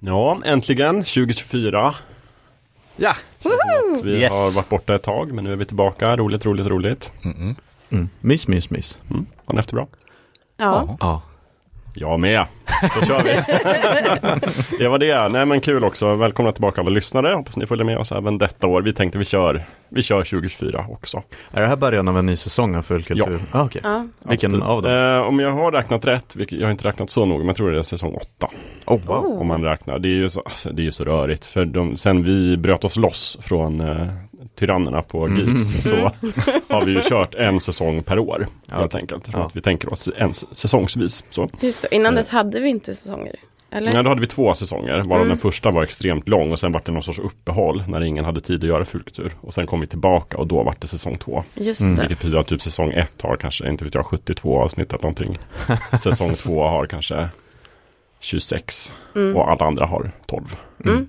Ja, äntligen 2024. Ja! Vi Yes. har varit borta ett tag, men nu är vi tillbaka. Roligt, roligt, roligt. Mm-mm. Mm. Mys, mys, mys. Mm. Har ni haft det bra? Ja. Ja. Jag med. Då kör vi. det var det. Nej men kul också. Välkomna tillbaka alla lyssnare. Hoppas ni följer med oss även detta år. Vi tänkte vi kör, vi kör 2024 också. Är det här början av en ny säsong av Full kultur? Ja. Ah, okej. ja. Vilken Absolut. av dem? Eh, om jag har räknat rätt, jag har inte räknat så noga, men jag tror det är säsong 8. Oh, wow. Om man räknar. Det är ju så, alltså, det är ju så rörigt. För de, sen vi bröt oss loss från eh, tyrannerna på Mm. Geeks så har vi ju kört en säsong per år. Helt Ja. enkelt. För Ja. att vi tänker oss en säsongsvis. Så. Just det, innan dess hade vi inte säsonger. Eller? Ja, då hade vi två säsonger, varav Mm. den första var extremt lång och sen var det någon sorts uppehåll när ingen hade tid att göra fulkultur. Och sen kom vi tillbaka och då var det säsong två. Just Mm. det. Vilket betyder att typ säsong ett har kanske, inte vet jag, 72 avsnitt eller någonting. säsong två har kanske 26 Mm. och alla andra har 12. Mm.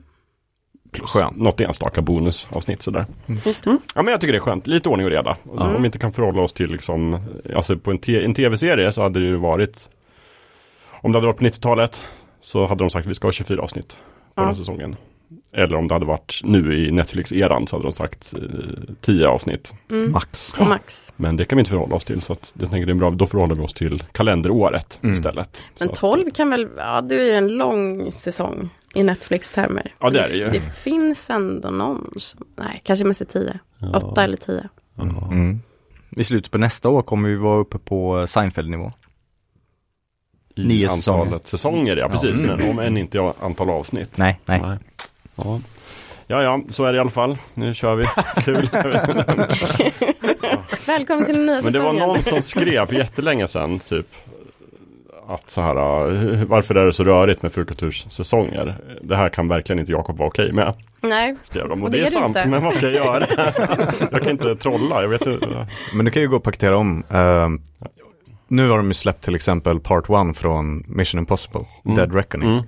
Plus Skönt. något enstaka bonusavsnitt sådär. Just det. Ja men jag tycker det är skönt, lite ordning och reda. Mm. Om vi inte kan förhålla oss till liksom, alltså på en, te- en tv-serie så hade det ju varit, om det hade varit på 90-talet så hade de sagt att vi ska ha 24 avsnitt på Ja. den säsongen. Eller om det hade varit nu i Netflix-eran så hade de sagt eh, 10 avsnitt. Mm. Max. Max. Men det kan vi inte förhålla oss till så att jag tänker det är bra, då förhåller vi oss till kalenderåret Mm. istället. Men Så att- 12 kan väl, ja det är ju en lång säsong i Netflix-termer. Ja, det är det ju. Det finns ändå någon som, nej kanske mest är 10. Ja. 8 eller 10. Mm. I slutet på nästa år kommer vi vara uppe på Seinfeld-nivå. I Nio antalet säsonger, ja Ja. precis. Mm. Men om än inte i antal avsnitt. Nej, nej. Ja. ja, ja, så är det i alla fall. Nu kör vi. Kul. Välkommen till den nya Men det säsongen. var någon som skrev för jättelänge sedan, typ att så här, uh, varför är det så rörigt med fulkulturssäsonger? Det här kan verkligen inte Jakob vara okej med, Nej, skrev de. Och, Och det, det är är sant, inte. men vad ska jag göra? jag kan inte trolla, jag vet inte. Men du kan ju gå och paketera om. Ehm, nu har de ju släppt till exempel Part 1 från Mission Impossible, Mm. Dead Reckoning. Mm.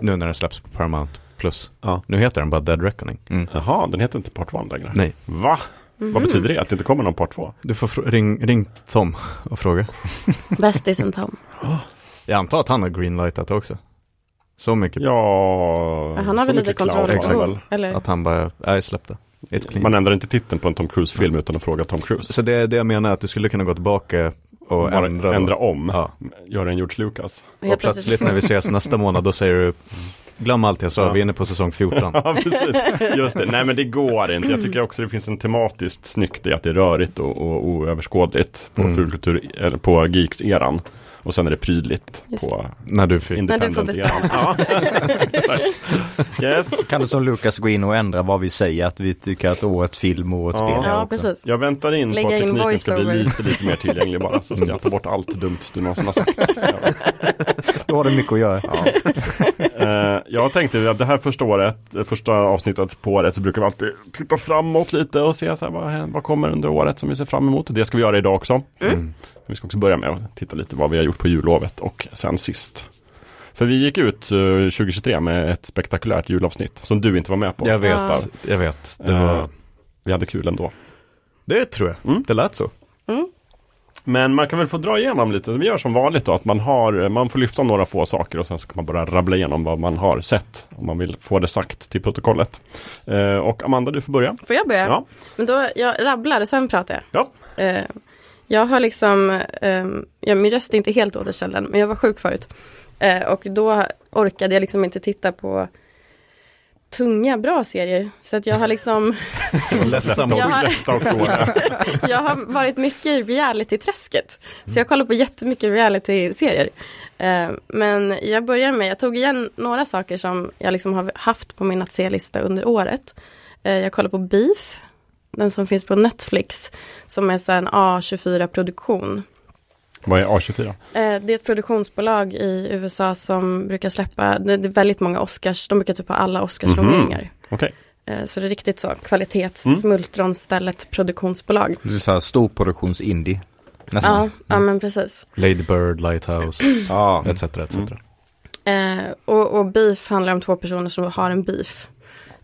Nu när den släpps på Paramount Plus. Ja. Nu heter den bara Dead Reckoning. Mm. Jaha, den heter inte Part 1 längre. Nej, Va? Mhm. Vad betyder det? Att det inte kommer någon Part 2? du får ring, ring Tom och fråga. Bästisen Tom. Jag antar att han har greenlightat också. Så mycket Ja, Ja, Han har väl lite kontroll eller? att han bara, nej släpp det. Man ändrar inte titeln på en Tom Cruise-film utan att fråga Tom Cruise. Så det är det jag menar, att du skulle kunna gå tillbaka och Bara ändra. ändra om, Ja. göra en George Lucas. Helt Och plötsligt när vi ses nästa månad, då säger du, glöm allt jag sa, Ja. vi är inne på säsong 14. Ja, precis. Just det. Nej, men det går inte. Jag tycker också det finns en tematiskt snyggt i att det är rörigt och, och oöverskådligt på Mm. fulkultur, eller på Geeks-eran. Och sen är det prydligt Just på när du fick. När du får Independent-eran. Ja. Yes. Kan du som Lukas gå in och ändra vad vi säger, att vi tycker att årets film och årets Ja. spel är Ja, precis. Jag väntar in Lägga på att in tekniken ska bli lite, lite mer tillgänglig bara. Så ska jag ta bort allt dumt du någonsin har sagt. Ja. Då har du mycket att göra. Ja. Eh, jag tänkte att det här första året, första avsnittet på året så brukar vi alltid titta framåt lite och se så här, vad, vad kommer under året som vi ser fram emot. Det ska vi göra idag också. Mm. Vi ska också börja med att titta lite vad vi har gjort på jullovet och sen sist. För vi gick ut eh, 2023 med ett spektakulärt julavsnitt som du inte var med på. Jag vet, Ja. jag vet. Det, Eh, var, Vi hade kul ändå. det tror jag, Mm. det lät så. Men man kan väl få dra igenom lite. Vi gör som vanligt då. Att man, har, man får lyfta några få saker och sen så kan man bara rabbla igenom vad man har sett. Om man vill få det sagt till protokollet. Eh, och Amanda, du får börja. Får jag börja? Ja. Men då, jag rabblar och sen pratar jag. Ja. Eh, jag har liksom, eh, ja, min röst är inte helt återställd än, men jag var sjuk förut. Eh, och då orkade jag liksom inte titta på tunga, bra serier. Så att jag har liksom, Lättsam Jag har- jag har varit mycket i reality-träsket. Så jag kollar på jättemycket reality-serier. Eh, men jag börjar med, jag tog igen några saker som jag liksom har haft på min att se-lista under året. Eh, jag kollar på Beef, den som finns på Netflix, som är så en A24-produktion. Vad är A24? Eh, Det är ett produktionsbolag i USA som brukar släppa, det är väldigt många Oscars, de brukar typ ha alla Oscarsnomineringar. Okej. Eh, Så det är riktigt så, kvalitets, smultronstället produktionsbolag. Det är så här storproduktions-indie. Ja, Nästan. ja men precis. Lady Bird, Lighthouse, etc. etc. Mm. Eh, och, och beef handlar om två personer som har en beef.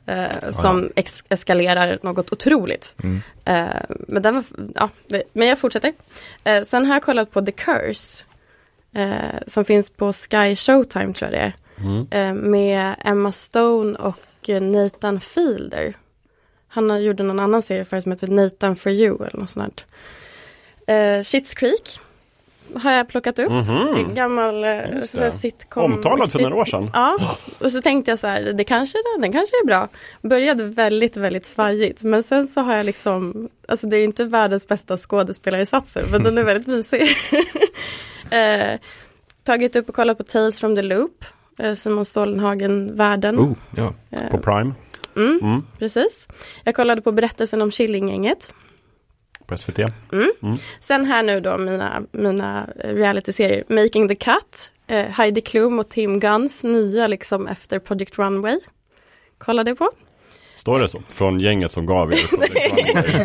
Eh, som ex- eskalerar något otroligt. Mm. Eh, men, den var, ja, det, men jag fortsätter. Eh, sen har jag kollat på The Curse. Eh, som finns på Sky Showtime tror jag det är. Mm. eh, med Emma Stone och eh, Nathan Fielder. Han gjorde någon annan serie förut som heter Nathan for you eller något sånt där. Schitt's Creek har jag plockat upp. Mhm. En gammal eh, Just så här det. sitcom. Omtalad för några år sedan. Ja, och så tänkte jag så här, det kanske, den kanske är bra. Började väldigt, väldigt svajigt, men sen så har jag liksom, alltså det är inte världens bästa skådespelarinsatser, men den är väldigt mysig. eh, tagit upp och kollat på Tales from the Loop, eh, Simon Stålenhagen-världen. Oh, ja. Eh, På Prime. mm, Mm. Precis. Jag kollade på berättelsen om Killinggänget. På SVT. Sen här nu då mina, mina realityserier. Making the Cut, eh, Heidi Klum och Tim Guns nya liksom efter Project Runway. Kollade på. Står det så? Från gänget som gav er.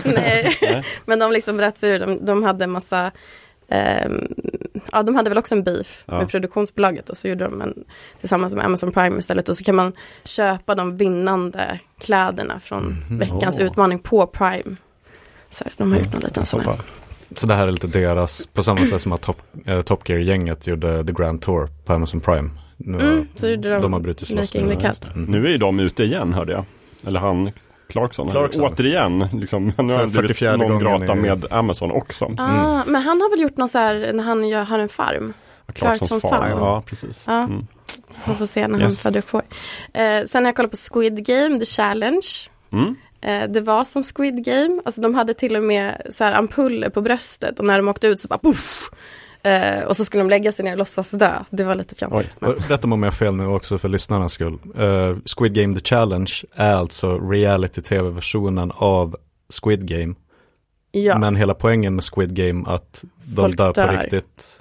Nej. Nej. Men de liksom berättade hur de, de hade massa ehm, Ja, de hade väl också en beef Ja. med produktionsbolaget och så gjorde de en tillsammans med Amazon Prime istället och så kan man köpa de vinnande kläderna från veckans Åh. utmaning på Prime. Så här, de har gjort någon liten sån här. Så det här är lite deras, på samma sätt som att Top, eh, Top Gear-gänget gjorde The Grand Tour på Amazon Prime. Nu har, Mm, så gjorde de de har brutit loss nu. Mm. Nu är ju de ute igen hörde jag. Eller han Clarkson. Clarkson. Återigen, liksom, nu har han blivit 44 någon grata i- med Amazon också. Ah, Men han har väl gjort något så här när han gör, har en farm. Clarksons farm. Ja, precis. Ja. Mm. Man får se när han Yes. föder upp får. Eh, sen har jag kollat på Squid Game, The Challenge. Mm. Eh, det var som Squid Game, alltså de hade till och med så här ampuller på bröstet och när de åkte ut så bara poff! Eh, och så skulle de lägga sig ner och låtsas dö. Det var lite fjantigt. men- Och Rätta mig om jag har fel nu också för lyssnarnas skull. Eh, Squid Game The Challenge är alltså reality-tv-versionen av Squid Game. Ja, Men hela poängen med Squid Game att de Folk dör på dör. riktigt.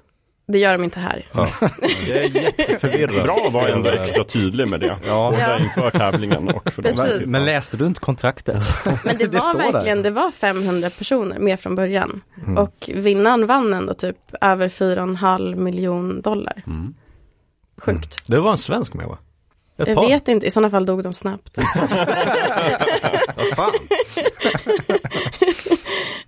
Det gör de inte här. Ja. Jag är jätteförvirrad. Bra att vara ändå extra tydlig med det. Ja. Både Ja. inför tävlingen och för. Precis. Men läste du inte kontraktet? Men det, Det var står där. verkligen, det var 500 personer med från början. Mm. Och vinnaren vann ändå typ över 4,5 miljon dollar. Mm. Sjukt. Det var en svensk med va? Ett Jag par? vet inte, i sådana fall dog de snabbt. Vad fan?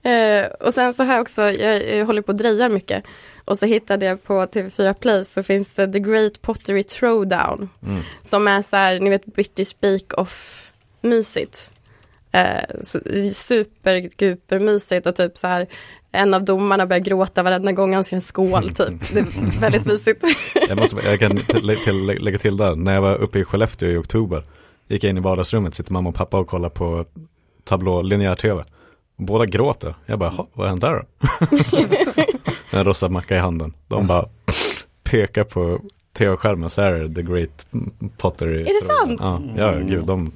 Eh, och sen så har jag också, jag, jag håller på att dreja mycket. Och så hittade jag på TV4 Play så finns det The Great Pottery Throwdown. Mm. Som är så här, ni vet British Bake Off mysigt. Eh, su- super mysigt och typ så här en av domarna börjar gråta varenda gång han ser en skål typ. Det är väldigt mysigt. Jag, måste, jag kan till, till, lägga till där, när jag var uppe i Skellefteå i oktober, gick jag in i vardagsrummet, sitter mamma och pappa och kollar på tablå linjär tv. Båda gråter. Jag bara, "Jaha, vad hände där då? en rostad macka i handen. De bara pekar på tv-skärmen så är det The Great Pottery. Är det sant? Ja, ja gud, de.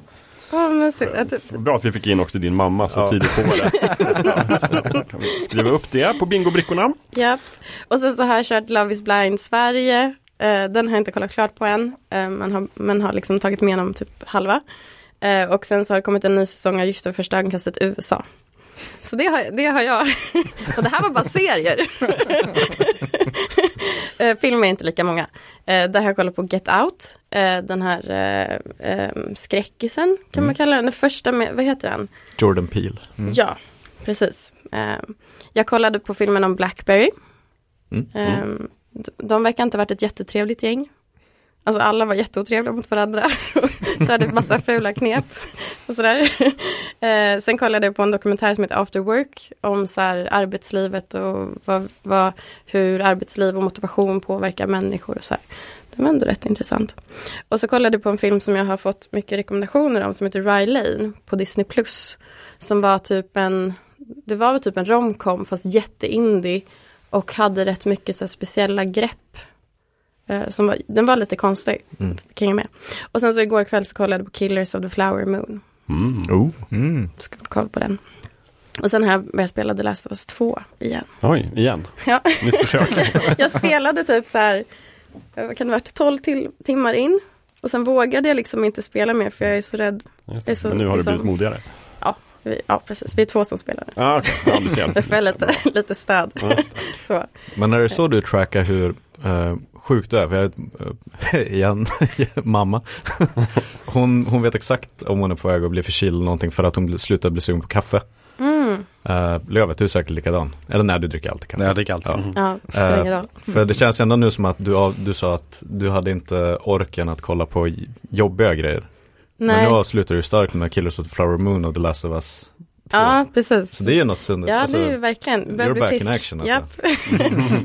Ja, typ. Bra att vi fick in också din mamma så Ja. tidigt på kan vi skriva upp det på bingobrickorna. Japp. Och sen så har jag kört Love is blind Sverige. Eh, den har jag inte kollat klart på än. Eh, men, har, men har liksom tagit med igenom typ halva. Eh, och sen så har det kommit en ny säsong av Gifta vid första ögonkastet USA. Så det har, det har jag. och det här var bara serier. eh, filmer är inte lika många. Eh, där har jag kollat på Get Out. Eh, den här skräckisen kan man kalla den. Den första med, vad heter den? Jordan Peele. Ja, precis. Jag kollade på filmen om Blackberry. Mm. D- de verkar inte ha varit ett jättetrevligt gäng. Alltså alla var jätteotrevliga mot varandra. Körde massa fula knep. Och sådär. Eh, sen kollade jag på en dokumentär som heter After Work. Om så här, arbetslivet och vad, vad, hur arbetsliv och motivation påverkar människor. Och så här. Det var ändå rätt intressant. Och så kollade jag på en film som jag har fått mycket rekommendationer om. Som heter Rye Lane på Disney+. Plus. Som var typ en, det var väl typ en romcom fast jätteindie. Och hade rätt mycket så här, speciella grepp. Eh, som var, den var lite konstig. Mm. Kan jag med. Och sen så igår kväll så kollade jag på Killers of the Flower Moon. Mm. Oh. Mm. Ska kolla på den. Och sen har jag börjat spela The Last of Us 2 igen. Oj, igen. Ja. Nytt försök. jag spelade typ så här, eh, vad kan det varit, 12 till, timmar in. Och sen vågade jag liksom inte spela mer för jag är så rädd. Just Det så- Men nu har du liksom- blivit modigare. Ja, vi, ja precis. Vi är två som spelar nu. Ah, okay. ja, du ser. Jag får lite, lite stöd. Ja, Så. Men är det så du trackar hur eh, sjukt? För jag, eh, igen, mamma. hon, hon vet exakt om hon är på väg att bli förkyld eller någonting för att hon slutar bli sugen på kaffe. Mm. Uh, Lövet, du är säkert likadan. Eller nej, du dricker alltid kaffe. Nej, jag dricker alltid. Ja. Ja, det spelar ingen roll. För det känns ändå nu som att du, du sa att du hade inte orken att kolla på jobbiga grejer. Men Nej, nu avslutar du starkt med Killers of the Flower Moon och The Last of Us 2. Ja precis. Så det är ju något sunt. Ja, alltså, det är ju verkligen. Börjar you're back in frisk. action, alltså.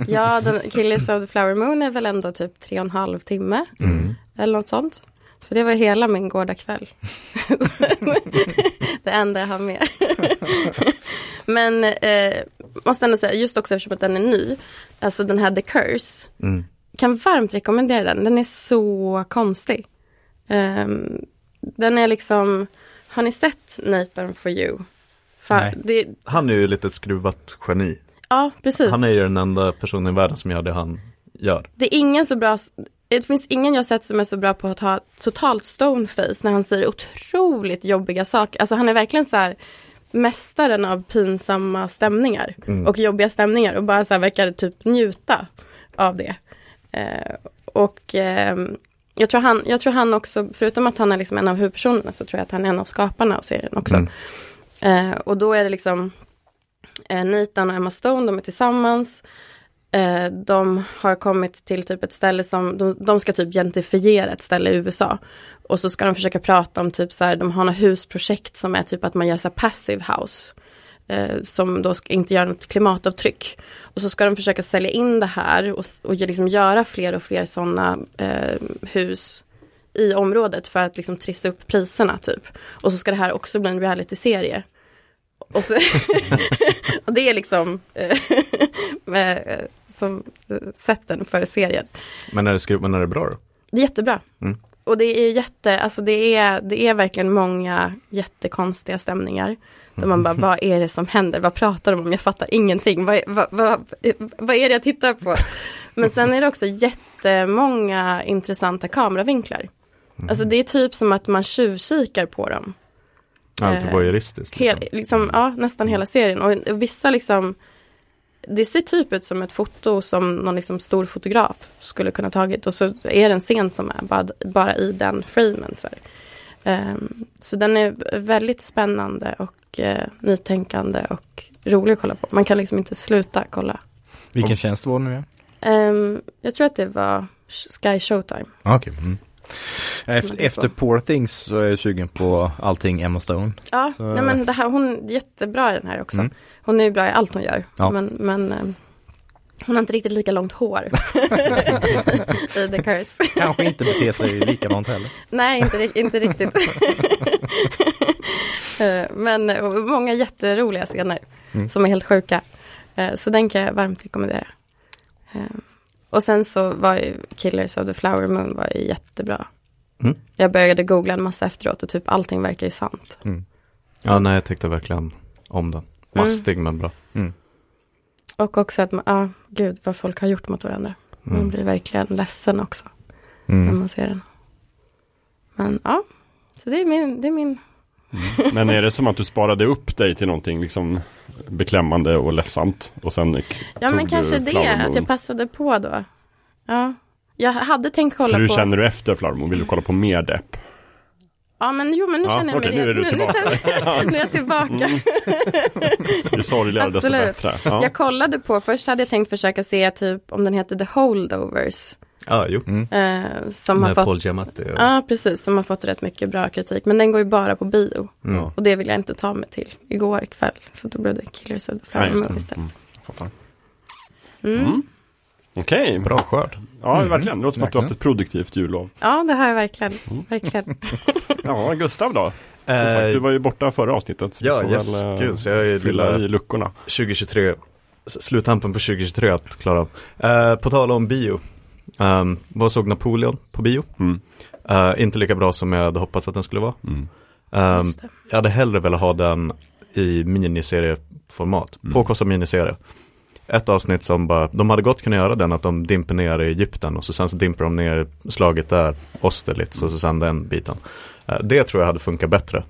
Ja, den, Killers of the Flower Moon är väl ändå typ tre och en halv timme. mm. Eller något sånt. Så det var hela min gårdagkväll. det enda jag har med. Men eh, måste ändå säga, just också eftersom att den är ny. Alltså den här The Curse. Mm. Kan varmt rekommendera den. Den är så konstig. Ehm, den är liksom, har ni sett Nathan for you? För det, Han är ju lite ett skruvat geni. ja, precis. Han är ju den enda personen i världen som gör det han gör. Det är ingen så bra, det finns ingen jag sett som är så bra på att ha totalt stoneface när han säger otroligt jobbiga saker. Alltså han är verkligen så här mästaren av pinsamma stämningar Mm. och jobbiga stämningar och bara så här verkar typ njuta av det. Eh, och ehm, jag, tror han, jag tror han också, förutom att han är liksom en av huvudpersonerna så tror jag att han är en av skaparna av serien också. Mm. Eh, och då är det liksom eh, Nathan och Emma Stone, de är tillsammans. Eh, de har kommit till typ ett ställe som, de, de ska typ gentrifiera ett ställe i USA. Och så ska de försöka prata om typ så här, de har något husprojekt som är typ att man gör så här passive house. Eh, som då ska inte göra något klimatavtryck. Och så ska de försöka sälja in det här och, och liksom göra fler och fler sådana eh, hus i området för att liksom trissa upp priserna typ. Och så ska det här också bli en realityserie. Och, så, och det är liksom eh, med, som eh, sätten för serien. Men är det, men är det bra då? Det är jättebra. Mm. Och det är jätte, alltså det är, det är verkligen många jättekonstiga stämningar. Där man bara, vad är det som händer? Vad pratar de om? Jag fattar ingenting. Vad, vad, vad, vad är det jag tittar på? Men sen är det också jättemånga intressanta kameravinklar. Alltså det är typ som att man tjuvkikar på dem. Ja, lite Eh, voyeuristiskt. Hel, Liksom. liksom, ja, nästan hela serien. Och, vissa liksom, det ser typ ut som ett foto som någon liksom stor fotograf skulle kunna tagit. Och så är det en scen som är bara, bara i den framen. Så. Ehm, så den är väldigt spännande och eh, nytänkande och rolig att kolla på. Man kan liksom inte sluta kolla. Vilken tjänst var det nu igen? Ehm, jag tror att det var Sky Showtime. Ah, Okej. Mm. Efter, efter. Poor Things så är jag sugen på allting Emma Stone. Ja, Så- nej, men det här, hon är jättebra i den här också. Mm. Hon är ju bra i allt hon gör. Ja. Men, men eh, hon har inte riktigt lika långt hår i The Curse. Kanske inte beter sig likadant heller. Nej, inte, inte riktigt. Eh, men eh, många jätteroliga scener Mm. som är helt sjuka. Så den kan jag varmt rekommendera. Och sen så var ju Killers of the Flower Moon var ju jättebra. Mm. Jag började googla en massa efteråt och typ allting verkar ju sant. Ja, nej, jag tyckte verkligen om den. Mastig men bra. Och också att man, ja, gud vad folk har gjort mot varandra. Man Mm. blir verkligen ledsen också när Mm. man ser den. Men ja, så det är min, det är min Men är det som att du sparade upp dig till någonting liksom beklämmande och ledsamt och sen Ja men kanske det, att jag passade på då. Ja, jag hade tänkt kolla För hur på. känner du efter Flower Moon? Vill du kolla på mer depp? Ja men jo men nu Ja, känner jag okej, mig nu är du nu, tillbaka. känner, nu är jag tillbaka. Ju sorgligare desto bättre. Ja. Jag kollade på, först hade jag tänkt försöka se typ om den heter The Holdovers. Ja, jo. Mm. Eh, som har fått, Paul Giamatti. Ja precis, som har fått rätt mycket bra kritik. Men den går ju bara på bio. Mm. Och det vill jag inte ta mig till igår kväll. Så då blev det Killers of the Flower. Moon istället. Mm, fattar. Mm. Mm. Okej, Bra skörd. ja verkligen. Det låter som att du har haft ett produktivt jullov. Ja det har jag verkligen. Mm. verkligen. Ja, Gustav då? Som sagt, du var ju borta förra avsnittet. Ja, yes, väl, eh, gud, så jag är fylla i luckorna. 2023, s- sluttampen på 2023 att klara av. Eh, på tal om bio, um, vad såg Napoleon på bio? Mm. Eh, inte lika bra som jag hade hoppats att den skulle vara. Mm. Um, jag hade hellre velat ha den i miniserieformat, Mm. påkostad miniserie. Ett avsnitt som bara, de hade gott kunnat göra den att de dimper ner i Egypten och så sen så dimper de ner slaget där, Austerlitz och så sen den biten. Eh, det tror jag hade funkat bättre.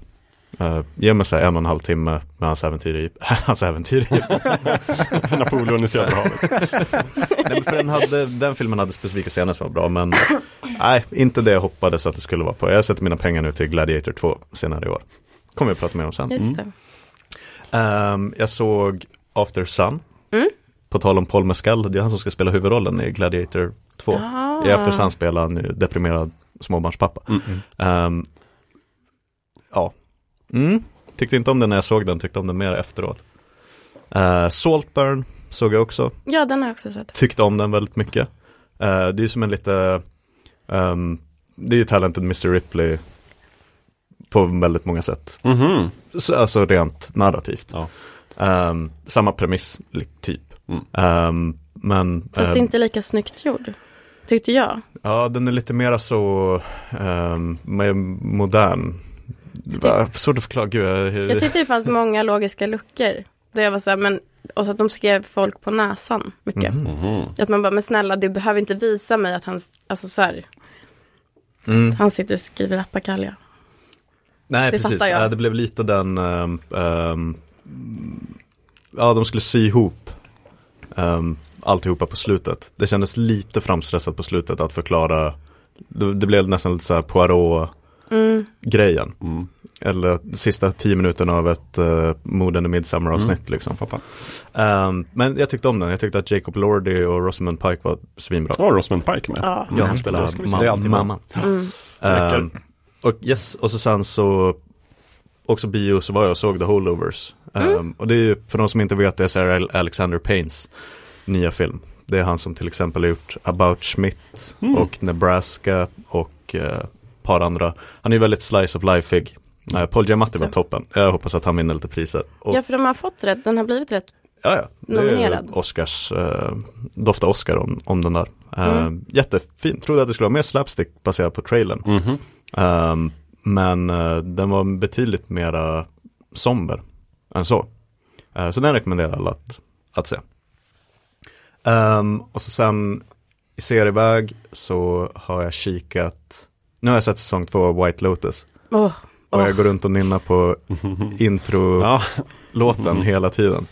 Uh, ge mig så en och en halv timme med hans äventyr i hans äventyr i Napoleon i Söderhavet. Nej, men för den, hade, den filmen hade specifika scener som var bra men nej, inte det jag hoppades att det skulle vara på. Jag sätter mina pengar nu till Gladiator 2 senare i år. Kommer vi att prata mer om sen. Just det. Ehm, jag såg After Sun. Mm. På tal om Paul Mescal, det är han som ska spela huvudrollen i Gladiator 2. Ah. I After Sun spelar han deprimerad småbarnspappa. Mm. Ehm, ja, mm. tyckte inte om den när jag såg den, tyckte om den mer efteråt. Uh, Saltburn såg jag också, Ja, den har jag också sett. tyckte om den väldigt mycket. Eh, det är ju som en lite, ehm, det är ju Talented Mr. Ripley på väldigt många sätt. Mhm. Så, alltså rent narrativt. Ja. Ehm, samma premiss, typ. Mm. Ehm, men Fast ehm, inte lika snyggt gjord. Tyckte jag. ja, den är lite mera så um, modern. Va, svårt att förklara, gud. Jag, Jag tyckte det fanns många logiska luckor. Där jag var så här, men, och så att de skrev folk på näsan mycket. Mhm. Att man bara, men snälla, du behöver inte visa mig att han, alltså så här, Mm. han sitter och skriver rappakalja. Nej, Det precis. jag. Ja, det blev lite den, ehm, ehm, ja, de skulle sy ihop um, alltihopa på slutet. Det kändes lite framstressat på slutet att förklara, det, det blev nästan lite så här Poirot-grejen. Mm. Mm. Eller de sista tio minuterna av ett uh, mord under Midsummer avsnitt liksom. Fattar. Ehm, men jag tyckte om den, jag tyckte att Jacob Lordy och Rosamund Pike var svinbra. Ja, Rosamund Pike med. Ja. Han spelar ma- mamman. Mm. Ehm, och yes, och så sen så också bio så var jag och såg The Holdovers. Ehm, och det är ju, för de som inte vet, det är Sarah Alexander Paynes nya film. Det är han som till exempel har gjort About Schmidt och Nebraska och ett par andra. Han är ju väldigt slice of life-ig. Uh, Paul Giamatti var toppen. Jag hoppas att han vinner lite priser. Och, ja, för de har fått rätt, den har blivit rätt. Ja, ja. Nominerad. Oscars, eh, dofta Oscar om, om den där. Eh, Mm. Jättefin, trodde att det skulle vara mer slapstick baserat på trailern. Mhm. Ehm, men eh, den var betydligt mera somber än så. Eh, så den rekommenderar alla att, att se. Ehm, och så sen i serieväg så har jag kikat, nu har jag sett säsong två av White Lotus. Åh, Och jag går runt och nynnar på intro-låten hela tiden.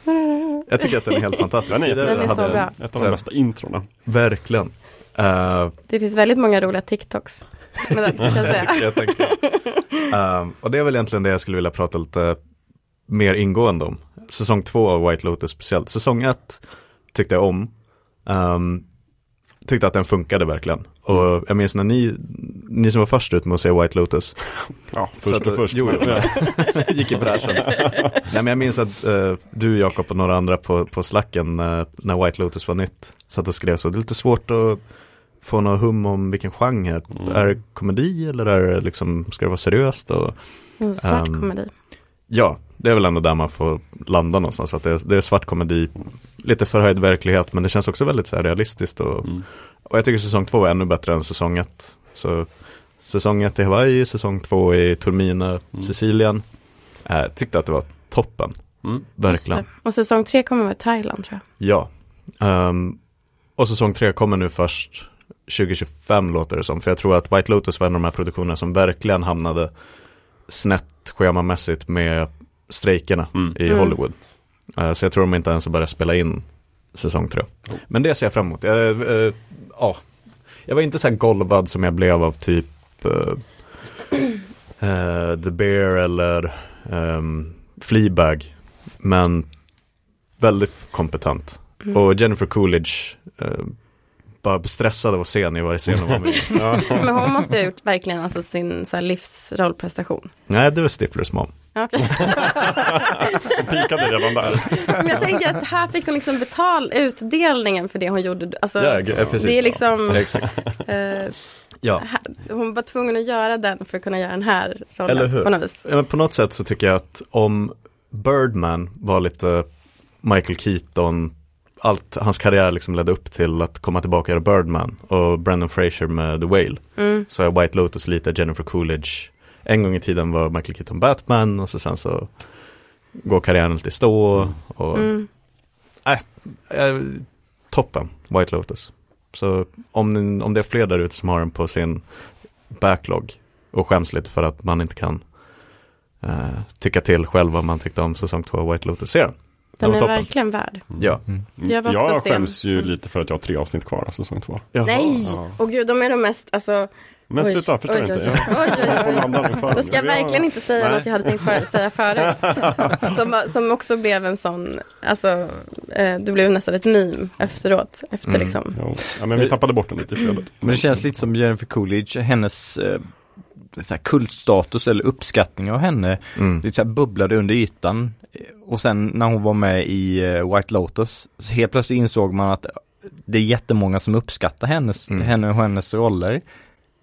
Jag tycker att den är helt fantastisk. den är, Den är så bra. ett av de bästa introna. Verkligen. Eh, Det finns väldigt många roliga TikToks. med den, kan jag säga. jag. Ehm, och det är väl egentligen det jag skulle vilja prata lite mer ingående om. Säsong två av White Lotus speciellt. Säsong ett tyckte jag om. Ehm, tyckte att den funkade verkligen. Och jag minns när ni, ni som var först ut med att se White Lotus, Ja, först att- och först. jo, ja. gick i bräschen. Nej men jag minns att eh, du Jakob och några andra på, på slacken eh, när White Lotus var nytt satt och skrev så. Det är lite svårt att få något hum om vilken genre. Mm. Är det komedi eller är det liksom, ska det vara seriöst? Och, svart Ehm, komedi. ja, det är väl ändå där man får landa någonstans. Att det, är, det är svart komedi, lite förhöjd verklighet men det känns också väldigt så här realistiskt. Och, Mm. och jag tycker säsong två är ännu bättre än säsong ett. Så säsong ett i Hawaii, säsong två i Turmina, Sicilien. Eh, tyckte att det var toppen, Mm. Verkligen. Och säsong tre kommer vara i Thailand tror jag. Ja. Ehm, och säsong tre kommer nu först 2025 låter det som. För jag tror att White Lotus var en av de här produktionerna som verkligen hamnade snett schemamässigt med strejkerna Mm. i Mm. Hollywood. Eh, så jag tror de inte ens har börjat spela in säsong tre. Men det ser jag fram emot. Jag, eh, ja. jag var inte så här golvad som jag blev av typ eh, eh, The Bear eller um, Fleabag. Men väldigt kompetent. Mm. Och Jennifer Coolidge eh, bara stressad av att se i varje scen hon var med. Ja. Men hon måste ha gjort verkligen alltså sin så här, livsrollprestation. Nej, det var Stiflers mom. Ja. Pikade redan där. Men jag tänker att här fick hon liksom betal utdelningen för det hon gjorde. Alltså, Ja, eh, precis. det är liksom, Ja, Exakt. eh, Ja. här- hon var tvungen att göra den för att kunna göra den här rollen. Eller hur? På något vis. Ja, men på något sätt så tycker jag att om Birdman var lite Michael Keaton, allt hans karriär liksom ledde upp till att komma tillbaka och göra Birdman och Brendan Fraser med The Whale. Mm. Så är White Lotus lite Jennifer Coolidge. En gång i tiden var Michael Keaton Batman och så sen så går karriären lite i stå. Och, Mm. eh, toppen, White Lotus. Så om, ni, om det är fler där ute som har den på sin backlog och skäms lite för att man inte kan eh, tycka till själv vad man tyckte om säsong två av White Lotus. Se den. Den är toppen. verkligen värd. Ja. Mm. Jag var också Jag sen. skäms ju lite för att jag har tre avsnitt kvar av säsong två. Jaha. Nej, Ja. och gud de är de mest, alltså Men Oj, sluta, förstår oj, inte. oj, oj. Oj, Då ska jag verkligen inte säga Nej. något jag hade tänkt för, säga förut. Som, som också blev en sån, alltså, eh, det blev nästan ett meme efteråt. Efter Mm. liksom. Jo. Ja, men vi tappade bort den lite i flödet. Men det känns lite som Jennifer Coolidge, hennes eh, så här kultstatus eller uppskattning av henne Mm. lite så här bubblade under ytan. Och sen när hon var med i eh, White Lotus, så helt plötsligt insåg man att det är jättemånga som uppskattar hennes, Mm. henne och hennes roller.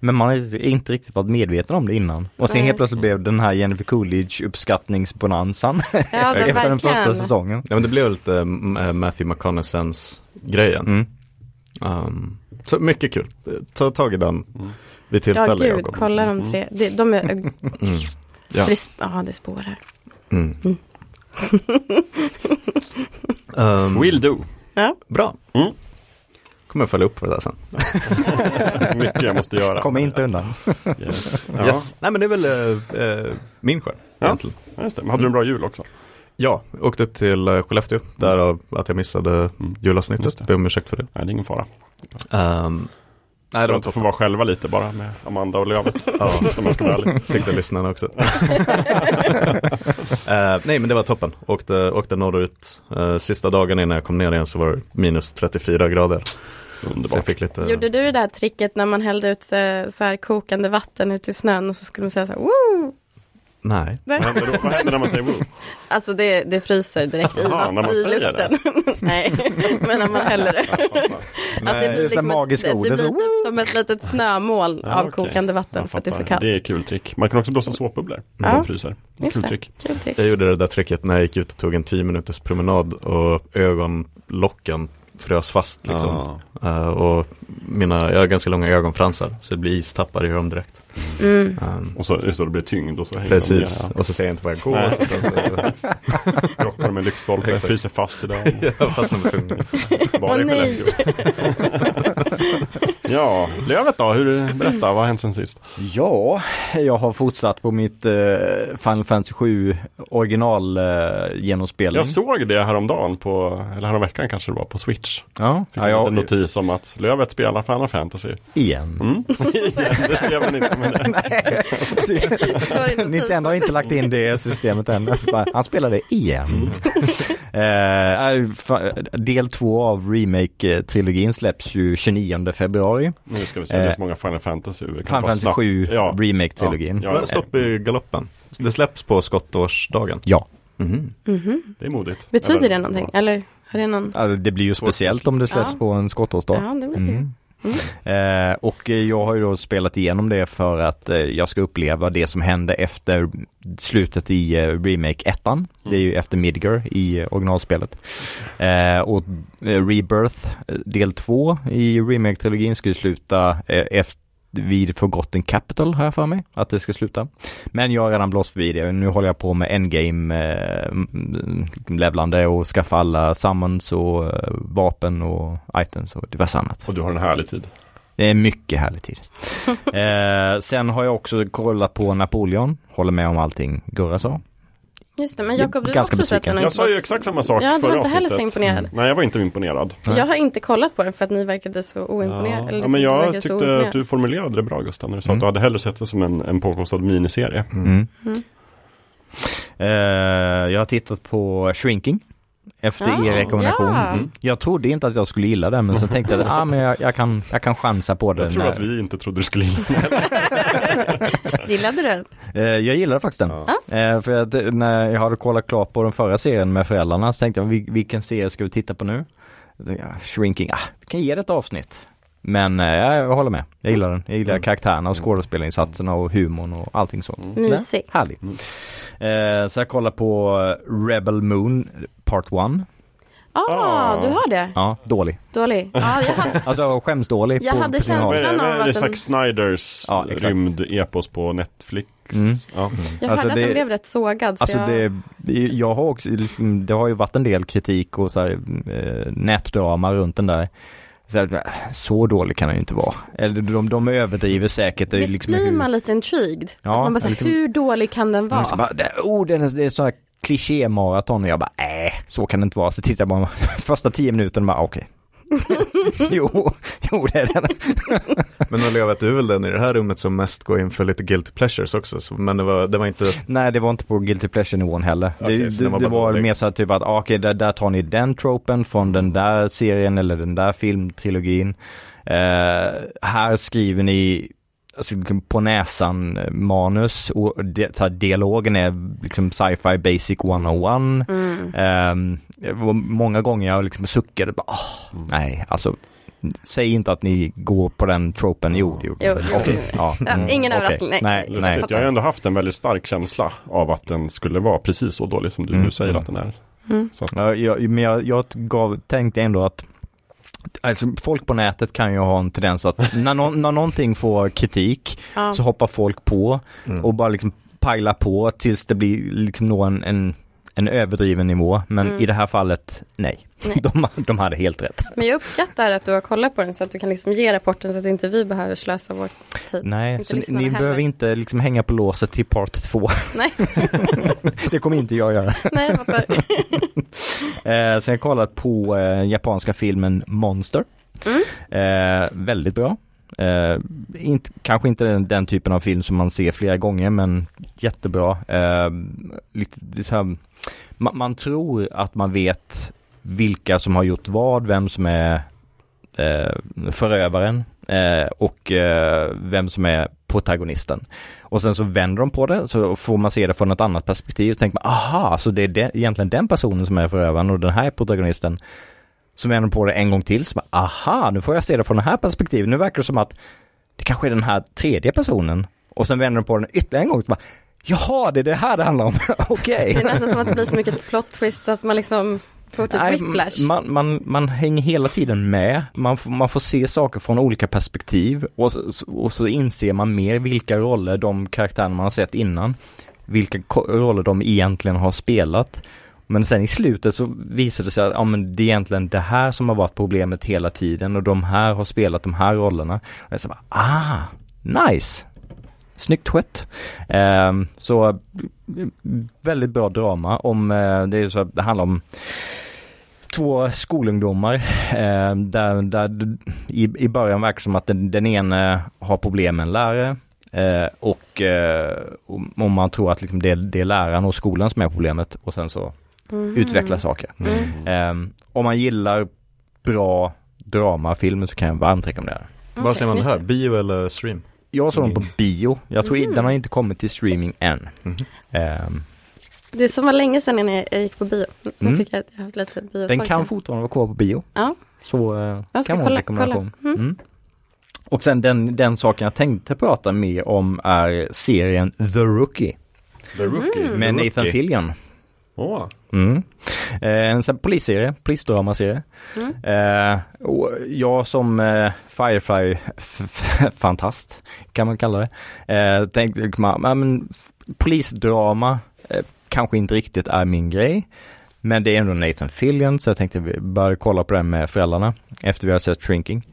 Men man har inte riktigt varit medveten om det innan. Och sen Nej. helt plötsligt blev den här Jennifer Coolidge uppskattningsbonanzan Ja, efter den första säsongen. Ja men det blev lite äh, Matthew McConaissance grejen. Mm. Um, så mycket kul. Ta tag i den Mm. vid Ja, tillfälle. gud, Jakob. kolla de tre. De, de är, Mm. ja. Ja. det, ja, det spårar. Mm. Mm. Um, Will do. Ja, Bra. Mm. Kommer jag följa upp för det där sen. Så mycket jag måste göra. Kommer inte undan. Yes. Ja. Yes. Nej men det är väl äh, äh, min skärm Ja. egentligen. Ja, just det. Men hade du en bra jul också? Ja, åkte upp till äh, Skellefteå. Därav att jag missade Mm. Julavsnittet. det. Ber om ursäkt för det. Nej, det är ingen fara. Um, nej, det var att få toppen. vara själva lite bara med Amanda och Lövet. Ja, Om man ska vara ärlig. tyckte lyssnarna också. Eh, nej men det var toppen. Åkte, åkte norrut. Uh, sista dagen innan jag kom ner igen så var det minus 34 grader. Så jag Underbart. fick lite... Gjorde du det där tricket när man hällde ut eh, så här kokande vatten ut i snön och så skulle man säga så här, Woo! Nej. Nej. Vad händer, då? Vad händer när man säger woo? Alltså det, det fryser direkt i, Jaha, när man i säger luften. Nej, men när man häller det. Att det det är blir, liksom magiska ett, det blir typ som ett litet snömoln Ja, av okej. kokande vatten för att det är så kallt. Det är kul trick. Man kan också blåsa såpbubblor när Ja. man fryser. Just Kul det. trick. Kul trick. Jag gjorde det där tricket när jag gick ut och tog en 10 minuters promenad och ögonlocken frös fast liksom. Ah. Eh, och mina, jag har ganska långa ögonfransar så det blir istappar i dem direkt. Mm. Um, Och så, just då, det blir tyngd och så hänger precis, de och så ser jag inte var jag går. Så så, ner. Krockar med lyktstolpe, Exakt. fryser fast i den. jag fastnar med tungan. Åh, nej. Skellefteå. ja, Lövet då? Hur, berätta, vad har hänt sen sist? Ja, jag har fortsatt på mitt eh, Final Fantasy 7 original eh, genomspelning. Jag såg det häromdagen på, eller häromveckan kanske det var, på Switch. ja, Fick ja, en jag, liten notis om att Lövet spelar Final Fantasy. igen. Mm. det skrev han inte, men i notisen. Nintendo har inte lagt in det systemet än. Alltså bara, Han spelade igen. Eh, fa- del två av remake-trilogin släpps ju 29 februari. Nu ska vi se, det är så många Final Fantasy. Vi kan Final Fantasy snabbt- 7 Ja. remake-trilogin. Ja, ja. Stopp i galoppen. Det släpps på skottårsdagen. Ja, Mhm. Mhm. Det är modigt. Betyder Eller- det någonting? Eller har det någon? alltså, det blir ju speciellt om det släpps Ja. på en skottårsdag. Ja, det blir det. Mm. Eh, och jag har ju då spelat igenom det för att eh, jag ska uppleva det som hände efter slutet i eh, Remake 1. Det är ju efter Midgar i eh, originalspelet. Eh, och eh, Rebirth eh, del 2 i Remake-trilogin ska ju sluta eh, efter vid Forgotten Capital har jag för mig att det ska sluta. Men jag har redan blåst vid det. Nu håller jag på med endgame eh, levlande och skaffa alla summons och eh, vapen och items och diverse annat. Och du har en härlig tid. Det är mycket härlig tid. eh, sen har jag också kollat på Napoleon. Håller med om allting Gurra sa. Just det, men Jakob, du har Ganska också sett besviken. den och Jag inte sa ju exakt samma sak Ja, du var inte heller så imponerad. Nej, jag var inte imponerad. Nej. Jag har inte kollat på den för att ni verkade så oimponerade. eller Ja, men du jag tyckte att du formulerade det bra Gustav, när du sa Mm. att du hade hellre sett det som en, en påkostad miniserie. Mm. Mm. Eh, jag har tittat på Shrinking. Efter Ah, er rekommendation. ja. Mm. Jag trodde inte att jag skulle gilla den men sen tänkte jag att ah, men jag, jag, kan, jag kan chansa på den. Jag tror att vi inte trodde du skulle gilla den. Gillade du den? Eh, jag gillade faktiskt den. Eh, för att eh, när jag hade kollat klart på den förra serien med föräldrarna så tänkte jag "Vil- vilken serie ska vi titta på nu? Shrinking, ah, vi kan ge det ett avsnitt. Men eh, jag håller med, jag gillar den. Jag gillar karaktärerna och skådespelarinsatserna och humorn och allting sånt. Mysig. Ja, härlig. Eh, så jag kollar på Rebel Moon Part 1. Ah, Ah. du har det? Ja, dålig. Dålig. Ja, jag hade, Alltså skämsdålig. Jag på, hade på sin håll. Vad är det, Känslan av att Zack Snyders Ja, rymd-epos på Netflix? Mm. Ja. jag Alltså, hörde det- att den blev rätt sågad. Så Alltså jag... det, jag har också, liksom, det har ju varit en del kritik och så här, eh, nätdrama runt den där. Så, dålig kan den ju inte vara. Eller de, de överdriver säkert. Det Visst liksom blir hur- man lite intrigued? Ja, man bara, lite- hur dålig kan den vara? Bara, oh, den är, det är så här kliché-maraton och jag bara, äh, så kan det inte vara. Så tittar jag bara första tio minuterna och bara, okej. jo, jo det är den. Men vet du är väl den i det här rummet som mest går in för lite guilty pleasures också, så, men det var, det var inte, Nej, det var inte på guilty pleasure-nivån heller. Okej, det, det, var det var mer så här typ att, ah, okej, där, där tar ni den tropen från den där serien eller den där filmtrilogin. Eh, här skriver ni alltså, på näsan eh, manus och det, så här, dialogen är liksom sci-fi basic 101. Mm. Det var många gånger jag liksom suckade, bara, åh, nej, alltså Säg inte att ni går på den tropen, jo det gjorde Jo, ja, mm, ingen överraskning, nej. nej, Jag nej. Lustigt. Jag har ändå haft en väldigt stark känsla av att den skulle vara precis så dålig som du Mm, nu säger mm. att den är. Mm. Så att, Ja, jag, men jag, jag gav, tänkte ändå att Alltså folk på nätet kan ju ha en tendens att när, nå- när någonting får kritik Ja. så hoppar folk på Mm. och bara liksom pajlar på tills det blir liksom nå en, en, en överdriven nivå. Men Mm. i det här fallet, nej. Nej. De, de hade helt rätt. Men jag uppskattar att du har kollat på den så att du kan liksom ge rapporten så att inte vi behöver slösa vår tid. Nej, så ni, heller. behöver inte liksom hänga på låset till part två. Nej, det kommer inte jag göra. nej jag fattar. Eh, sen har jag kollat på eh, japanska filmen Monster. Mm. Eh, väldigt bra. Eh, inte, kanske inte den, den typen av film som man ser flera gånger men jättebra. Eh, lite, lite så här, man, man tror att man vet vilka som har gjort vad, vem som är eh, förövaren eh, och eh, vem som är protagonisten. Och sen så vänder de på det så får man se det från ett annat perspektiv. Så tänker man, aha, så det är de, egentligen den personen som är förövaren och den här är protagonisten. Så vänder de på det en gång till, så bara, aha, nu får jag se det från det här perspektivet. Nu verkar det som att det kanske är den här tredje personen. Och sen vänder de på den ytterligare en gång, så bara, jaha, det är det här det handlar om, okej. Det är nästan som att det blir så mycket plot twist att man liksom får typ Nej, whiplash. man, man, man hänger hela tiden med, man får, man får se saker från olika perspektiv och så, och så inser man mer vilka roller de karaktärerna man har sett innan, vilka roller de egentligen har spelat. Men sen i slutet så visar det sig att ja, men det är egentligen det här som har varit problemet hela tiden och de här har spelat de här rollerna. Och jag så bara, ah, nice! Snyggt skött. Ehm, så eh, väldigt bra drama om, eh, det är så att det handlar om två skolungdomar eh, där, där i, i början verkar det som att den, den ene har problem med en lärare eh, och, eh, och man tror att liksom det, det är läraren och skolan som är problemet och sen så Mhm. utveckla saker. Mm. Eh, om man gillar bra dramafilmer så kan jag varmt rekommendera den. Var ser man det här? Bio eller stream? Jag såg den på bio. Jag tror Mhm. den har inte kommit till streaming än. Mhm. Ehm, Det är som var länge sedan jag, gick på bio. Nu Mm. tycker jag att jag har haft lite biotorka. den kan fortfarande vara kvar på bio. Ja. Så eh, Jag ska kan vara en kolla- rekommendation. kolla. Mm. Mm. Och sen den, den saken jag tänkte prata mer om är serien The Rookie The Rookie. Mm. med The Nathan Rookie. Fillion. Åh, Mm. Eh, en sån polisserie, polisdramaserie. Mm. Eh, och jag som eh, Firefly-fantast kan man kalla det. Eh, tänkte man, ja, men polisdrama eh, kanske inte riktigt är min grej. Men det är ändå Nathan Fillion så jag tänkte vi börja kolla på den med föräldrarna efter vi har sett Shrinking.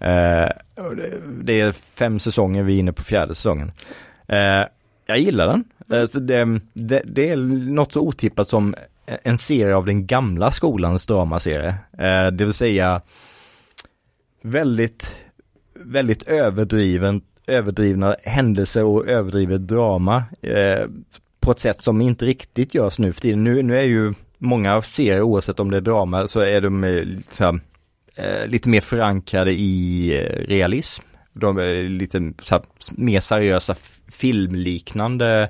Eh, det- det är fem säsonger, vi är inne på fjärde säsongen. Jag gillar den. Eh, så det, det, det är något så otippat som en serie av den gamla skolans dramaserie. Eh, det vill säga väldigt, väldigt överdriven, överdrivna händelser och överdrivet drama eh, på ett sätt som inte riktigt görs nu för tiden. Nu, nu är ju många serier, oavsett om det är drama, så är de lite, så här, eh, lite mer förankrade i realism. De är lite så här, mer seriösa filmliknande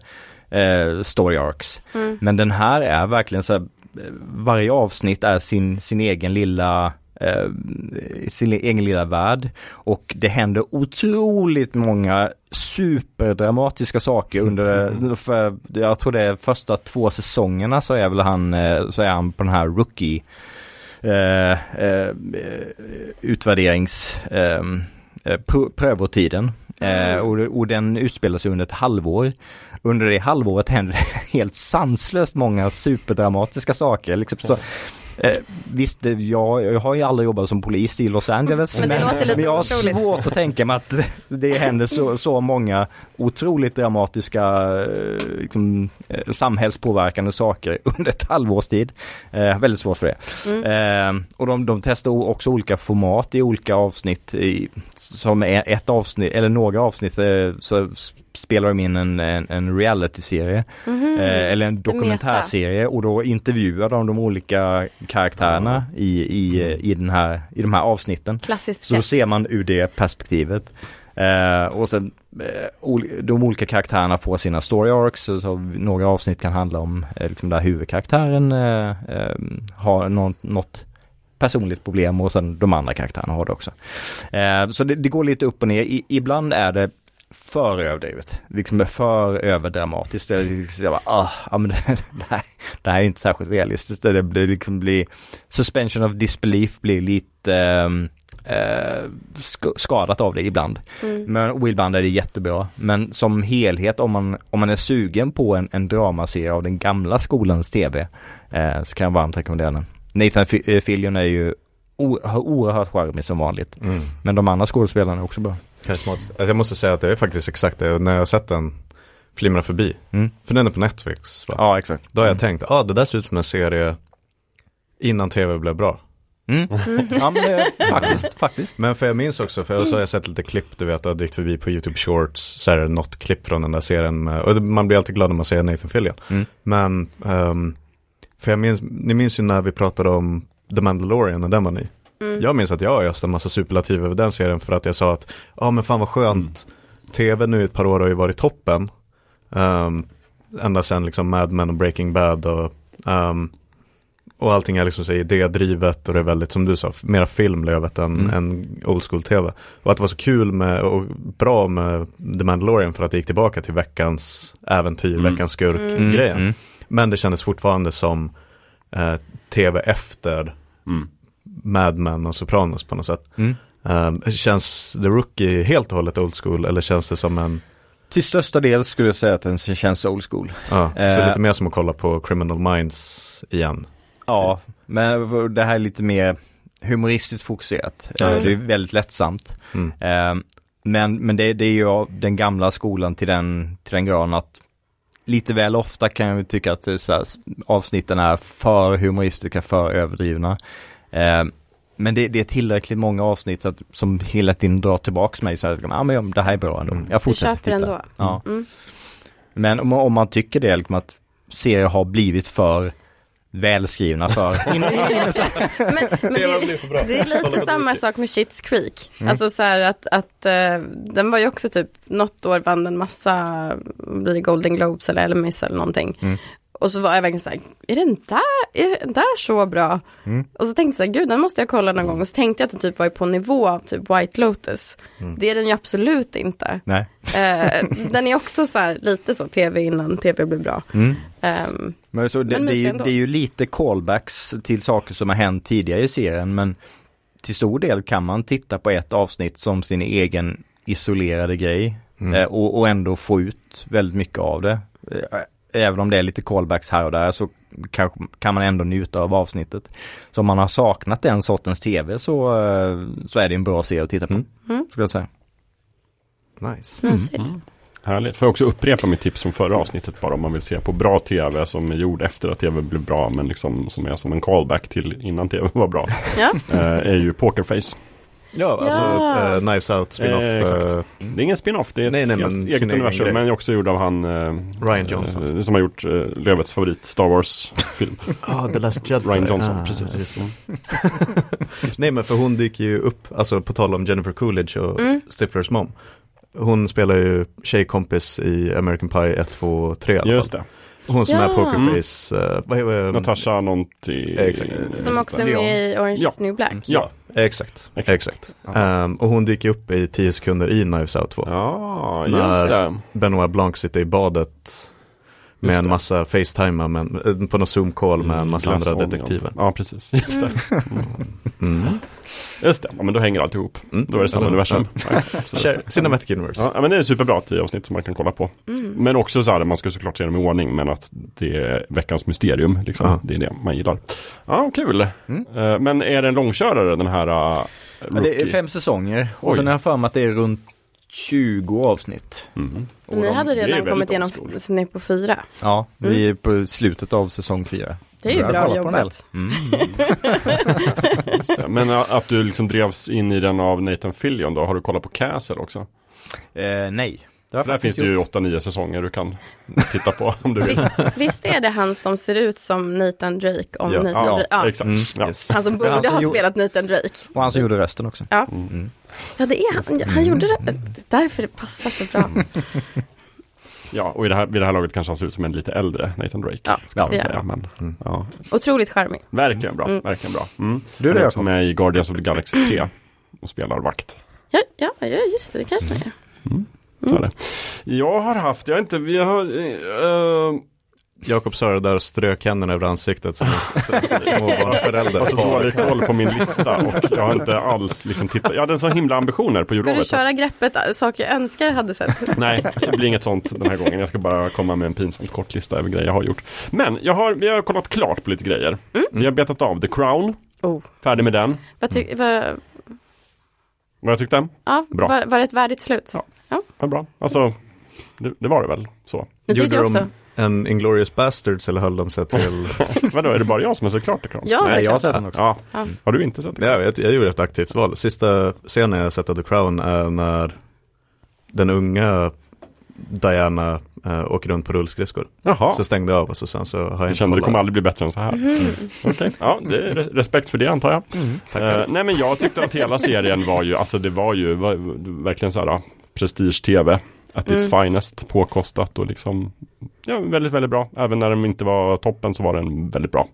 eh, story arcs. Mm. Men den här är verkligen så här, eh, varje avsnitt är sin, sin egen lilla eh, sin egen lilla värld och det händer otroligt många superdramatiska saker under, för jag tror det är första två säsongerna så är väl han, eh, så är han på den här rookie eh, eh, utvärderings eh, eh, prö- prövotiden. Eh, och, och den utspelar sig under ett halvår. Under det halvåret händer helt sanslöst många superdramatiska saker. Liksom så, Eh, visst, jag, jag har ju aldrig jobbat som polis i Los Angeles. Men lite men jag har otroligt. svårt att tänka mig att det händer så, så många otroligt dramatiska eh, liksom, eh, samhällspåverkande saker under ett halvårs tid. Eh, väldigt svårt för det. Mm. Eh, och de, de testar också olika format i olika avsnitt. I, som är ett avsnitt, eller några avsnitt eh, så spelar de in en, en, en reality-serie. Mhm. Eh, eller en dokumentärserie och då intervjuar de de olika karaktärerna i, i, i, den här, i de här avsnitten. Klassiskt Så då ser man ur det perspektivet. Eh, och sen eh, de olika karaktärerna får sina story arcs. Så, så några avsnitt kan handla om eh, liksom där huvudkaraktären eh, har något, något personligt problem och sen de andra karaktärerna har det också. Eh, så det, det går lite upp och ner. I, ibland är det för överdrivet, liksom för överdramatiskt. Det, är liksom, jag bara, ah, ja, men det, det, här, det här är inte särskilt realistiskt. Det blir liksom blir, suspension of disbelief blir lite ehm, eh, sk- skadat av det ibland. Mm. Men ibland är det jättebra. Men som helhet om man, om man är sugen på en, en dramaserie av den gamla skolans tv eh, så kan jag varmt rekommendera den. Nathan eh, Fillion är ju o- oerhört charmig som vanligt. Mm. Men de andra skådespelarna är också bra. Karismatiskt. Alltså jag måste säga att det är faktiskt exakt det, när jag har sett den flimra förbi. Mm. För den är på Netflix va? Ja, exakt. Då har jag tänkt, ja ah, det där ser ut som en serie innan tv blev bra. Mm. Ja, men eh, faktiskt, faktiskt. Men för jag minns också, för så har jag sett lite klipp, du vet, jag har dykt förbi på YouTube Shorts, så är det något klipp från den där serien, med, och det- man blir alltid glad när man ser Nathan Fillion. Mm. Men, ehm, för jag minns, ni minns ju när vi pratade om The Mandalorian, när den var ny. Mm. Jag minns att jag har öst en massa superlativ över den serien för att jag sa att, ja men fan vad skönt, tv nu i ett par år har ju varit toppen. Um, ända sedan liksom Mad Men och Breaking Bad och, ehm, och allting är liksom så idédrivet och det är väldigt, som du sa, mera filmlövet än, Mm. än old school tv. Och att det var så kul med, och bra med The Mandalorian för att det gick tillbaka till veckans äventyr, Mm. veckans skurk Mm. grejen. Mm. Men det kändes fortfarande som eh, tv efter Mm. Mad Men och Sopranos på något sätt. Mm. Um, känns The Rookie helt och hållet old school eller känns det som en, Till största del skulle jag säga att den känns old school. ja, så Eh. lite mer som att kolla på Criminal Minds igen. Ja, men det här är lite mer humoristiskt fokuserat. Ja. Det är väldigt lättsamt. Mm. Eh, Men, men det, det är ju den gamla skolan till den, till den graden att lite väl ofta kan jag tycka att här, avsnitten är för humoristiska, för överdrivna. Eh, Men det, det är tillräckligt många avsnitt att, som hela tiden drar tillbaks mig så här, ja men det här är bra ändå. Mm. Jag fortsätter titta. ändå. Ja. Mm. Men om, om man tycker det, liksom att serier har blivit för välskrivna för... In, in, in, Men, men det, det är lite samma sak med Shits Creek. Alltså så här att, att eh, den var ju också typ, något år vann den massa, blir det Golden Globes eller Emmys eller någonting. Mm. Och så var jag verkligen så här, är den där, är den där så bra? Mm. Och så tänkte jag så här, gud den måste jag kolla någon gång. Och så tänkte jag att den typ var på nivå av typ White Lotus. Mm. Det är den ju absolut inte. Nej. Eh, den är också så här, lite så tv innan tv blev bra. Mm. Ehm, Men så det, Men det, är ju, det är ju lite callbacks till saker som har hänt tidigare i serien men till stor del kan man titta på ett avsnitt som sin egen isolerade grej Mm. eh, och, och ändå få ut väldigt mycket av det. Även om det är lite callbacks här och där så kanske, kan man ändå njuta av avsnittet. Så om man har saknat den sortens tv så, eh, så är det en bra serie att titta på. Mm. Mm. Skulle jag säga. Nice. mysigt. Mm. Härligt. Får jag också upprepa mitt tips från förra avsnittet bara om man vill se på bra tv som är gjord efter att tv blev bra men liksom som är som en callback till innan tv var bra. Ja. eh, är ju Pokerface. Ja, alltså Ja. eh, Knives Out spin-off. Eh, exakt. eh, Det är ingen spin-off, det är ett Nej, nej, helt men eget universum men också gjord av han eh, Ryan Johnson. som har gjort eh, Lövets favorit Star Wars-film. Ah, The Last Jedi. Ryan Johnson, Ah, precis. Nej men för hon dyker ju upp, alltså på tal om Jennifer Coolidge och Mm. Stiflers mom. Hon spelar ju tjejkompis i American Pie 1, 2, 3 i alla Just fall. det. Hon som Ja. är pokerface, eh, vad heter Natasha någonting. Exakt. Som också är med i Orange Ja. is New Black. Ja, Exakt, Exakt. exakt. Ehm, och hon dyker upp i 10 sekunder i Knives Out 2. ja När- just det. Benoit Blanc sitter i badet Med en massa Facetime men, eh, på någon Zoom-call med en massa Glass andra detektiver. Ja, precis. Just det. Mm. Just det. Ja, men då hänger allt ihop. Mm. Då är det samma Ja, universum. Ja. Share- Cinematic Universe. Ja, men det är superbra tio avsnitt som man kan kolla på. Men också så här, man ska såklart se dem i ordning, men att det är veckans mysterium. Liksom. Ja. Det är det man gillar. Ja, kul. Eh, Men är det en långkörare den här uh, Men det är fem säsonger och Oj. sen har jag för mig att det är runt 20 avsnitt. Och Ni de- hade redan kommit igenom så ni är på fyra. Ja, vi är på slutet av säsong fyra. Det är ju bra jobbat. Mm. Det. Men uh, att du liksom drevs in i den av Nathan Fillion då, har du kollat på Castle också? Eh, nej. Där finns det ju gjort. 8-9 säsonger du kan titta på om du vill. Vi- Visst är det han som ser ut som Nathan Drake om Ja. Nathan Ja, Drake? Ja. exakt. Mm, Ja. yes. Han som borde han som ha gjorde- spelat Nathan Drake. Och han som gjorde rösten också. Ja, Mm. Ja det är han. Han gjorde det. Är därför det passar så bra. Ja, och i det här, vid det här laget kanske han ser ut som en lite äldre Nathan Drake. Ja, ska gör säga. Men, Mm. ja, Otroligt charmig. verkligen bra, Mm. verkligen bra. Mm. Du är också med i Guardians of the Galaxy 3 och spelar vakt. Ja, ja, ja just det. Det kanske det är. Det. Jag har haft, jag har inte, vi har, eh, Jakob sa det där och strök händerna över ansiktet som en stressad småbarnsförälder. har så dålig koll på min lista och jag har inte alls liksom tittat. Jag hade sån himla ambitioner på Ska du jullovet. köra greppet äh, saker jag önskar jag hade sett? Nej, det blir inget sånt den här gången. Jag ska bara komma med en pinsamt kort lista över grejer jag har gjort. Men jag har, vi har kollat klart på lite grejer. Vi har betat av The Crown, Oh. färdig med den. Vad ty- vad, Vad jag tyckte? ja, Bra. var, var det ett värdigt slut? Ja. Vad bra. Alltså, det, det var det väl så. Det tyckte jag också. En Inglourious Basterds eller höll de sig till? Vadå, är det bara jag som har sett klart Crown? Ja, Nej, jag har sett den också. Ja. Ja. Har du inte sett det? Ja, jag, jag gjorde ett aktivt val. Sista scenen jag sett av The Crown är när den unga Diana äh, åker runt på rullskridskor. Jaha. Så stängde jag av och så sen så har jag Jag inte kände det kommer aldrig bli bättre än så här. Mhm. Okej, ja, det är re- respekt för det antar jag. Eh, nej men jag tyckte att hela serien var ju, alltså det var ju var, verkligen så här prestige-tv. At its finest, påkostat och liksom Ja, väldigt, väldigt bra. Även när den inte var toppen så var den väldigt bra.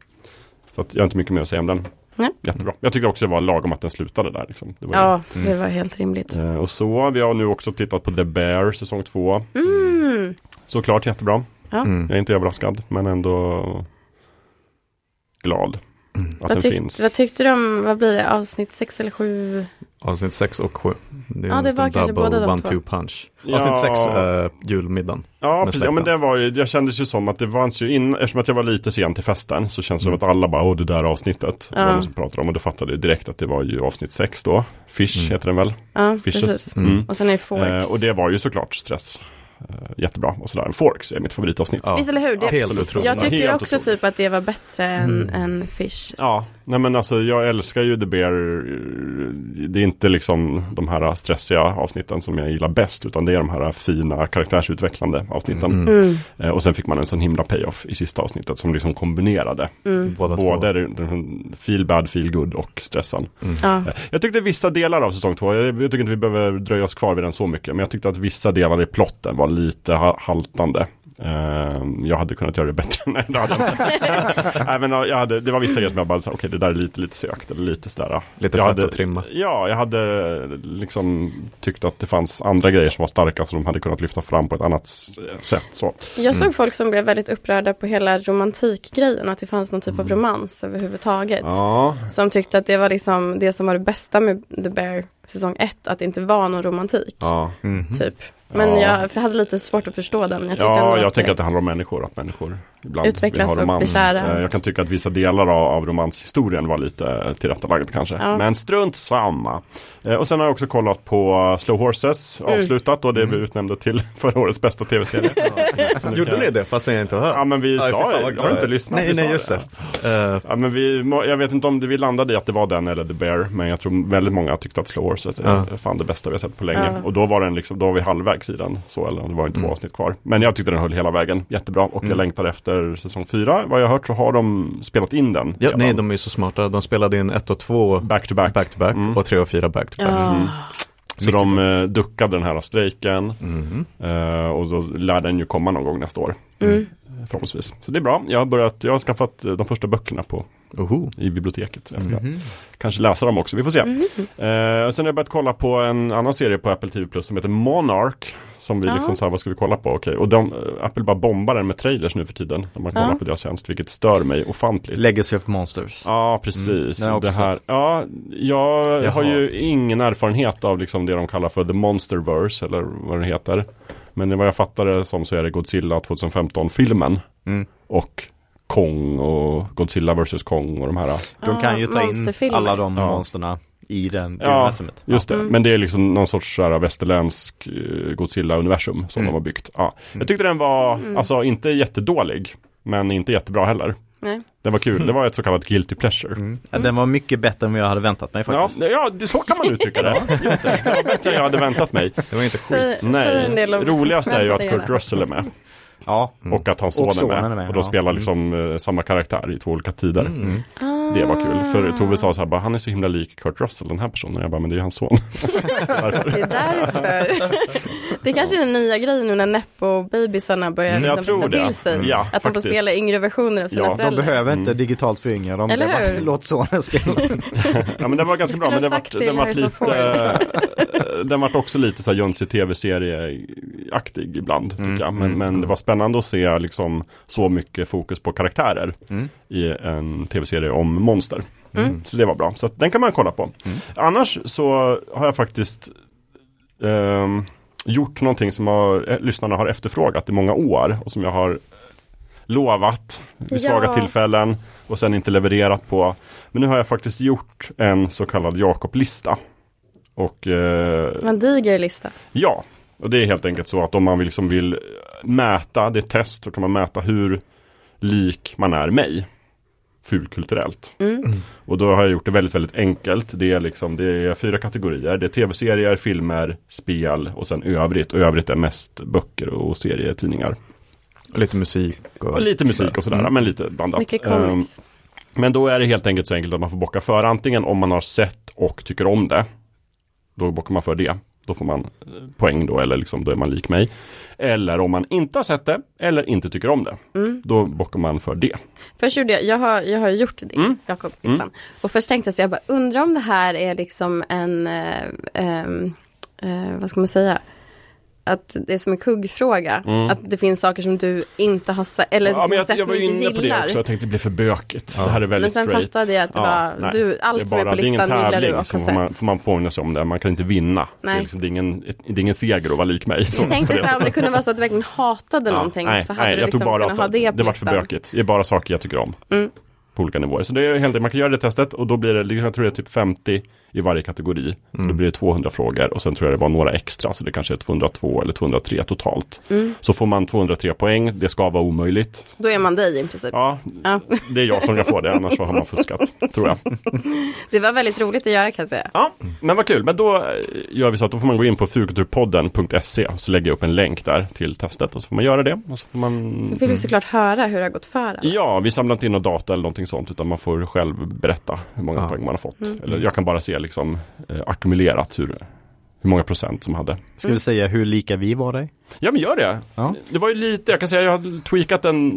Så att jag har inte mycket mer att säga om den. Nej. Jättebra. Jag tyckte också det var lagom att den slutade där. Liksom. Det var ju- Ja, det var helt rimligt. Eh, och så, vi har nu också tittat på The Bear säsong två. Mm. Såklart jättebra. Ja. Mm. Jag är inte överraskad, men ändå glad att Vad, den tyck, finns. vad tyckte du om, vad blir det, avsnitt sex eller sju? Avsnitt 6 och 7. Det Ja, det var kanske båda de one två. two punch. Ja. Avsnitt 6 är julmiddagen. Ja, precis. ja, men det var ju, jag kändes ju som att det fanns ju in, eftersom att jag var lite sen till festen så känns det som att alla bara, åh det där avsnittet. Ja. Var någon som pratade om och då fattade jag direkt att det var ju avsnitt 6 då. Fish Mm. heter den väl? Ja, Fishes. precis. Mm. Och sen är det Forks. Eh, och det var ju såklart stress. Eh, jättebra och sådär. Forks är mitt favoritavsnitt. Ja. Visst eller hur? Det, Helt jag tycker också otroligt. typ att det var bättre än, än Fish. Ja, nej men alltså jag älskar ju The Bear. Det är inte liksom de här stressiga avsnitten som jag gillar bäst utan det är de här fina karaktärsutvecklande avsnitten. Mm. Eh, Och sen fick man en sån himla payoff i sista avsnittet som liksom kombinerade Mm. Båda både den- feel bad, feel good och stressen. Ja. Jag tyckte vissa delar av säsong två, jag, jag tycker inte vi behöver dröja oss kvar vid den så mycket, men jag tyckte att vissa delar i plotten var lite ha- haltande. Eh, jag hade kunnat göra det bättre. Nej, det hade jag inte. Nej, men jag hade, det var vissa grejer som jag bara, sa, okej det där är lite, lite sökt eller lite sådär. Lite jag fett hade, att trimma. Ja, jag hade liksom tyckt att det fanns andra grejer som var starka som de hade kunnat lyfta fram på ett annat sätt. Så. Jag såg folk som blev väldigt upprörda på hela romantikgrejen att det fanns någon typ av romans överhuvudtaget. Ja, Som tyckte att det var liksom det som var det bästa med The Bear säsong 1, att det inte var någon romantik. ja. Mhm. Typ. Men Ja. jag, hade lite svårt att förstå den. Jag Ja, jag att tänker det, att det handlar om människor, att människor ibland Utvecklas och blir kära. Eh, Jag kan tycka att vissa delar av, av romanshistorien var lite tillrättalagd kanske. Ja. Men strunt samma. Eh, Och sen har jag också kollat på Slow Horses, Mm. avslutat och det vi utnämnde till förra årets bästa tv-serie. Gjorde ni det fast jag inte har hört? Ja men vi Aj, sa fan, det, vad har jag inte lyssnat? Nej, nej just det. Eh, Ja, men vi, jag vet inte om det, vi landade i att det var den eller The Bear Men jag tror väldigt många tyckte att Slow Horses är Ja. fan det bästa vi har sett på länge Ja. Och då var den liksom, då var vi halvvägs i den så eller det var ju två Mm. avsnitt kvar Men jag tyckte den höll hela vägen, jättebra och jag längtar efter säsong fyra Vad jag har hört så har de spelat in den ja, nej, de är ju så smarta. De spelade in 1 och 2 Back to back, back to back Mm. och 3 och 4 back to back. Ja. Så de eh, duckade den här strejken Mhm. eh, Och då lär den ju komma någon gång nästa år Mm. Förhoppningsvis. Så det är bra. Jag har börjat, jag har skaffat eh, de första böckerna på, Oho. i biblioteket. Jag ska Mhm. kanske läsa dem också, vi får se. Mhm. Eh, sen har jag börjat kolla på en annan serie på Apple TV Plus som heter Monarch. Som vi Ja. liksom sa, vad ska vi kolla på? Okej, och de, eh, Apple bara bombar den med trailers nu för tiden. När man kollar Ja. på deras tjänst, vilket stör mig ofantligt. Legacy of Monsters. Ja, precis. Mm, det här, ja, jag Jaha. har ju ingen erfarenhet av liksom det de kallar för The Monsterverse eller vad det heter. Men vad jag fattar det som så är det Godzilla 2015-filmen Mm. och Kong och Godzilla vs Kong och de här. De kan ju ta in alla de Ja. monsterna i den Ja, universumet. Just det, Mm. men det är liksom någon sorts så här västerländsk eh, Godzilla-universum som Mm. de har byggt. Ja. Jag tyckte den var, Mm. alltså inte jättedålig, men inte jättebra heller. Nej. Den var kul, det var ett så kallat guilty pleasure. Mm. Ja, den var mycket bättre än vad jag hade väntat mig Ja, faktiskt. ja det, så kan man uttrycka det. Just det. Det var bättre än jag hade väntat mig. Det var inte skit. Nej, roligast är ju att. Kurt Russell är med. Ja. Och att hans son, Och är, med. är med, Och de ja. spelar liksom eh, samma karaktär i två olika tider. Mm. Det var kul. För Tove sa så här, bara, han är så himla lik Kurt Russell, den här personen. Jag bara, men det är ju hans son. Det är därför. Det kanske är den nya grejen nu när Nepo-bebisarna börjar Mm, liksom tror fixa det. till sig. Ja, att de får faktiskt. spela yngre versioner av sina Ja, de De föräldrar. behöver inte Mm. digitalt föryngra dem. Eller Det är bara- hur? Låt sonen spela. Ja men den var ganska bra, men den vart, till den vart lite, den vart också lite så här Jönsig tv-serie-aktig ibland Mm, tycker jag. Men, mm, men mm. det var spännande att se liksom så mycket fokus på karaktärer Mm. I en tv-serie om monster. Mm. Så det var bra, så att den kan man kolla på. Mm. Annars så har jag faktiskt ehm, gjort någonting som har, eh, lyssnarna har efterfrågat i många år och som jag har lovat vid svaga Ja. tillfällen och sen inte levererat på. Men nu har jag faktiskt gjort en så kallad Jakob-lista. Och eh, en diger lista. ja, och det är helt enkelt så att om man vill, liksom vill mäta, det är ett test, så kan man mäta hur lik man är mig. Fulkulturellt. Mm. Och då har jag gjort det väldigt, väldigt enkelt. Det är liksom, det är fyra kategorier. Det är tv-serier, filmer, spel och sen övrigt. Och övrigt är mest böcker och serietidningar. Lite musik. Och, Och lite musik och sådär, Mm. men lite blandat. Mycket Ehm, comics. Men då är det helt enkelt så enkelt att man får bocka för antingen om man har sett och tycker om det. Då bockar man för det. Då får man poäng då eller liksom då är man lik mig. Eller om man inte har sett det eller inte tycker om det. Mm. Då bockar man för det. Först gjorde jag, jag har, jag har gjort det, Mm. Jakob-listan. Och först tänkte jag så jag bara, undrar om det här är liksom en, eh, ehm, eh, vad ska man säga? Att det är som en kuggfråga. Mm. Att det finns saker som du inte har sett, eller Ja, men har jag, sett jag var ju inte inne på det gillar. också. Jag tänkte det blir för bökigt. Ja. Det här är väldigt Men sen straight. fattade jag att det Ja, var, nej. du, Det allt är som är bara, på det är ingen listan gillar du tävling och har får man, sett. får man påminna sig om det. Man kan inte vinna. Det är, Nej. liksom, det är, ingen, det är ingen seger att vara lik mig. Så- Jag tänkte så här, om det kunde vara så att du verkligen hatade Ja, någonting nej, så hade nej, du liksom bara kunnat ha så- det på Det var för bökigt. Det är bara saker jag tycker om. Mm. På olika nivåer. Så det är helt enkelt, man kan göra det testet och då blir det, liksom, jag tror det är typ 50 i varje kategori. Så Mm. då blir det 200 frågor och sen tror jag det var några extra. Så det kanske är 202 eller 203 totalt. Mm. Så får man 203 poäng, det ska vara omöjligt. Då är man dig i princip. Ja, Ja. det är jag som jag får det, annars så har man fuskat. Tror jag. Det var väldigt roligt att göra kan jag säga. Ja, men vad kul. Men då eh, gör vi så att då får man gå in på fulkulturpodden.se så lägger jag upp en länk där till testet och så får man göra det. Och så får man... Så vill du såklart höra hur det har gått för alla. Ja, vi samlar inte in någon data eller någonting sånt utan man får själv berätta hur många Ja. poäng man har fått. Mm. Eller jag kan bara se liksom eh, ackumulerat hur, hur många procent som hade. Ska vi säga hur lika vi var dig? Ja men gör det. Ja. Det var ju lite, jag kan säga jag har tweakat den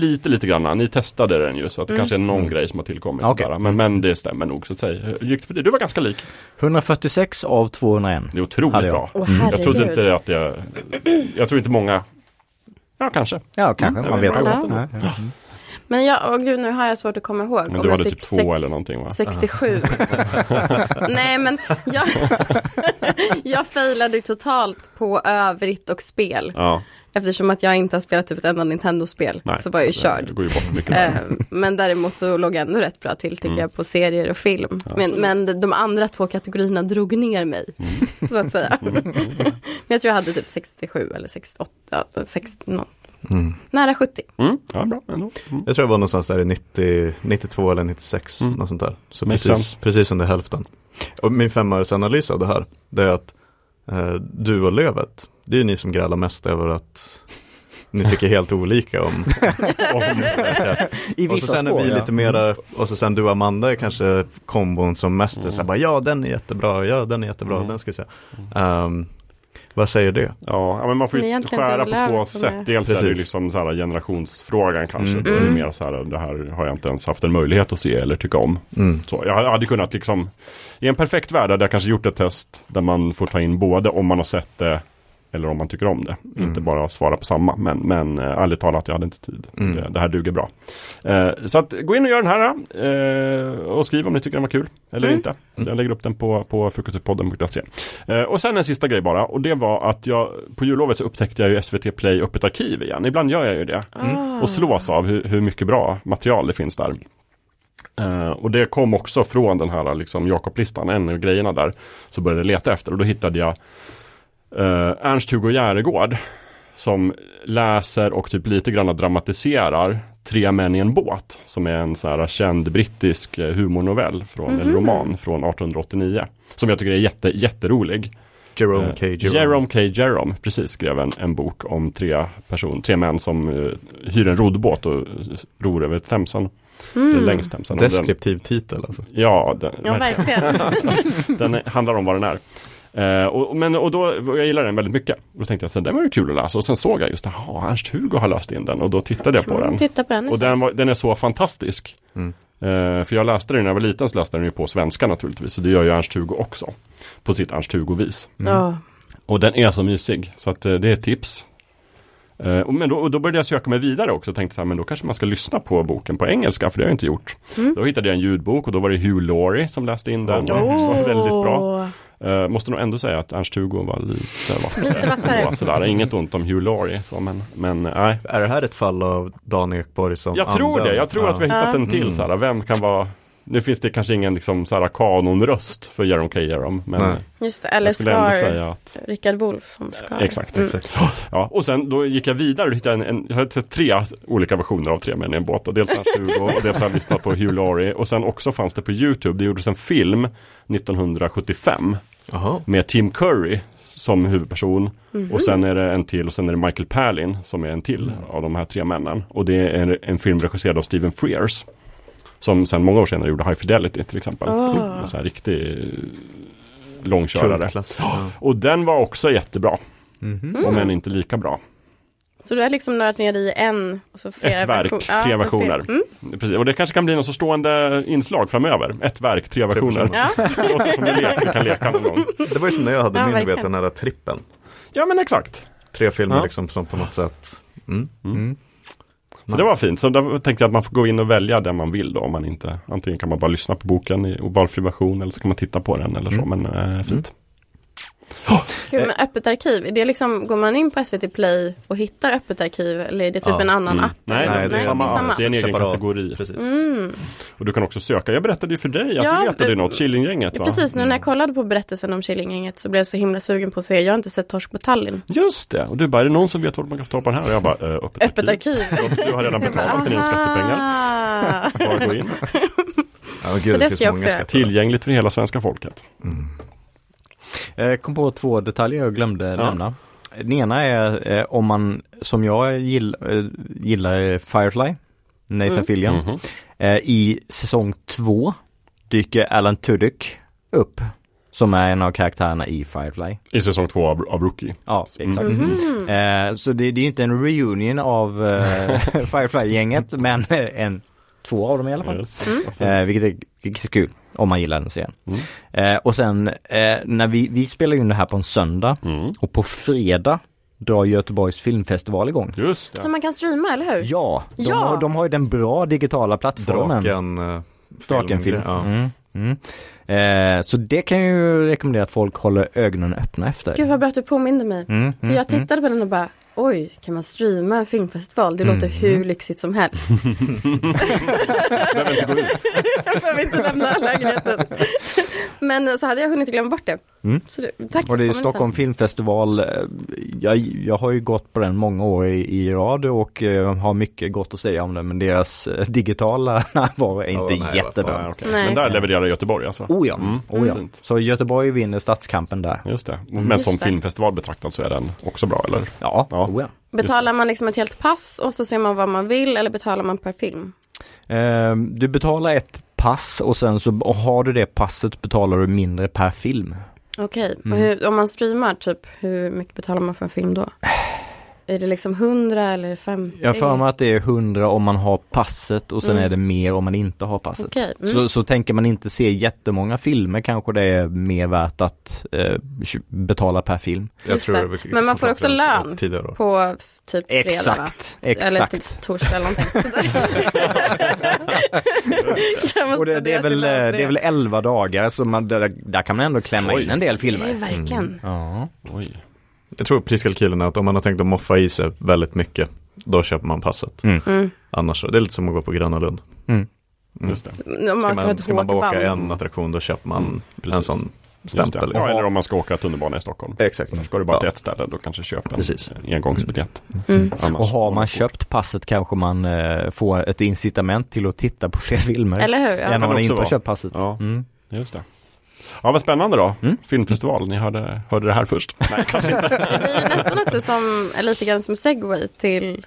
lite lite grann. Ni testade den ju så att det Mm. kanske är någon Mm. grej som har tillkommit. Okej. sådär. Men, men det stämmer nog så att säga. Hur gick det för dig? Du var ganska lik. 146 av 201. Det är otroligt jag. bra. Mm. Jag trodde inte att det, jag tror inte många, ja kanske. Ja, kanske. Mm, man vet aldrig. Ja. Men jag, åh gud nu har jag svårt att komma ihåg. Men du hade typ två sex- eller någonting va? 67. Nej men jag, jag failade totalt på övrigt och spel. Ja, Eftersom att jag inte har spelat typ ett enda Nintendo-spel så var jag ju Det körd. går ju bort mycket där. Eh, Men däremot så låg jag ändå rätt bra till tycker Mm. jag på serier och film. Men, men de andra två kategorierna drog ner mig. Mm. Så att säga. Men jag tror jag hade typ 67 eller 68, 60, nå- Mm. nära 70. Mm. Ja, bra ändå. Mm. Jag tror jag var någonstans där i 90, 92 eller 96, Mm. något sånt där. Så Makes precis, sense. precis under hälften. Och min femårsanalys av det här, det är att eh, du och Lövet, det är ni som grälar mest över att ni tycker helt olika om. om I och så vissa sen är spår, vi ja. lite mera, och så sen du och Amanda är kanske kombon som mest är så här, bara, ja den är jättebra, ja den är jättebra, Mm. den ska vi se. Um, Vad säger det? Ja, men man får ju skära på två sätt. är- Dels är det ju Precis. liksom så här generationsfrågan kanske. Mm. Då är det Mm. mer så här, det här har jag inte ens haft en möjlighet att se eller tycka om. Mm. Så jag hade kunnat liksom, i en perfekt värld hade jag kanske gjort ett test där man får ta in både om man har sett det eller om man tycker om det. Mm. Inte bara svara på samma. Men, men äh, ärligt talat, jag hade inte tid. Mm. Det, det här duger bra. Eh, så att gå in och gör den här eh, och skriv om ni tycker den var kul eller Mm. inte. Jag lägger upp den på, på frukostpodden.se. Eh, och sen en sista grej bara och det var att jag på jullovet så upptäckte jag ju SVT Play öppet arkiv igen. Ibland gör jag ju det. Ah. Och slås av hur, hur mycket bra material det finns där. Eh, och det kom också från den här liksom Jakob-listan, en av grejerna där. Så började jag leta efter och då hittade jag eh, Ernst-Hugo Järegård. Som läser och typ lite grann dramatiserar Tre män i en båt. Som är en så här känd brittisk eh, humornovell, från, eller roman från 1889. Som jag tycker är jätte, jätterolig. Jerome Eh, K. Jerome. Jerome K. Jerome, precis, skrev en, en bok om tre person, tre män som uh, hyr en roddbåt och uh, ror över Themsen. Mm. Längs Themsen. Och den- Deskriptiv titel alltså. Ja, den, Ja, verkligen. den är- handlar om vad den är. Eh, och, men, och då, jag gillar den väldigt mycket. Då tänkte jag att den var ju kul att läsa och sen såg jag just jaha, Ernst-Hugo har läst in den och då tittade jag på den. Titta på den. Och den, var, den är så fantastisk. Mm. Eh, för jag läste den när jag var liten så läste den ju på svenska naturligtvis. Och det gör ju Ernst-Hugo också. På sitt Ernst-Hugo-vis. Ja. Och den är så mysig så att eh, det är ett tips. Eh, och men då, och då började jag söka mig vidare också och tänkte så här, men då kanske man ska lyssna på boken på engelska för det har jag inte gjort. Mm. Då hittade jag en ljudbok och då var det Hugh Laurie som läste in den. Oh. Så väldigt bra. Eh, måste nog ändå säga att Ernst-Hugo var lite vassare. Lite vassare. ändå, sådär. Inget ont om Hugh Laurie så, men, men nej. Är det här ett fall av Dan Ekborg som Jag tror anden? det, jag tror att vi har hittat Ja. en till Mm. såhär, vem kan vara Nu finns det kanske ingen liksom såhär kanonröst för Jerome K. Jerome men Nej. Just det, eller Scar, att Rickard Wolff som Scar. Exakt, Mm. exakt. Ja, och sen då gick jag vidare och hittade en, en jag har sett tre olika versioner av Tre män i en båt. Och dels Ernst-Hugo och dels har jag lyssnat på Hugh Laurie. Och sen också fanns det på YouTube, det gjordes en film 1975 Jaha. med Tim Curry som huvudperson. Mhm. Och sen är det en till och sen är det Michael Palin som är en till av de här tre männen. Och det är en film regisserad av Stephen Frears. Som sen många år senare gjorde High Fidelity till exempel. Ah. En sån här riktig långkörare. Ja. Och den var också jättebra. Mhm. Om än inte lika bra. Så du har liksom nördat ner i en och så flera Ett verk, version- ja, tre så versioner. Mm. Precis. Och det kanske kan bli något så stående inslag framöver. Ett verk, tre versioner. Ja. Det låter som en lek vi kan leka någon gång. Det var ju som när jag hade Ja, min, vet, den här trippen. Ja men exakt. Tre filmer Ja. liksom som på något sätt. Mm. Mm. Så det var fint. Så där tänkte jag att man får gå in och välja den man vill då. Om man inte, antingen kan man bara lyssna på boken i valfri version eller så kan man titta på den eller så. Men äh, fint. Kul med öppet arkiv. Är det liksom, går man in på SVT Play och hittar öppet arkiv eller är det typ Ja. en annan Mm. app? Nej, Nej, det, det är är samma. Det är en egen Separat. kategori. Precis. Mm. Och du kan också söka. Jag berättade ju för dig att Ja, du letade det- något, Killinggänget Ja, precis, nu när jag kollade på berättelsen om Killinggänget så blev jag så himla sugen på att se, jag har inte sett Torsk på Tallinn. Just det, och du bara, är det någon som vet vart man kan få tag på den här? Och jag bara, äh, öppet, Öppet arkiv. Du, du har redan betalat med dina skattepengar. Bara gå in. Ja, gud, det det ska jag många också. Tillgängligt för hela svenska folket. Jag Eh, kom på två detaljer jag glömde Ja. nämna. Den ena är eh, om man, som jag gill, eh, gillar Firefly, Nathan Mm. Fillion. Mhm. Eh, I säsong två dyker Alan Tudyk upp. Som är en av karaktärerna i Firefly. I säsong två av, av Rookie. Ja, exakt. Mhm. Eh, så det, det är inte en reunion av eh, Firefly-gänget, men en, två av dem i alla fall. Just Mm. Eh, vilket, är, vilket är kul, om man gillar den serien. Mm. Eh, och sen, eh, när vi, vi spelar in det här på en söndag Mm. och på fredag drar Göteborgs filmfestival igång. Just Så det. man kan streama, eller hur? Ja, de, Ja. Har, de har ju den bra digitala plattformen. Draken. eh, Drakenfilm. Ja. Mm, mm. Eh, så det kan jag ju rekommendera att folk håller ögonen öppna efter. Gud vad bra att du påminde mig. Mm, För mm, jag tittade på den och bara, oj, kan man streama en filmfestival? Det låter Mm. hur lyxigt som helst. Behöver inte gå ut. jag behöver inte lämna lägenheten. Men så hade jag hunnit glömma bort det. Mm. Så det, tack Och det är Stockholm filmfestival. eh, Jag, jag har ju gått på den många år i, i rad och eh, har mycket gott att säga om den men deras eh, digitala närvaro är inte nej, jättebra. Nej, okej. Nej. Men där levererar Göteborg alltså. Oh ja, Mm. oh ja. Så Göteborg vinner stadskampen där. Just det. Men Mm. Just som det. filmfestival betraktad så är den också bra eller? Ja, Ja. Oh ja. Betalar man liksom ett helt pass och så ser man vad man vill eller betalar man per film? Eh, Du betalar ett pass och sen så och har du det passet betalar du mindre per film. Okej, Mm. och hur, om man streamar, typ, hur mycket betalar man för en film då? Är det liksom 100 eller 50? Jag för mig att det är 100 om man har passet och sen Mm. är det mer om man inte har passet. Okej, mm. Så, så tänker man inte se jättemånga filmer kanske det är mer värt att eh, betala per film. Jag Just tror det. det Men man får också lön då. på typ fredag va? Exakt, Eller exakt. typ torsdag eller någonting. Och det, det, är väl, på det är väl 11 dagar så man, där, där kan man ändå klämma Oj. in en del Det är filmer. verkligen. Ja. Oj. Jag tror priskalkylen är att om man har tänkt att moffa i sig väldigt mycket, då köper man passet. Mm. Annars så, det är lite som att gå på Gröna Lund. Mm. Just det. Om man Ska man, ska man bara åka en attraktion, då köper man en precis. sån stämpel. Ja, eller om man ska åka tunnelbana i Stockholm. Exakt. Ska du bara till Ja. ett ställe, då kanske köp en Precis. engångsbiljett. Mm. Annars Och har man köpt passet kanske man eh, får ett incitament till att titta på fler filmer. Eller hur? än Ja. om kan man inte har köpt passet. Ja. Mm. Just det. Ja, vad spännande då. Mm. Filmfestival, ni hörde, hörde det här först. Nej, kanske inte. Det ju nästan också som, lite grann som segway till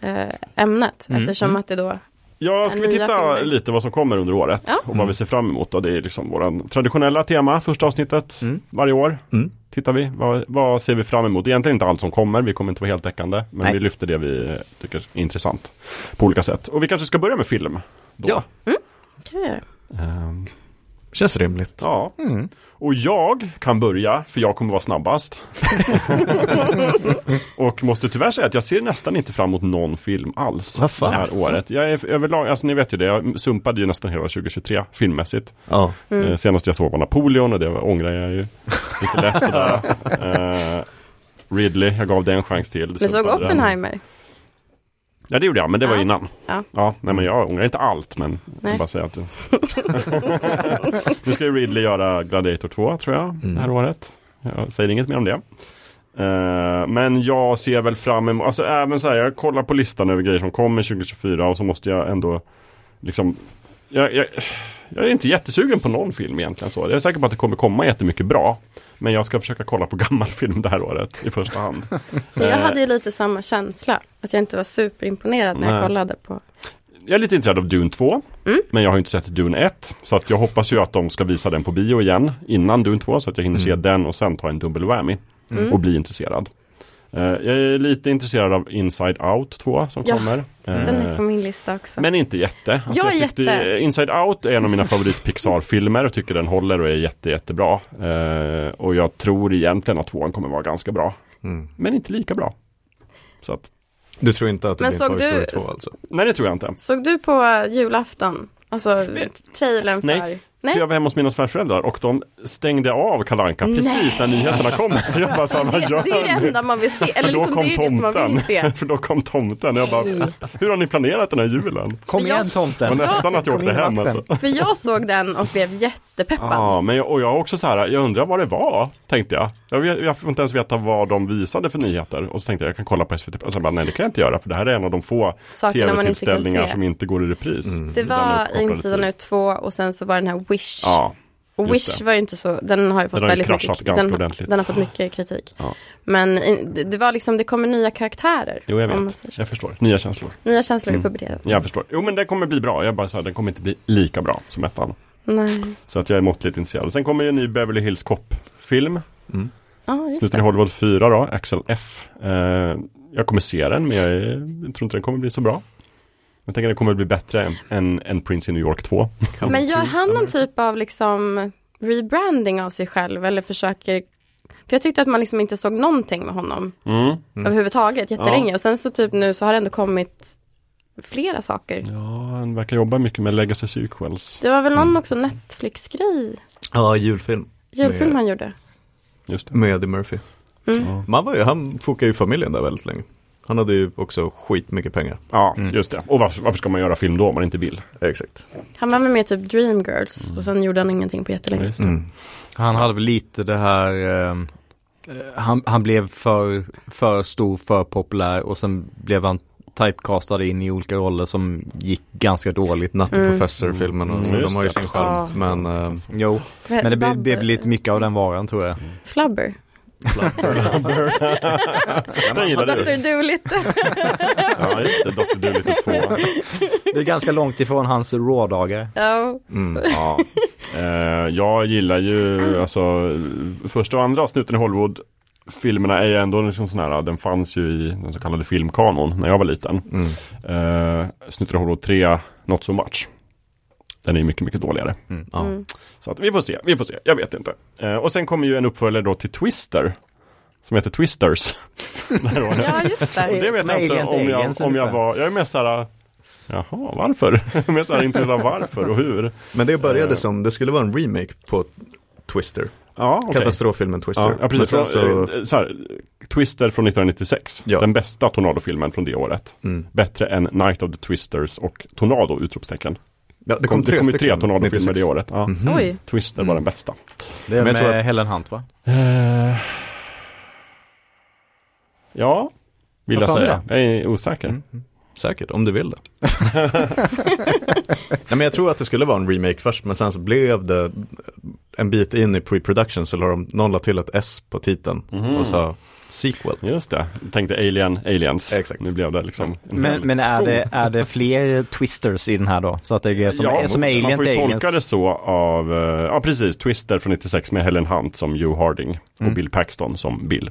eh, ämnet. Mm, Eftersom mm. att det då, Ja, ska vi titta lite vad som kommer under året Ja. och vad vi ser fram emot. Då. Det är liksom våra traditionella tema, första avsnittet Mm. varje år. Mm. Tittar vi, vad, vad ser vi fram emot? Egentligen inte allt som kommer, vi kommer inte vara helt täckande. Men Nej. vi lyfter det vi tycker är intressant på olika sätt. Och vi kanske ska börja med film. Då. Ja. kan vi göra. Känns rimligt. ja. Mm. Och jag kan börja, för jag kommer vara snabbast. och måste tyvärr säga att jag ser nästan inte fram emot någon film alls det här Alltså. året. Jag är överlag, alltså ni vet ju det, jag sumpade ju nästan hela 2023 filmmässigt. Ja. Mm. Eh, senast jag såg var Napoleon och det ångrar jag ju lite lätt sådär. Eh, Ridley, jag gav det en chans till. Du såg Sumpade den. Ja det gjorde jag, men det var Ja. innan. Ja. ja, nej men jag ångrar inte allt, men jag Nej. vill bara säga att Nu ska ju Ridley göra Gladiator 2 tror jag, det här året. Jag säger inget mer om det. Eh, men jag ser väl fram emot, alltså även så här, jag kollar på listan över grejer som kommer 2024 och så måste jag ändå liksom jag, jag, jag är inte jättesugen på någon film egentligen så. Jag är säker på att det kommer komma jättemycket bra. Men jag ska försöka kolla på gammal film det här året i första hand. Jag Eh, hade ju lite samma känsla. Att jag inte var superimponerad när jag Nej. kollade på. Jag är lite intresserad av Dune 2. Mm. Men jag har inte sett Dune 1. Så att jag hoppas ju att de ska visa den på bio igen innan Dune 2. Så att jag hinner se den och sen ta en dubbel whammy. Mm. Och bli intresserad. Eh, jag är lite intresserad av Inside Out 2 som Ja, kommer. Den Eh, är på min lista också. men inte jätte. Alltså Jag är tyckte- jätte. Inside Out är en av mina favorit Pixar-filmer och tycker den håller och är jätte, jättebra. Eh, och jag tror egentligen att tvåan kommer vara ganska bra. Mm. Men inte lika bra. Så att, Du tror inte att det Men blir såg Toy Story du- 2 alltså? nej det tror jag inte. Såg du på julafton? Alltså trailern för? Nej. Nej. För jag var hemma hos mina svärföräldrar och de stängde av Kalle Anka precis när nyheterna kom. Jag bara så här, vad gör Det är det enda man vill se. För Eller då liksom, kom det är det som man tomten. vill se. För då kom tomten. Jag bara, hur har ni planerat den här julen? Kom igen Det tomten! nästan att jag åkte hem alltså. För jag såg den och blev jättepeppad. Ja, men jag, och jag också så här, jag undrar vad det var, tänkte jag. Jag, jag får inte ens veta vad de visade för nyheter. Och så tänkte jag, jag kan kolla på SVT. Och sen bara, nej det kan jag inte göra, för det här är en av de få tv-tillställningar som inte går i repris. Det Utan var insidan ut två och sen så var den här Wish. Ja, och just Wish det. var ju inte så, den har ju fått Den har ju väldigt mycket, ganska den, ordentligt. den har fått mycket kritik. Ja. Men det det var liksom, det kommer nya karaktärer. jo jag vet. Jag förstår. Nya känslor. Nya känslor Mm. i puberteten. Jag förstår. Jo men den kommer bli bra. Jag bara här, den kommer inte bli lika bra som ettan. Nej. Så att jag är måttligt intresserad. Och sen kommer ju en ny Beverly Hills Cop-film. Mm. Ja, just Snuten i det. Hollywood 4 då, Axel F. Eh, jag kommer se den men jag, är, jag tror inte den kommer bli så bra. Jag tänker att den kommer bli bättre än, än, Prince in New York 2. Men gör han någon typ av liksom rebranding av sig själv eller försöker för jag tyckte att man liksom inte såg någonting med honom Mm. överhuvudtaget jättelänge och sen så typ nu så har det ändå kommit flera saker. Ja, han verkar jobba mycket med legacy sequels. Det var väl Mm. någon också Netflix-grej, Ja, julfilm. julfilm Med- han gjorde. Just det. Med Eddie Murphy. Mm. Ja. Man var ju, han fokade ju familjen där väldigt länge. Han hade ju också skitmycket pengar. Ja, Mm. just det. Och varför, varför ska man göra film då om man inte vill? Exakt. Han var med i typ Dreamgirls och sen gjorde han ingenting på jättelänge. Mm. Han hade väl lite det här eh, han, han blev för, för stor, för populär och sen blev han typecastad in i olika roller som gick ganska dåligt. Natte Mm. Professor-filmen och Mm, så. just De har ju sin. Ja. Men eh, Jo, men det blev, blev lite mycket av den varan tror jag. Flubber. Den gillar du. Dr. Dolittle. Ja, just det. Dr. Dolittle 2. så. Det är ganska långt ifrån hans rådagar. Ja, Mm. Ja. Eh, jag gillar ju alltså första och andra Snuten i Hollywood Filmerna är ju ändå liksom sån här, den fanns ju i den så kallade filmkanon när jag var liten. Mm. Eh, Snuten i Hollywood 3, Not So Much. Den är ju mycket, mycket dåligare. Ja. mm. Så att vi får se, vi får se, jag vet inte. Eh, och sen kommer ju en uppföljare då till Twister. Som heter Twisters. Det här året. ja just det. Och det vet jag inte om jag, om jag var, jag är mer såhär Jaha, varför? Jag är intresserad av varför och hur. Men det började Eh. som, det skulle vara en remake på Twister. Ja, okej. Katastroffilmen Twister. Ja, precis. Men Så, så, eh, så här, Twister från 1996. Ja. Den bästa Tornado-filmen från det året. mm. Bättre än Night of the Twisters och Tornado! Utropstecken. Ja, Det kom, det kom ju tre Tornado-filmer 96. det året. Ja. Mhm. Oj, Twister var Mm. den bästa. Det är Men jag med tror att- Helen Hunt va? Eh, ja, vill jag Vad fan säga. Jag är osäker. Mm. Säkert, om du vill det. Nej, men jag tror att det skulle vara en remake först, men sen så blev det en bit in i pre-production så la de, någon la till ett S på titeln Mhm. och sa sequel. Just det, jag tänkte Alien, Aliens. Exakt. Nu blev det liksom en Men, men är, skog. det, är det fler twisters i den här då? Så att det är som, ja, som Alien man får ju tolka det så av, eh, ja precis, Twister från 96 med Helen Hunt som Joe Harding och Mm. Bill Paxton som Bill.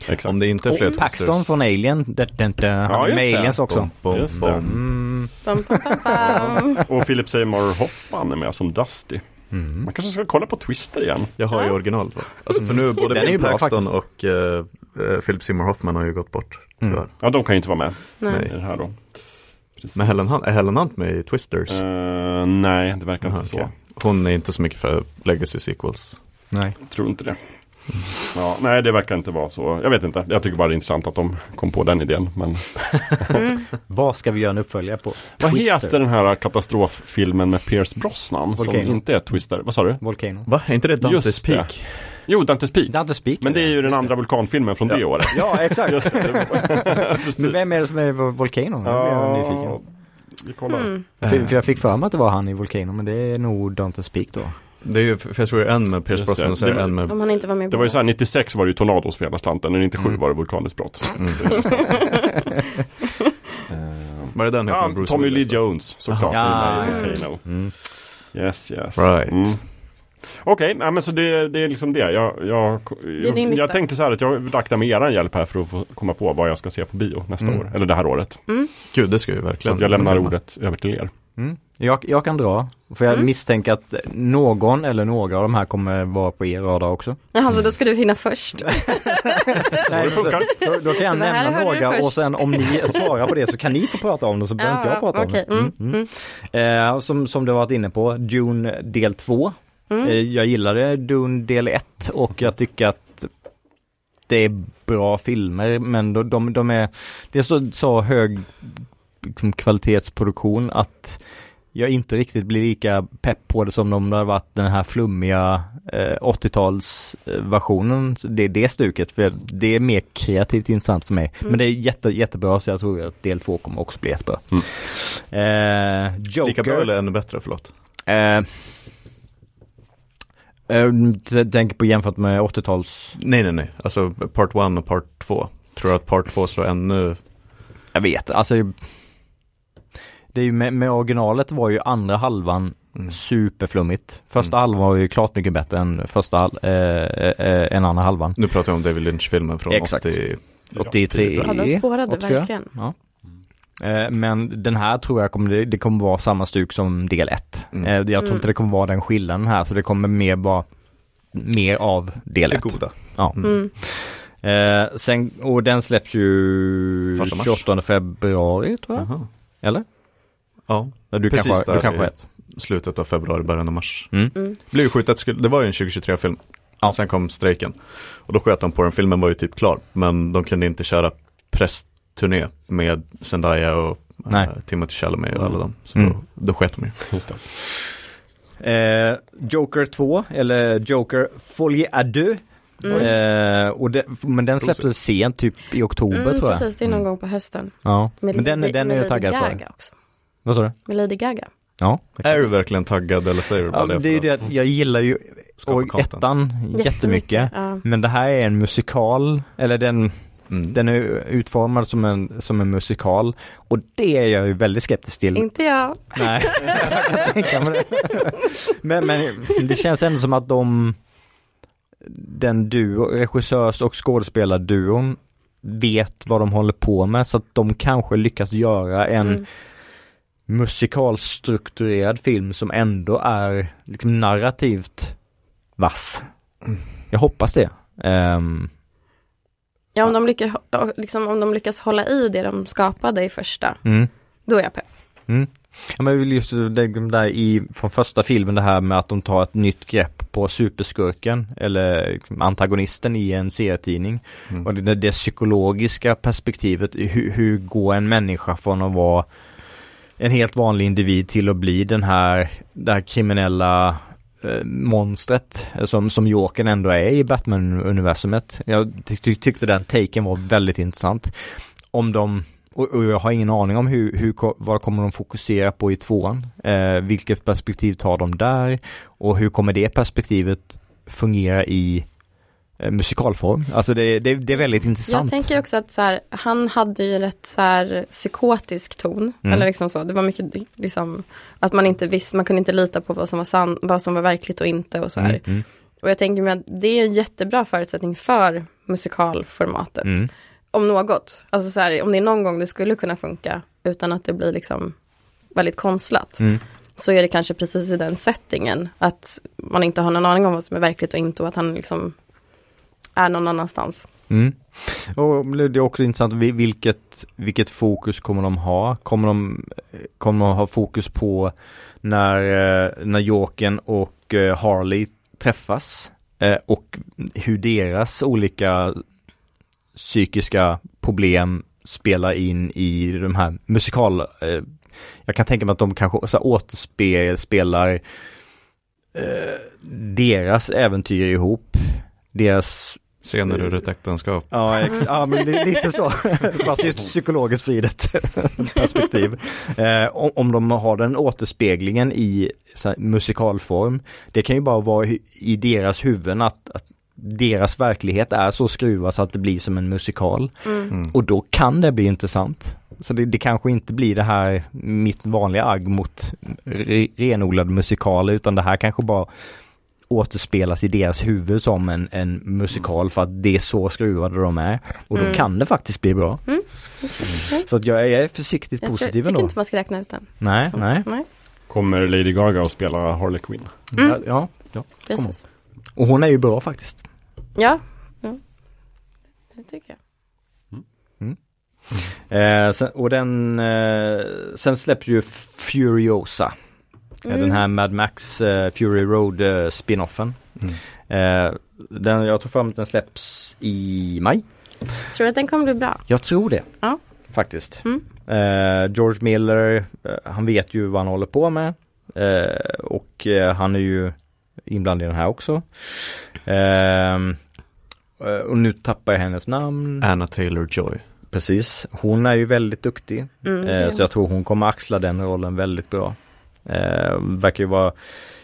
Exakt. Om det inte är fler Och Paxton från Alien, det, det, det, han är just med det. Aliens också. Bom, bom, Just det. bom. Mm. Och Philip Seymour Hoffman är med som Dusty. Mm. Man kanske ska kolla på Twister igen. Jag har ju originalet va? Alltså för nu, både är ju Bill bra Paxton faktiskt. och eh, Philip Seymour Hoffman har ju gått bort. Mm. Ja, de kan ju inte vara med Nej. i det här då. Precis. Men Helen Hunt, är Helen Hunt med i Twisters? Eh, nej, det verkar Aha, inte så. Hon är inte så mycket för legacy sequels. Nej. Jag tror inte det. Ja, nej, det verkar inte vara så. Jag vet inte. Jag tycker bara det är intressant att de kom på den idén. Men Mm. Vad ska vi göra en uppföljare på? vad Twister. heter den här katastroffilmen med Pierce Brosnan som Volcano. inte är Twister? Vad sa du? Volcano. Va? Är inte det Dante's Just det. Peak? Jo, Dante's Peak. Dante Speak. Men det är ju den andra vulkanfilmen från det året. Ja, exakt. Det. Men vem är det som är Volcano? Nu blir jag nyfiken. vi kollar. Mm. För, för jag fick för mig att det var han i Volcano, men det är nog Dante Speak då. Det är ju, för jag tror det är en med Pierce Brosnan och så Det- en med Om han inte var med Det var ju så här, 96 var det ju Tornados för hela slanten, och 97 Mm. var det vulkanutbrott. Mm. Eh, Var det den Ja, Bruce Tommy Lee? Jones såklart. Ja. Mm. Yes, yes. Right. Mm. Okej, ja, men så det, det är liksom det. Jag, jag, jag, jag tänkte så här att jag vaktar med eran hjälp här för att få komma på vad jag ska se på bio nästa Mm. år. Eller det här året. Gud, det ska vi Så verkligen. att jag lämnar ordet över till er. Mm. Jag, jag kan dra, för jag Mm. misstänker att någon eller några av de här kommer vara på er radar också. Jaha, så då ska du hinna först. Nej. Så, då kan jag nämna några och sen om ni svarar på det så kan ni få prata om det så behöver inte jag prata okej. om det. Mm, Mm, mm. Eh, som, som du varit inne på, Dune del 2. Mm. Eh, jag gillade Dune del 1 och jag tycker att det är bra filmer men de, de, de är, det är så, så hög liksom, kvalitetsproduktion att jag inte riktigt blir lika pepp på det som om det hade varit den här flummiga eh, 80-talsversionen. det är det stuket, för det är mer kreativt intressant för mig. Mm. Men det är jätte, jättebra så jag tror att del två kommer också bli jättebra. Mm. Eh, Joker. Lika bra eller ännu bättre, förlåt. Eh, eh, t- tänk på jämfört med 80-tals, Nej, nej, nej. Alltså part 1 och part 2. Tror du att part 2 slår ännu... jag vet, alltså det är ju med, med originalet var ju andra halvan Mm. superflummigt. Första Mm. halvan var ju klart mycket bättre än första hal- eh, eh, än andra halvan. Nu pratar vi om David Lynch-filmen från Exakt. 80... 83. Ja, den spårade 84. verkligen. Ja. Eh, Men den här tror jag kommer, det- kommer vara samma stuk som del 1. Mm. Jag tror Mm. inte det kommer vara den skillnaden här så det kommer mer vara mer av del Det 1. goda. Ja. Mm. Eh, sen, och den släpps ju Första mars. 28 februari tror jag. Jaha. Eller? Ja, Ja, Du Precis kanske, du där kanske i- har rätt. slutet av februari, början av mars. Mm. Mm. Blev ju skjutet, skulle- det var ju en 2023-film. Ja. Sen kom strejken. Och då sköt de på den, filmen var ju typ klar. Men de kunde inte köra pressturné med Zendaya och Nej. äh, Timothy Chalamet och alla dem. Så Mm. då, då sket de ju. Just det. Eh, Joker 2, eller Joker Folie à deux. Mm. Eh, och det, men den släpptes sent, typ i oktober Mm, tror jag. precis, det är någon gång på hösten. Ja, Med men den, den är med jag taggad för. också. Vad sa du? Med Lady Gaga. Ja, Är du verkligen taggad eller säger du bara ja det? men det är det att jag gillar ju och ettan jättemycket. Ja. Men det här är en musikal, eller den Mm. Den är utformad som en, som en musikal och det är jag ju väldigt skeptisk till. Inte jag. Nej, jag. Men, men det känns ändå som att de den duo, regissörs och skådespelarduon vet vad de håller på med så att de kanske lyckas göra en Mm. Musikalstrukturerad film som ändå är liksom narrativt vass. Jag hoppas det. Ehm, Ja, om de, lyckas, liksom, om de lyckas hålla i det de skapade i första, mm. då är jag pepp. Ja, men just det de där i, från första filmen det här med att de tar ett nytt grepp på superskurken eller antagonisten i en serietidning. Mm. Och det, det psykologiska perspektivet, hur, hur går en människa från att vara en helt vanlig individ till att bli den här, det här kriminella eh, monstret eh, som, som Jokern ändå är i Batman-universumet. Jag ty ty tyckte den taken var väldigt intressant. Om de och, jag har ingen aning om hur, hur, vad kommer de fokusera på i tvåan? Eh, vilket perspektiv tar de där? Och hur kommer det perspektivet fungera i musikalform? Alltså det, det, det är väldigt intressant. Jag tänker också att så här, han hade ju rätt så här psykotisk ton. Mm. Eller liksom så. Det var mycket liksom att man inte visste, man kunde inte lita på vad som var, san, vad som var verkligt och inte och så här. Mm, mm, Och jag tänker mig att det är en jättebra förutsättning för musikalformatet. mm. Om något. Alltså så här, om det är någon gång det skulle kunna funka utan att det blir liksom väldigt konstlat. Mm. Så är det kanske precis i den settingen. Att man inte har någon aning om vad som är verkligt och inte och att han liksom är någon annanstans. Mm. Och det är också intressant, vilket, vilket fokus kommer de ha? Kommer de, kommer de ha fokus på när, eh, när Jokern och eh, Harley träffas? Eh, och hur deras olika psykiska problem spelar in i de här musikal... Jag kan tänka mig att de kanske så återspelar deras äventyr ihop. Deras Scener ur ett äktenskap. Ja, ex- ja men li- lite så. Fast just psykologiskt fridet perspektiv. Eh, om, de har den återspeglingen i så här, musikalform, det kan ju bara vara i deras huvuden att, att deras verklighet är så skruvad så att det blir som en musikal. Mm. Och då kan det bli intressant. Så det, det kanske inte blir det här mitt vanliga agg mot re, renodlad musikal utan det här kanske bara återspelas i deras huvud som en, en musikal för att det är så skruvade de är. Och då Mm. kan det faktiskt bli bra. Mm. Så att jag är försiktigt Jag tror, positiv tycker ändå. inte man ska räkna ut den. Nej, Så, nej. nej. Kommer Lady Gaga att spela Harley Quinn? Mm. Ja, ja, ja. Precis. Och hon är ju bra faktiskt. Ja, ja. det tycker jag. Eh, sen, och den, eh, sen släpps ju Furiosa. Mm. Den här Mad Max eh, Fury Road eh, spinoffen. Mm. Den, jag tror fram att den släpps i maj. Tror du att den kommer bli bra? Jag tror det. Ja. Faktiskt. Mm. George Miller, han vet ju vad han håller på med. Och han är ju inblandad i den här också. Ehm, eh, och nu tappar jag hennes namn. Anna Taylor-Joy. Precis. Hon är ju väldigt duktig. Mm, så jag tror hon kommer axla den rollen väldigt bra. Eh, verkar ju vara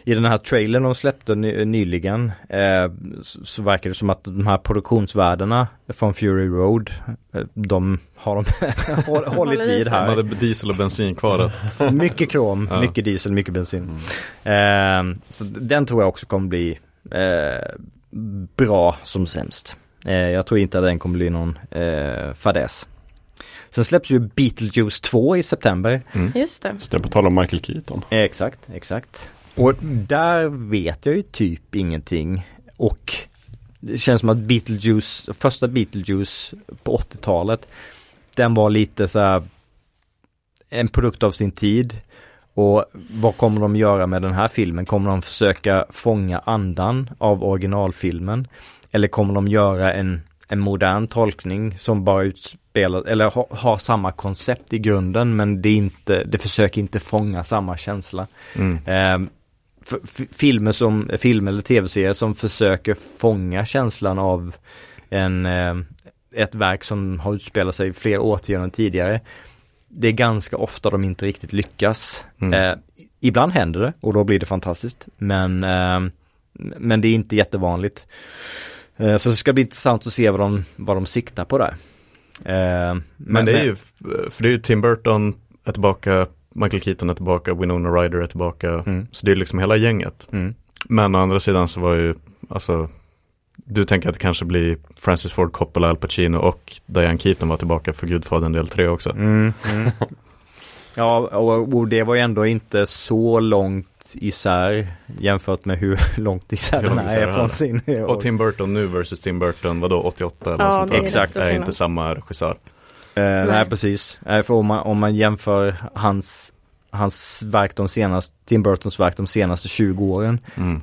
i den här trailern de släppte ny, nyligen eh, så, verkar det som att de här produktionsvärdena från Fury Road eh, de har de håll- hållit vid sig. De här. hade diesel och bensin kvar. Mycket krom, Ja. mycket diesel, mycket bensin. Eh, så den tror jag också kommer bli eh, bra som sämst. Eh, jag tror inte att den kommer bli någon eh, fadäs. Sen släpps ju Beetlejuice 2 i september. Just det. Så det är på tal om Michael Keaton. Exakt, exakt. Och där vet jag ju typ ingenting. Och det känns som att Beetlejuice, första Beetlejuice på 80-talet, den var lite så här en produkt av sin tid. Och vad kommer de göra med den här filmen? Kommer de försöka fånga andan av originalfilmen? Eller kommer de göra en, en modern tolkning som bara utspelar, eller ha, har samma koncept i grunden men det, inte, det försöker inte fånga samma känsla. mm. Eh, filmer, som, film eller tv-serier som försöker fånga känslan av en, eh, ett verk som har utspelat sig flera årtionden tidigare. Det är ganska ofta de inte riktigt lyckas. Mm. Eh, ibland händer det och då blir det fantastiskt. Men, eh, men det är inte jättevanligt. Eh, så det ska bli intressant att se vad de, vad de siktar på där. Men, men, det är ju, för det är ju Tim Burton är tillbaka, Michael Keaton är tillbaka, Winona Ryder är tillbaka. Mm. Så det är liksom hela gänget. Mm. Men å andra sidan så var ju, alltså, du tänker att det kanske blir Francis Ford Coppola, Al Pacino och Diane Keaton var tillbaka för Gudfadern del 3 också. Mm, mm. ja, och, och, det var ju ändå inte så långt isär jämfört med hur långt isär den är från sin. Och Tim Burton nu versus Tim Burton, vadå 88 eller ja, sånt Exakt. är inte samma regissör. Eh, nej. nej. precis. Eh, för om man, om man jämför hans, hans verk de senaste, Tim Burtons verk de senaste 20 åren. Mm.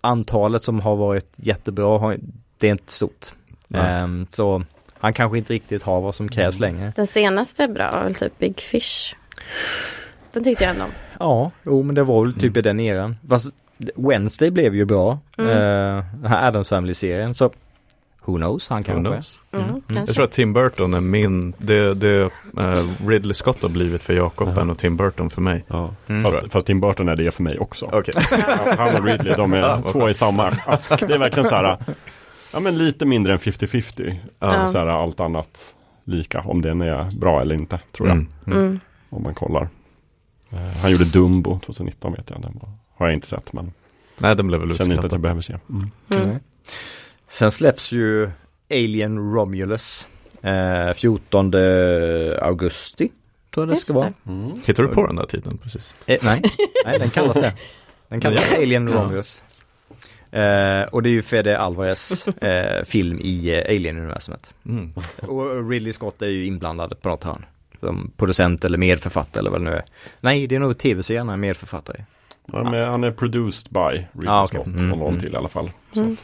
Antalet som har varit jättebra, det är inte stort. Eh, så han kanske inte riktigt har vad som krävs mm. längre. Den senaste är bra, väl typ Big Fish. Den tyckte jag ändå om. Ja, jo men det var väl typ mm. i den eran. Fast Wednesday blev ju bra. Mm. Uh, den här Adams Family-serien. Så Who knows, han kanske. Knows. Mm. Mm. Jag tror att Tim Burton är min, det, det uh, Ridley Scott har blivit för Jakob mm. än och Tim Burton för mig. Ja. Mm. Fast, fast, Tim Burton är det för mig också. Okay. han och Ridley, de är ja, två i samma ask. Det är verkligen så här, ja men lite mindre än 50-50. Ja. Så här, allt annat lika, om den är bra eller inte, tror jag. Mm. Om man kollar. Uh, han gjorde Dumbo 2019 vet jag, den har jag inte sett men Nej, den blev väl Känner inte att jag behöver se. Sen släpps ju Alien Romulus eh, 14 augusti. Tror jag det ska vara. Mm. Hittar du på den där titeln precis? Eh, nej. nej, den kallas det. Den kallas Alien Romulus. Eh, och det är ju Fede Alvarez eh, film i eh, Alien-universumet. Mm. Och Ridley Scott är ju inblandad på något hörn. Som producent eller medförfattare eller vad det nu är. Nej, det är nog tv-serien han är medförfattare. Han är, han är produced by Ridley ah, okay. Scott mm, och någon mm. till i alla fall. Mm.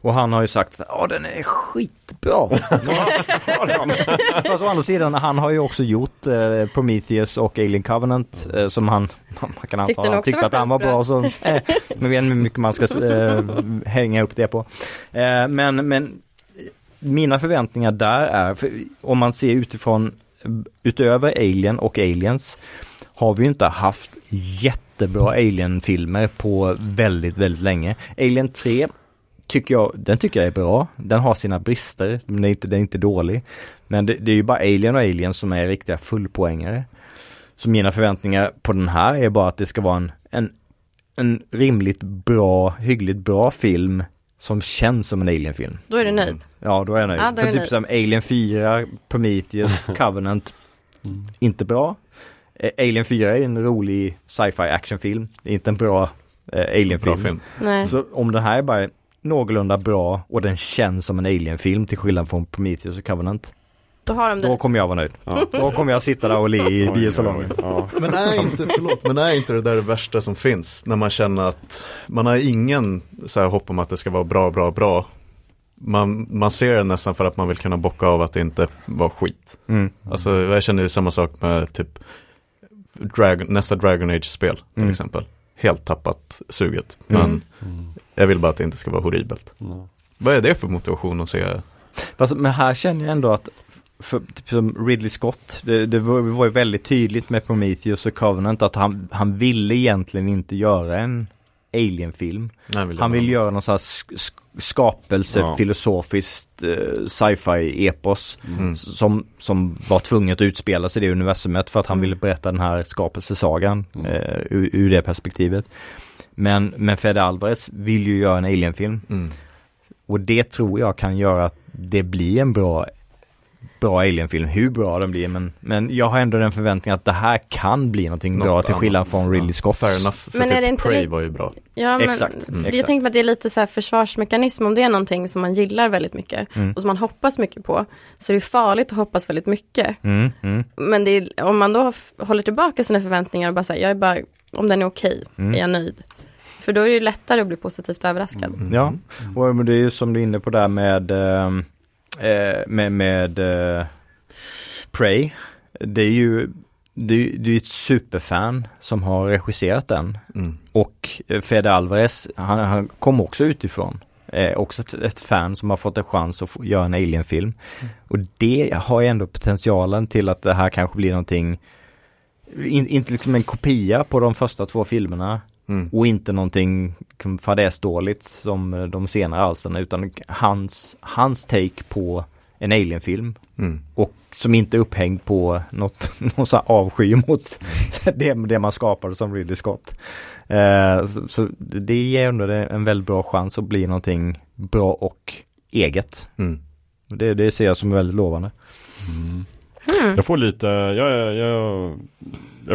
Och han har ju sagt att ja den är skitbra. Fast å andra sidan, han har ju också gjort eh, Prometheus och Alien Covenant eh, som han, man kan anta, han tyckte att han var bra. Så, eh, men vet hur mycket man ska eh, hänga upp det på. Eh, men, men mina förväntningar där är, om man ser utifrån utöver Alien och Aliens har vi inte haft jättebra Alien-filmer på väldigt, väldigt länge. Alien 3 tycker jag, den tycker jag är bra. Den har sina brister, men den är inte, den är inte dålig. Men det, det är ju bara Alien och Alien som är riktiga fullpoängare. Så mina förväntningar på den här är bara att det ska vara en, en, en rimligt bra, hyggligt bra film som känns som en Alien-film. Då är du nöjd? Ja, då är jag nöjd. Ja, är typ som Alien 4, Prometheus, Covenant, mm. inte bra. Eh, Alien 4 är en rolig sci-fi actionfilm. Det är inte en bra eh, Alien-film. Så om den här är bara någorlunda bra och den känns som en Alien-film till skillnad från Prometheus och Covenant. Då har de det. Då kommer jag vara nöjd. Ja. Då kommer jag sitta där och le i biosalongen. Ja. Men är inte, förlåt, men är inte det där det värsta som finns? När man känner att man har ingen så här hopp om att det ska vara bra, bra, bra. Man, man ser det nästan för att man vill kunna bocka av att det inte var skit. Mm. Alltså jag känner ju samma sak med typ Dragon, nästa Dragon Age-spel till mm. exempel. Helt tappat suget. Men mm. jag vill bara att det inte ska vara horribelt. Mm. Vad är det för motivation att se? Fast, men här känner jag ändå att för, typ som Ridley Scott, det, det var, var ju väldigt tydligt med Prometheus och Covenant att han, han ville egentligen inte göra en Alien-film. Han vill göra någon sån här skapelse, ja. filosofiskt eh, sci-fi epos mm. som, som var tvunget att utspela sig i det universumet för att han mm. ville berätta den här skapelsesagan mm. eh, ur, ur, det perspektivet. Men, men Fede Alvarez vill ju göra en Alien-film. Mm. Och det tror jag kan göra att det blir en bra bra Alien-film, hur bra den blir men, men jag har ändå den förväntningen att det här kan bli någonting Något bra till skillnad från Ridley Scott. Fair enough, för men typ är det inte Prey var ju bra. Ja, men exakt. Mm. Jag tänker att det är lite så här försvarsmekanism om det är någonting som man gillar väldigt mycket mm. och som man hoppas mycket på. Så det är farligt att hoppas väldigt mycket. Mm. mm. Men är, om man då håller tillbaka sina förväntningar och bara säger, jag är bara, om den är okej, okay, mm. är jag nöjd. För då är det lättare att bli positivt överraskad. Mm. Ja, och det är ju som du är inne på där med eh, med, med eh, Prey. Det är ju det, det är ett superfan som har regisserat den. Mm. Och eh, Fede Alvarez, han, han kom också utifrån. Eh, också ett, ett, fan som har fått en chans att få, göra en Alien-film. Mm. Och det har ju ändå potentialen till att det här kanske blir någonting, in, inte liksom en kopia på de första två filmerna. Mm. Och inte någonting fadäsdåligt som de senare alsterna utan hans, hans take på en Alien-film Mm. och som inte är upphängd på något, någon sån här avsky mot det, det man skapade som Ridley Scott. Eh, så, så det ger ändå det en väldigt bra chans att bli någonting bra och eget. Mm. Det, det ser jag som väldigt lovande. Mm. Jag får lite, jag, jag, jag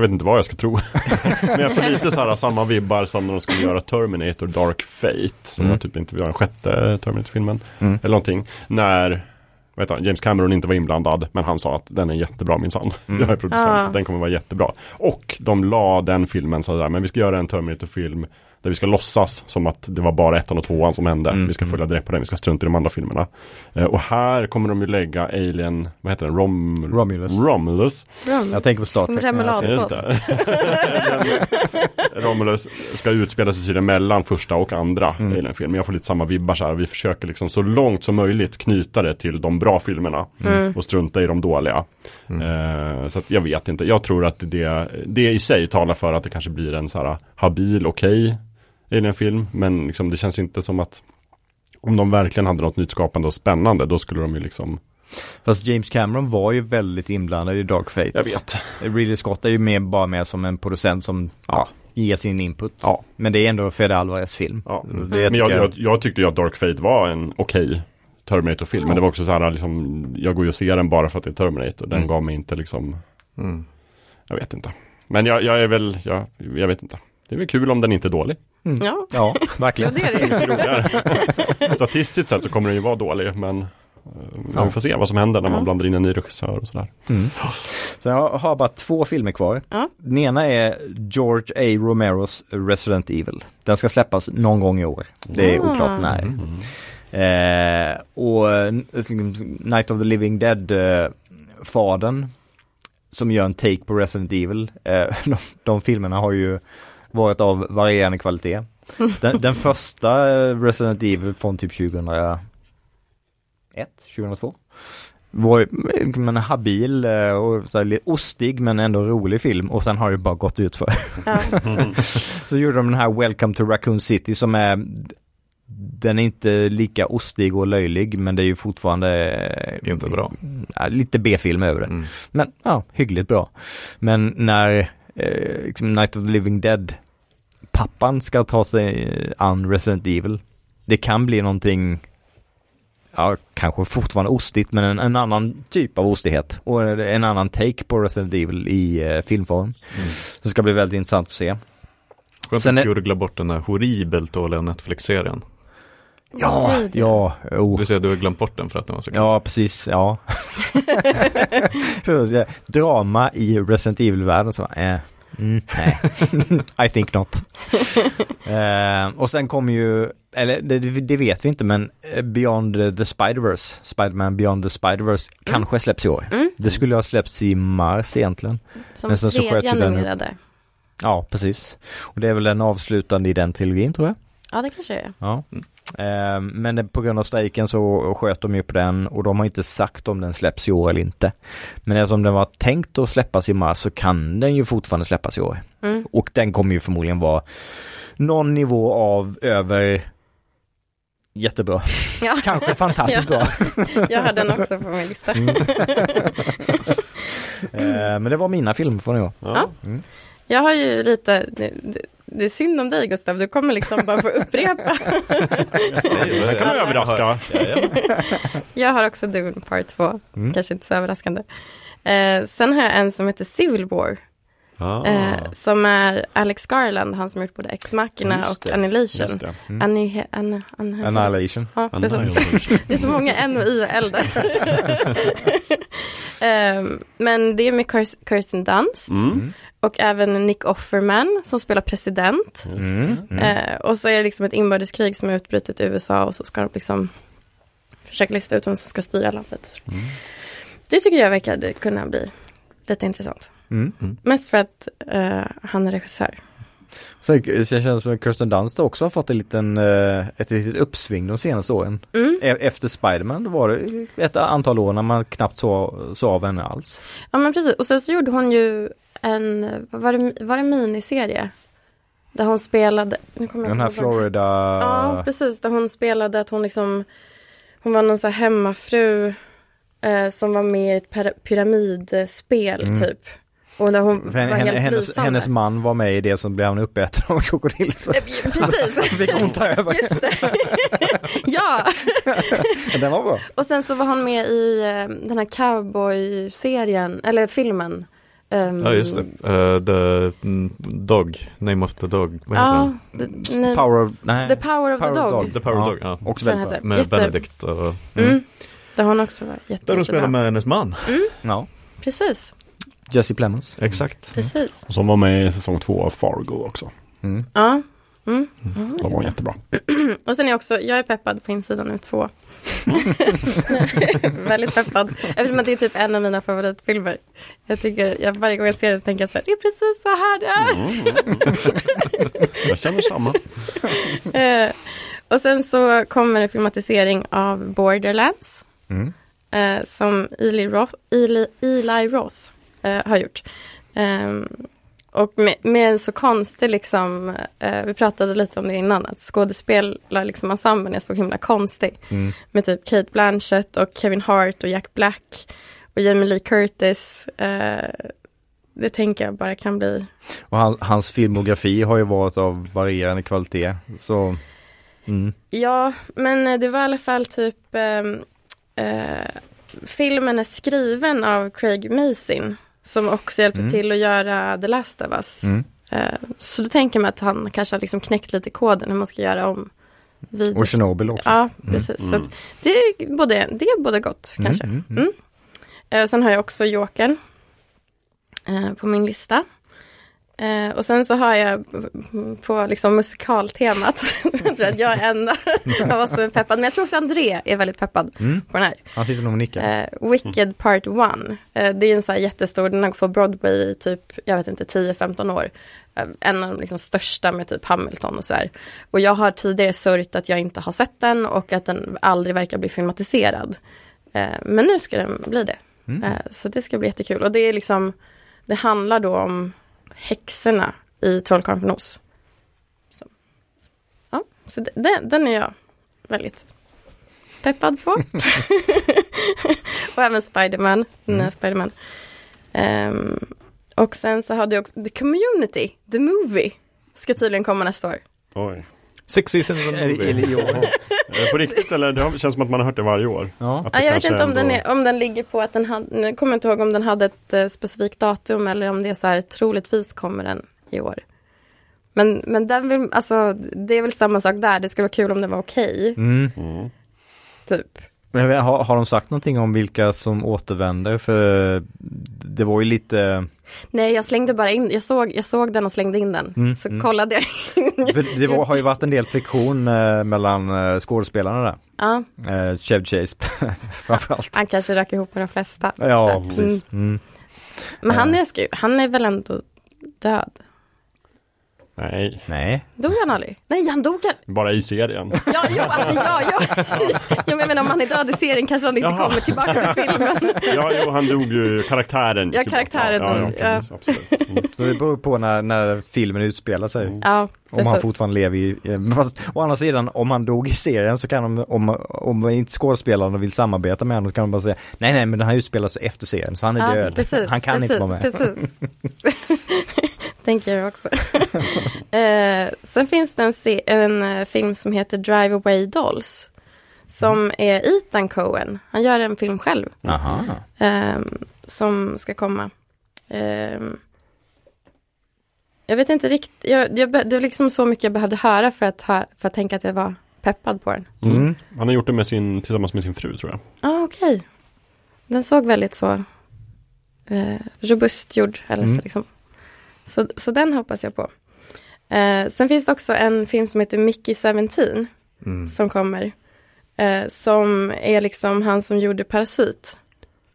vet inte vad jag ska tro. Men jag får lite så här samma vibbar som när de skulle göra Terminator Dark Fate. Som Mm. var typ inte var den sjätte Terminator-filmen. Mm. Eller någonting. När heter han, James Cameron inte var inblandad. Men han sa att den är jättebra minsann. Mm. Jag är producent, Ah. den kommer vara jättebra. Och de la den filmen så där, men vi ska göra en Terminator-film. Där vi ska låtsas som att det var bara ettan och tvåan som hände. Mm, Vi ska mm. följa direkt på den, vi ska strunta i de andra filmerna. Eh, och här kommer de ju lägga Alien, vad heter den? Rom Romulus. Romulus. Jag tänker på Star Trek. Remouladsås. Romulus ska utspela sig tydligen mellan första och andra Mm. Alien-film. Jag får lite samma vibbar så här. Vi försöker liksom så långt som möjligt knyta det till de bra filmerna. Mm. Och strunta i de dåliga. Eh, så att jag vet inte. Jag tror att det, det i sig talar för att det kanske blir en så här habil, okej Alien-film. Men liksom, det känns inte som att om de verkligen hade något nytt skapande och spännande då skulle de ju liksom Fast James Cameron var ju väldigt inblandad i Dark Fate. Jag vet. Ridley Scott är ju mer, bara med som en producent som ja, ger sin input. Ja. Men det är ändå Fede Alvarez film. Ja. Det Men jag, jag- jag, tyckte ju att Dark Fate var en okej Terminator-film. Men det var också så här liksom, jag går ju och ser den bara för att det är Terminator. Den Mm. gav mig inte liksom, Mm. jag vet inte. Men jag, jag är väl, jag, jag vet inte. Det är väl kul om den inte är dålig. Ja, Ja, ja, verkligen. det är det. Statistiskt sett så kommer den ju vara dålig. Men eh, Ja. vi får se vad som händer när man Ja. blandar in en ny regissör och sådär. Mm. Så jag har bara två filmer kvar. Ja. Den ena är George A. Romeros Resident Evil. Den ska släppas någon gång i år. Det är Ah. oklart när. Mm. Eh, och eh, Night of the Living Dead eh, fadern som gör en take på Resident Evil. Eh, de, de filmerna har ju varit av varierande kvalitet. Den, den första eh, Resident Evil från typ 2001, 2002 var men, habil eh, och så här, lite ostig men ändå rolig film och sen har det bara gått ut för. Ja. Så gjorde de den här Welcome to Raccoon City som är den är inte lika ostig och löjlig men det är ju fortfarande eh, Inte bra. lite B-film över det. Mm. Men ja, hyggligt bra. Men när eh, liksom Night of the Living Dead pappan ska ta sig an Resident Evil. Det kan bli någonting Ja, kanske fortfarande ostigt men en, en annan typ av ostighet och en annan take på Resident Evil i eh, filmform. Mm. Så det ska bli väldigt intressant att se. Skönt att gurgla bort den där horribelt dåliga Netflix-serien. Ja, ja, oh. Du ser, du har glömt bort den för att den var så kass. Ja, precis, ja. så, så, drama i Resident Evil-världen så, eh, mm, nej, I think not. eh, och sen kommer ju, eller det, det vet vi inte, men eh, Beyond the Spider-Verse, Spider-Man Beyond the Spider-Verse, kanske släpps i år. Mm. Det skulle ha släppts i mars egentligen. Som Men sen så sköt tredje ju den upp. animerade. Ja, precis. Och det är väl den avslutande i den trilogin tror jag. Ja, det kanske det är. Ja. Mm. Eh, men på grund av strejken så sköt de ju på den och de har inte sagt om den släpps i år eller inte. Men eftersom den var tänkt att släppas i mars så kan den ju fortfarande släppas i år. Mm. Och den kommer ju förmodligen vara någon nivå av över jättebra. Ja. Kanske fantastiskt bra. Jag har den också på min lista. Mm. Eh, men det var mina filmer från i år. Ja. Jag har ju lite, det, är synd om dig Gustav, du kommer liksom bara få upprepa. Det kan överraska. Jag har också Dune Part 2, Mm. kanske inte så överraskande. Eh, sen har jag en som heter Civil War, Ah, eh, som är Alex Garland, han som gjort både Ex Machina och. Annihilation. Mm. Anni, an, an, Annihilation. Ja. Det är så många N och I och L där. Ehm, men det är med Kirst- Kirsten Dunst Mm. och även Nick Offerman som spelar president. Mm. Mm. Eh, och så är det liksom ett inbördeskrig som är utbrutet i USA och så ska de liksom försöka lista ut vem som ska styra landet. Mm. Det tycker jag verkar kunna bli lite intressant. Mm. Mest för att eh, han är regissör. Så det känns som att Kirsten Dunst också har fått en liten, eh, ett litet uppsving de senaste åren. Mm. E- Efter Spiderman var det ett antal år när man knappt så, så av henne alls. Ja men precis, och sen så gjorde hon ju en, vad var det, var det miniserie? Där hon spelade, nu kommer jag Den här Florida... Ja, precis, där hon spelade att hon liksom, hon var någon så här hemmafru eh, som var med i ett pyra- pyramidspel Mm. typ. Och där hon var henne, helt hennes, hennes man var med i det som blev han uppäten av en krokodil. Så Eh, Precis, fick hon ta över. just det. ja, Den var bra. och sen så var han med i eh, den här cowboy-serien, eller filmen. Ehm, Ja just det, Eh, The mm, Dog, Name of the Dog, vad heter Ja, den? the, Power of, nej. the Power of the Power of Dog. Dog. The Power Ja. Dog, ja. Också väldigt den bra. heter. Med Jätte- Benedict och, Mm. Där har hon också varit där jätte, de spelar jättebra. med hennes man. Ja. Precis, Jesse Plemons. Exakt. precis. Och som var med i säsong två av Fargo också. Mm. Ja. Mm. De var jättebra. Och sen är jag också, jag är peppad på insidan nu två. Väldigt peppad. Eftersom att det är typ en av mina favoritfilmer. Jag tycker, jag, varje gång jag ser den så tänker jag så här, det är precis så här det är. Jag känner samma. Eh, och sen så kommer en filmatisering av Borderlands. Mm. eh, som Eli Roth, Eli, Eli Roth eh, har gjort. Ehm, och med, med en så konstig, liksom, eh, vi pratade lite om det innan, att skådespelar, liksom, är så himla konstig. Mm. Med typ Kate Blanchett och Kevin Hart och Jack Black och Jamie Lee Curtis. Eh, det tänker jag bara kan bli, Och han, hans filmografi har ju varit av varierande kvalitet. Så, mm. ja, men eh, det var i alla fall typ ehm, eh, filmen är skriven av Craig Mason som också hjälpte Mm. till att göra The Last of Us. Mm. Eh, så då tänker man att han kanske har liksom knäckt lite koden hur man ska göra om videos. Och Chernobyl också. Ja, precis. Så Mm. att det, är både, det är både gott kanske. Mm, mm, mm. Eh, sen har jag också Jokern eh, på min lista. Eh, och sen så har jag på liksom musikaltemat, jag tror att jag är enda av oss som är peppad. Men jag tror också André är väldigt peppad Mm. på den här. Han sitter nog och nickar. Eh, Wicked Part 1. Eh, det är en så här jättestor, den har gått på Broadway i typ, jag vet inte, 10-15 år. Eh, en av de liksom största med typ Hamilton och sådär. Och jag har tidigare sörjt att jag inte har sett den och att den aldrig verkar bli filmatiserad. Eh, men nu ska den bli det. Mm. Eh, så det ska bli jättekul. Och det är liksom, det handlar då om häxorna i Trollkarlen från Oz. Så, ja, så den, den är jag väldigt peppad på. och även Spiderman, mm. Mm. Spiderman. Ehm, och sen så har du också The Community, The Movie, ska tydligen komma nästa år. Oj. Six seasons and a Eller, movie. eller, ja. Är det på riktigt eller? Det känns som att man har hört det varje år. ja. Att det Ja, jag vet inte om den, ändå- är, om den ligger på att den hade, jag kommer inte ihåg om den hade ett eh, specifikt datum eller om det är så här, troligtvis kommer den i år. Men, men den vill, alltså, det är väl samma sak där, det skulle vara kul om det var okej, Mm. Mm. typ. Men vet, har, har de sagt någonting om vilka som återvänder? För det var ju lite, Nej, jag slängde bara in, jag såg, jag såg den och slängde in den. Mm, så mm. kollade jag. det var, har ju varit en del friktion eh, mellan eh, skådespelarna där. ja, Eh, Chev Chase framförallt. han kanske rök ihop med de flesta. Ja, Mm. precis. Mm. Men han Eh. är, han är väl ändå död? Nej, Nej. Dog han aldrig? Nej, han dog han. bara i serien. Ja, jo, alltså ja, ja. jo, men jag menar om han är död i serien kanske han inte Jaha. kommer tillbaka till filmen. Ja, jo, han dog ju, karaktären. Ja, karaktären ja, dog, ja, precis, absolut. Mm. Så det beror på när, när filmen utspelar sig. Ja, Om han fortfarande lever i, eh, fast å andra sidan om han dog i serien så kan de, om, om inte skådespelarna vill samarbeta med honom så kan de bara säga nej nej men den här utspelar sig efter serien så han är ja, död. Precis, han kan precis, inte vara med. Precis. Tänker jag också. eh, sen finns det en, se- en eh, film som heter Drive Away Dolls. Som Mm. är Ethan Cohen. Han gör en film själv. Aha. ehm, som ska komma. Ehm, jag vet inte riktigt, jag, jag, be- det var liksom så mycket jag behövde höra för att, hö- för att tänka att jag var peppad på den. Mm. Han har gjort det med sin, tillsammans med sin fru tror jag. Ja, ah, okej. Den såg väldigt så eh, robust gjord. Eller Mm. så, liksom. Så, så den hoppas jag på. Eh, sen finns det också en film som heter Mickey 17 Mm. som kommer. Eh, som är liksom han som gjorde Parasit.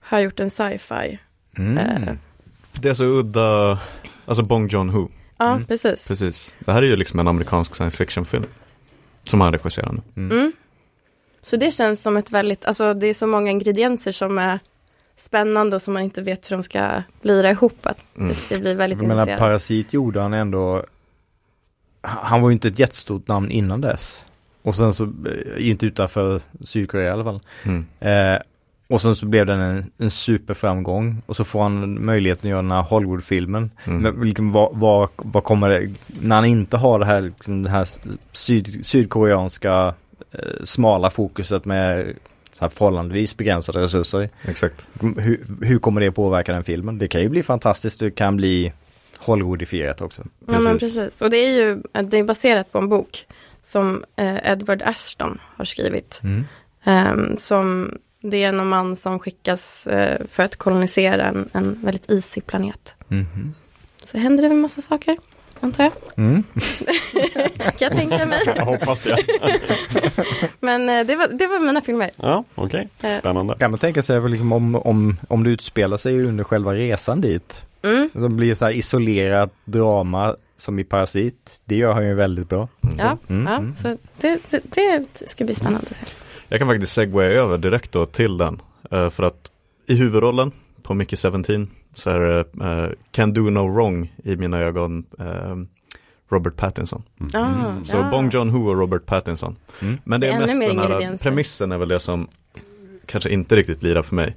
Har gjort en sci-fi. Mm. Eh, Det är så udda, alltså Bong Joon-Ho, ja, Mm. precis. precis. Det här är ju liksom en amerikansk science fiction-film. Som han regisserar nu. Mm. Så det känns som ett väldigt, alltså det är så många ingredienser som är spännande och som man inte vet hur de ska lira ihop. Att Mm. det, blir väldigt Jag menar intresserande. Parasit gjorde han ändå Han var ju inte ett jättestort namn innan dess Och sen så, eh, inte utanför Sydkorea i alla fall Mm. eh, Och sen så blev den en, en superframgång och så får han möjligheten att göra den här Hollywood-filmen. Mm. Men liksom, vad, vad, vad kommer det, när han inte har det här, liksom, det här syd, sydkoreanska eh, smala fokuset med så här förhållandevis begränsade resurser. Exakt. Hur, hur kommer det påverka den filmen? Det kan ju bli fantastiskt, det kan bli Hollywoodifierat också. Ja men Precis. precis. Och det är ju det är baserat på en bok som eh, Edward Ashton har skrivit. Mm. Ehm, som det är någon man som skickas eh, för att kolonisera en, en väldigt isig planet. Mhm. Så händer det en massa saker, antar jag. Mm. Kan jag tänka mig. Jag hoppas det. Men eh, det, var, det var mina filmer. Ja, okej. Eh, Spännande. Kan man tänka sig liksom om, om, om det utspelar sig under själva resan dit. Mm. Det blir så här isolerat drama som i Parasit. Det gör han ju väldigt bra. Ja, Mm, ja mm. så det, det, det ska bli spännande att se. Jag kan faktiskt segwaya över direkt då till den. Eh, för att i huvudrollen på Mickey 17 så är det eh, Can Do No Wrong i mina ögon eh, Robert Pattinson. Ah, Så ja. Bong Joon-Ho och Robert Pattinson. Mm. Men det Det är mest den här premissen är väl det som kanske inte riktigt lirar för mig.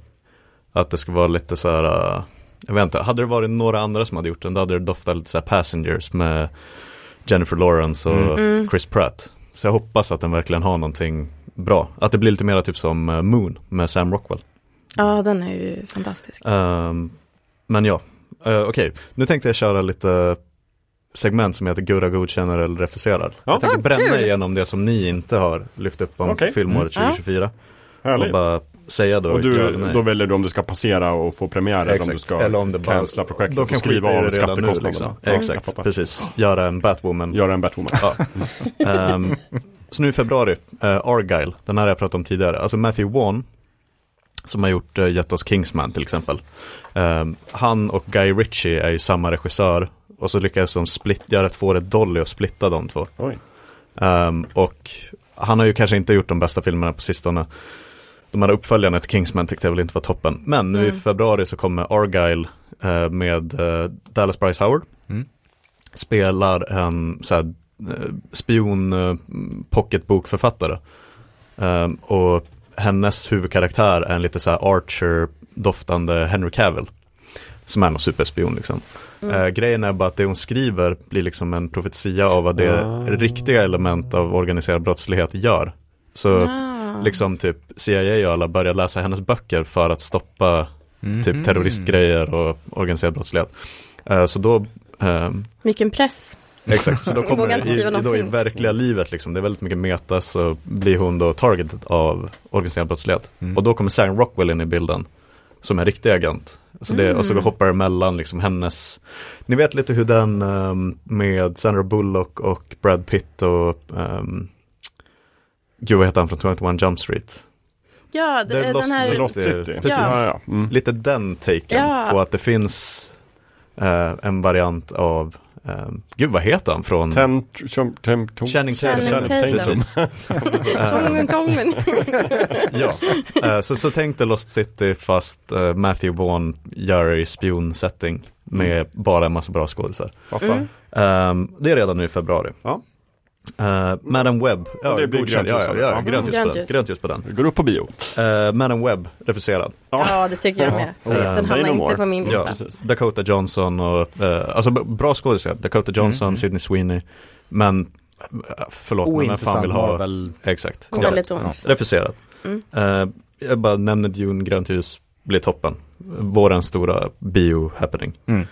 Att det ska vara lite så här, uh, jag vet inte, hade det varit några andra som hade gjort den, då hade det doftat lite så här Passengers med Jennifer Lawrence och Mm. Mm. Chris Pratt. Så jag hoppas att den verkligen har någonting bra. Att det blir lite mer typ som uh, Moon med Sam Rockwell. Ja, den är ju fantastisk. Ehm, men ja, uh, okej. Nu tänkte jag köra lite segment som heter Gurra godkänner eller refuserar. Ja. Jag tänkte Ah, bränna kul. igenom det som ni inte har lyft upp om Okej. filmåret Mm. 2024. Och Härligt. bara säga då, Och ja du, då väljer du om du ska passera och få premiär eller om du ska Eller om det bara- cancella projektet Då och kan skriva av det skattekostnaderna. liksom. Ja, Exakt, fattar. precis. Göra en Batwoman. Göra en Batwoman. Ja. Ehm, så nu i februari, uh, Argyle, den här har jag pratat om tidigare. Alltså Matthew Vaughn, som har gjort, uh, gett oss Kingsman till exempel. Ehm, han och Guy Ritchie är ju samma regissör. Och så lyckades de split, göra ett fåret Dolly och splitta de två. Oj. Ehm, och han har ju kanske inte gjort de bästa filmerna på sistone. De här uppföljarna till Kingsman tyckte jag väl inte var toppen. Men nu i Mm. februari så kommer Argyle eh, med eh, Dallas Bryce Howard. Mm. Spelar en så här, eh, spion eh, pocketbokförfattare. Ehm, och hennes huvudkaraktär är en lite så Archer-doftande Henry Cavill. Som är någon superspion liksom. Mm. Eh, grejen är bara att det hon skriver blir liksom en profetia av vad det Ah. riktiga element av organiserad brottslighet gör. Så Ah. liksom typ CIA och alla börjar läsa hennes böcker för att stoppa Mhm. typ terroristgrejer och organiserad brottslighet. Eh, så då ehm, Vilken press. Exakt, så då kommer det i, då i verkliga livet liksom, det är väldigt mycket meta så blir hon då targeted av organiserad brottslighet. Mm. Och då kommer Sam Rockwell in i bilden som en riktig agent. Så det, Och så Mm. hoppar det mellan liksom hennes, ni vet lite hur den ehm, med Sandra Bullock och Brad Pitt och um, Gud vad heter han från 21 Jump Street? Ja, Det är det, Lost den här... Lost City. Precis. Ja, ja. Mm. Lite den taken Ja. på att det finns eh, en variant av, um, gud vad heter han från? Channing Tatum. Channing ja, Eh, så, så tänkte Lost City fast eh, Matthew Vaughn gör i spionsetting med bara en massa bra skådisar. Mm. Ehm, det är redan nu i februari. Ja. Uh, Madam Webb, ja, det blir godkänd. grönt ja, ja, ja, grönt, ljus Grönt på den. ljus. grönt ljus på den. Vi går upp på bio. Uh, Madam Webb, refuserad. Ja, det tycker jag med. Ja. Den hamnar inte på min Ja. lista. Precis. Dakota Johnson och, eh, alltså bra skådisar. Dakota Johnson, Mm. Sydney Sweeney. Men, eh, förlåt, men vem fan vill ha, Marvel. exakt. Väldigt Ja. ointressant. Refuserad. Mm. Eh, jag bara nämner Dune, grönt ljus, blir toppen. Vårens stora bio-happening. Mm.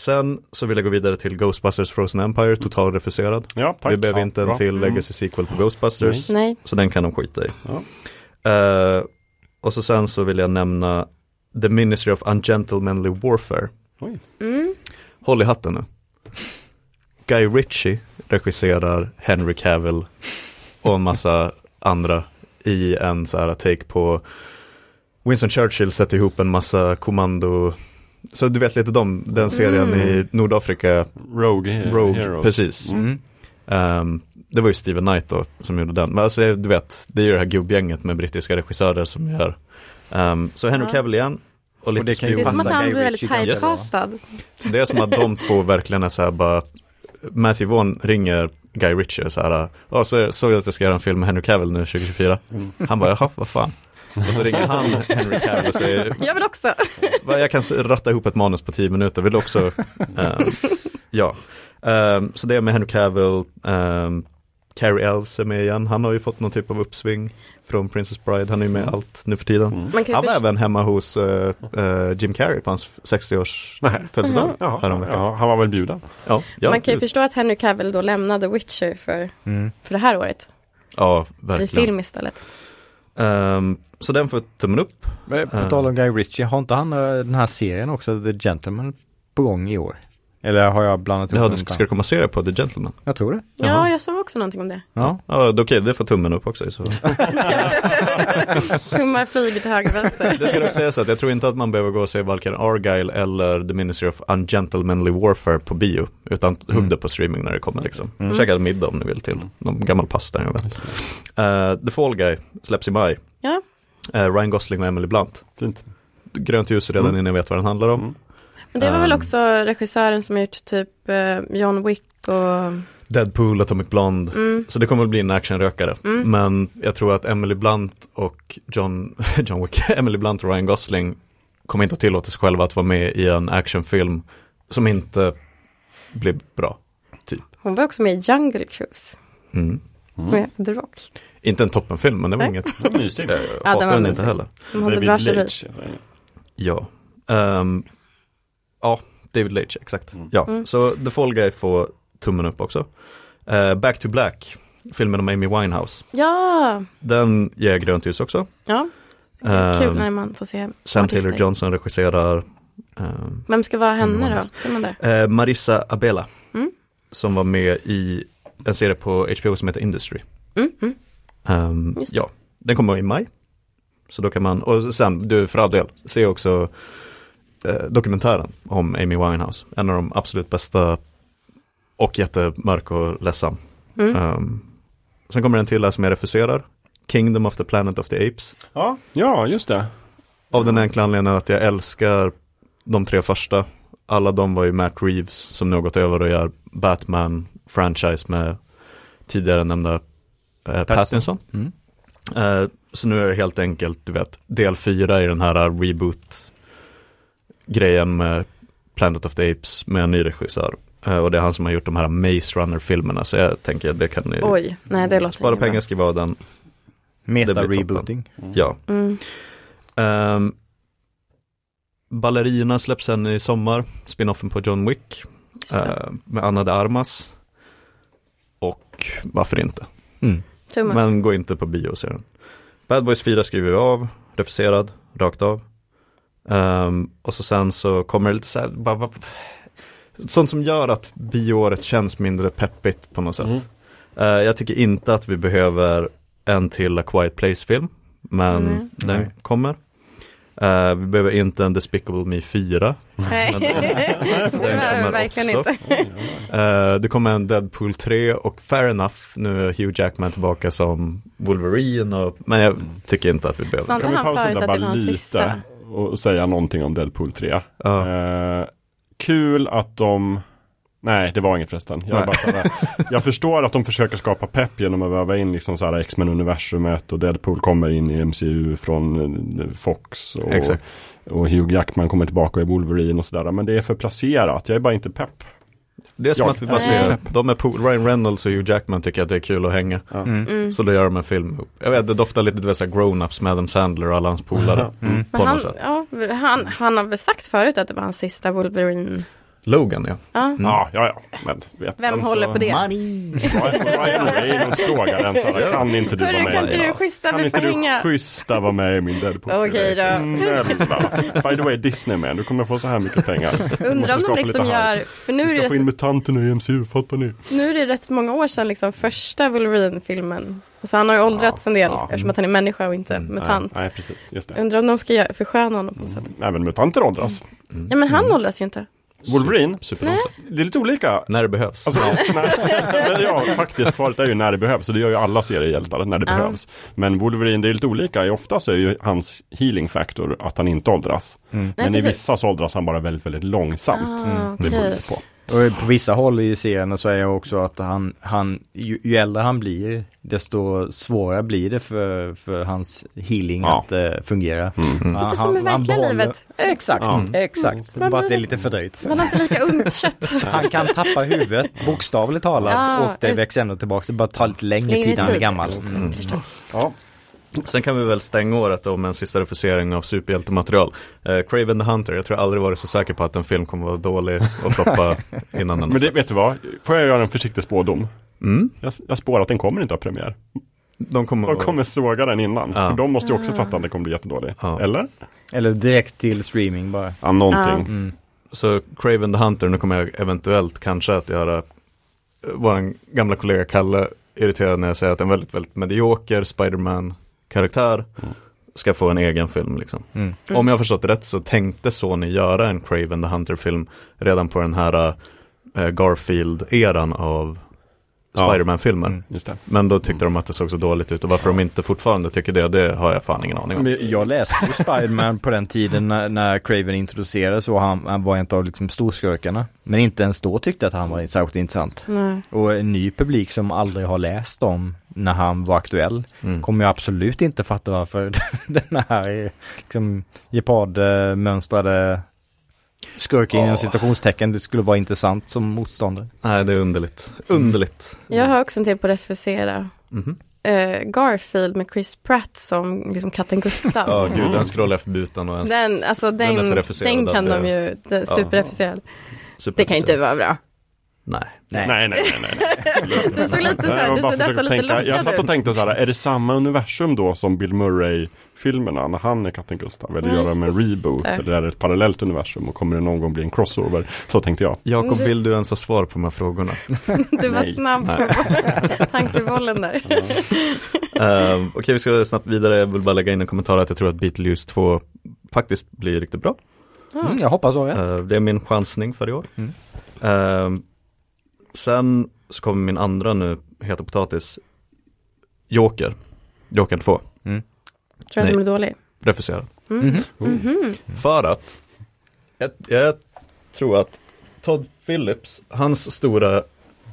Sen så vill jag gå vidare till Ghostbusters Frozen Empire, total refuserad. Ja, tack. Vi behöver Ja, inte en bra. till Mm. legacy sequel på Ghostbusters. Nej. Så den kan de skita i. Ja. Eh, och så sen så vill jag nämna The Ministry of Ungentlemanly Warfare. Mm. Håll i hatten nu. Guy Ritchie regisserar Henry Cavill och en massa andra i en så här take på Winston Churchill sätter ihop en massa kommando så du vet lite de, den serien Mm. i Nordafrika, Rogue, he- Rogue, Heroes. precis. Mm. Ehm, det var ju Steven Knight då som gjorde den. Men alltså du vet, det är ju det här gubbgänget med brittiska regissörer som gör. Ehm, så Henry. Cavill igen. Och lite det kan ju Det är som att han blir väldigt typecastad. Så det är som att de två verkligen är så här bara Matthew Vaughn ringer Guy Ritchie så här, ja så såg jag att jag ska göra en film med Henry Cavill nu 2024. Mm. Han bara, jaha, vad fan. Och så ringer han Henry Cavill och säger, Jag vill också. "Va, jag kan ratta ihop ett manus på tio minuter, vill också? Ehm, ja, Ehm, så det är med Henry Cavill, um, Carrie Elves är med igen, han har ju fått någon typ av uppsving från Princess Bride, han är ju med i allt nu för tiden. Mm. Man kan ju Han var även hemma hos eh, eh, Jim Carrey på hans 60-års Nej. födelsedag Ja, häromveckan. ja, han var väl bjuden. Ja, ja, Man kan ju förstå att Henry Cavill då lämnade Witcher för, Mm. för det här året. ja I verkligen. film istället. Ehm, så den får tummen upp. Men på Eh. tal om Guy Ritchie, har inte han eh, den här serien också, The Gentleman, på gång i år? Eller har jag blandat Ja, ihop det dem? ska, ska det komma serie på The Gentleman? Jag tror det. Ja, Jaha. jag såg också någonting om det. Ja. Ja, det- okej, det får tummen upp också i så fall. Tummar flyger till höger och vänster. Det ska dock sägas att jag tror inte att man behöver gå och se varken Argyle eller The Ministry of Ungentlemanly Warfare på bio. Utan hugg Mm. det på streaming när det kommer liksom. Mm. Käka middag om ni vill till någon gammal pasta. Jag vet. Uh, The Fall Guy släpps i maj. Ja. Eh, Ryan Gosling och Emily Blunt. Fint. Grönt ljus redan Mm. innan jag vet vad den handlar om. Mm. Men det var väl Um. också regissören som har gjort typ eh, John Wick och... Deadpool, Atomic Blonde. Mm, Så det kommer att bli en actionrökare. Mm. Men jag tror att Emily Blunt och John, John Wick, Emily Blunt och Ryan Gosling kommer inte att tillåta sig själva att vara med i en actionfilm som inte blir bra. hon var också med i Jungle Cruise. Mm. Med The Rock. Inte en toppenfilm, men det var Nej. inget. Det var mysigt. Jag Ja, hatar den inte mysig. heller. De hade bra kemi. Ja. Ehm, ja, David Leitch, exakt. Mm. Ja, Mm. så The Fall Guy får tummen upp också. Eh, Back to Black, filmen om Amy Winehouse. Ja, Den ger grönt ljus också. ja. Ehm, Kul när man får se Sam artister. Taylor Johnson regisserar. ehm, Vem ska vara henne då? Ser man det? Eh, Marissa Abela. Mm. Som var med i en serie på HBO som heter Industry. Mm, mm. Det. ja, den kommer i maj. Så då kan man, och sen, du för all del, se också eh, dokumentären om Amy Winehouse. En av de absolut bästa och jättemörk och ledsam. Mm. Ehm, sen kommer en till här som jag refuserar. Kingdom of the Planet of the Apes. Ja, ja, just det. Av den enkla anledningen att jag älskar de tre första. Alla de var ju Matt Reeves som nu har gått över och gör Batman-franchise med tidigare nämnda eh, Pattinson. Mm. Eh, så nu är det helt enkelt, du vet, del fyra i den här reboot-grejen med Planet of the Apes med en ny regissör. Eh, och det är han som har gjort de här Maze Runner-filmerna, så jag tänker det kan ni Oj, nej det låter spara pengar, skriva av den. Meta-rebooting. Ja. Mm. Um, Ballerina släpps sen i sommar, spinoffen på John Wick. Eh, med Anna de Armas. Och varför inte? Mm. Tummen. Men gå inte på bio och se den. Bad Boys 4 skriver vi av, refuserad, rakt av. Ehm, och så sen så kommer det lite så här, bara, bara, sånt som gör att bioåret känns mindre peppigt på något sätt. Mm. Eh, jag tycker inte att vi behöver en till A Quiet Place-film, men Nej. den Nej. kommer. Eh, vi behöver inte en Despicable Me 4. Nej, det behöver vi verkligen också. inte. Eh, det kommer en Deadpool 3 och fair enough, nu är Hugh Jackman tillbaka som Wolverine, och, men jag tycker inte att vi behöver vi han pausa förut där att det bara var lite sista? och säga någonting om Deadpool 3? Ja. Eh, kul att de Nej, det var inget förresten. Jag, bara så här, jag förstår att de försöker skapa pepp genom att väva in liksom så här X-Men-universumet och Deadpool kommer in i MCU från eh, Fox och, Exakt. och Hugh Jackman kommer tillbaka i Wolverine och sådär. Men det är för placerat. Jag är bara inte pepp. Det är som Jag- att vi bara ser, de är po- Ryan Reynolds och Hugh Jackman tycker att det är kul att hänga. Ja. Mm. Mm. Så då gör de en film. Jag vet, det doftar lite du vet, grown-ups med Adam Sandler och alla hans polare. Mm. På han, något sätt. ja, han, han har väl sagt förut att det var hans sista Wolverine. Logan ja. Ja. Mm. Ja, ja, ja. Men vet Vem alltså, håller på det? Ryan Reynolds frågar den så här, kan inte du vara Hörru, med? kan inte Ja. du schyssta, Kan inte du schyssta vara med i min Deadpool? Okej då. Snälla. By the way, Disney man, du kommer få så här mycket pengar. Undrar om de liksom gör, för nu Vi är, det ska få in rätt, mutanterna i MCU, fattar ni? nu är det rätt många år sedan liksom första Wolverine-filmen. Så han har ju åldrats en del Ja. eftersom att han är människa och inte Mm, mutant. Nej, nej, precis. Just det. Undrar om de ska försköna honom på något sätt. Även mutanter åldras. Mm. Ja men han åldras ju inte. Wolverine, Superlångsamt. det är lite olika. När det behövs. Alltså, när, men ja, faktiskt svaret är ju när det behövs. Och det gör ju alla seriehjältar när det Ja. behövs. Men Wolverine, det är lite olika. Ofta så är ju hans healing factor att han inte åldras. Mm. Nej, Men i precis. vissa så åldras han bara väldigt, väldigt långsamt. Ah, Det beror på. Och på vissa håll i serien så är jag också att han, han ju, ju äldre han blir desto svårare blir det för, för hans healing Ja. att eh, fungera. Mm. Han- Lite som i verkliga behåller- livet. Exakt, Ja. exakt. Man Bara att det är lite fördröjt. Man har inte lika ungt kött. Han kan tappa huvudet, bokstavligt talat, Ja, och det ut- växer ändå tillbaka. Det bara tar lite längre Längre tid när han är gammal. Mm. Ja. Sen kan vi väl stänga året då med en sista refusering av superhjältematerial. Eh, Craven the Hunter, jag tror jag aldrig varit så säker på att en film kommer vara dålig och floppa innan den. Men det, vet du vad? Får jag göra en försiktig spådom? Mm, Jag, jag spår att den kommer inte ha premiär. de kommer, De kommer såga den innan. Ja. För de måste ju också fatta att den kommer bli jättedålig. Ja. Eller? Eller direkt till streaming bara. Ja, någonting. Mm. Så Craven the Hunter, nu kommer jag eventuellt kanske att göra eh, vår gamla kollega Kalle irriterad när jag säger att en väldigt, väldigt medioker Spiderman-karaktär ska få en egen film liksom. Mm. Om jag har förstått rätt så tänkte Sony göra en Craven the Hunter-film redan på den här eh, Garfield-eran av Ja. Spiderman-filmer. Mm. Just det. Men då tyckte de att det såg så dåligt ut och varför de inte fortfarande tycker det, det har jag fan ingen aning om. Men jag läste ju Spiderman på den tiden när, när Craven introducerades och han, han var en av liksom storskurkarna. Men inte ens då tyckte att han var särskilt intressant. Nej. Och en ny publik som aldrig har läst om när han var aktuell Mm. kommer ju absolut inte fatta varför den här liksom gepardmönstrade skurken inom Ja. citationstecken det skulle vara intressant som motståndare. Nej, det är underligt. Underligt. Jag har också en till på refusera. Mhm. Eh, Garfield med Chris Pratt som liksom katten Gustav. Ja, gud, den scrollar jag förbi utan att ens Den, alltså den, Den den, kan att de det- ju, den, superrefuserad. super- Det kan inte vara bra. Nej. Nej. Nej, nej, nej, nej. Du såg lite så här, du bara såg försöker nästan lite tänka, jag satt och lockad tänkte så här, är det samma universum då som Bill Murray-filmerna när han är katten Gustav? Eller Ja, gör de en reboot? det. Eller är det ett parallellt universum och kommer det någon gång bli en crossover? Så tänkte jag. Jakob, Det- vill du ens ha svar på de här frågorna? Du var snabb på tankebollen där. Ehm, Okej, vi ska snabbt vidare. Jag vill bara lägga in en kommentar att jag tror att Beetlejuice 2 faktiskt blir riktigt bra. Mm, jag hoppas så rätt. Eh, det är min chansning för i år. Mm. Ehm, sen så kommer min andra nu, heta potatis, Joker. Joker 2, Tror jag Nej. den blir dålig. refuserad. Mm. Mhm. Mhm. För att jag, jag tror att Todd Phillips, hans stora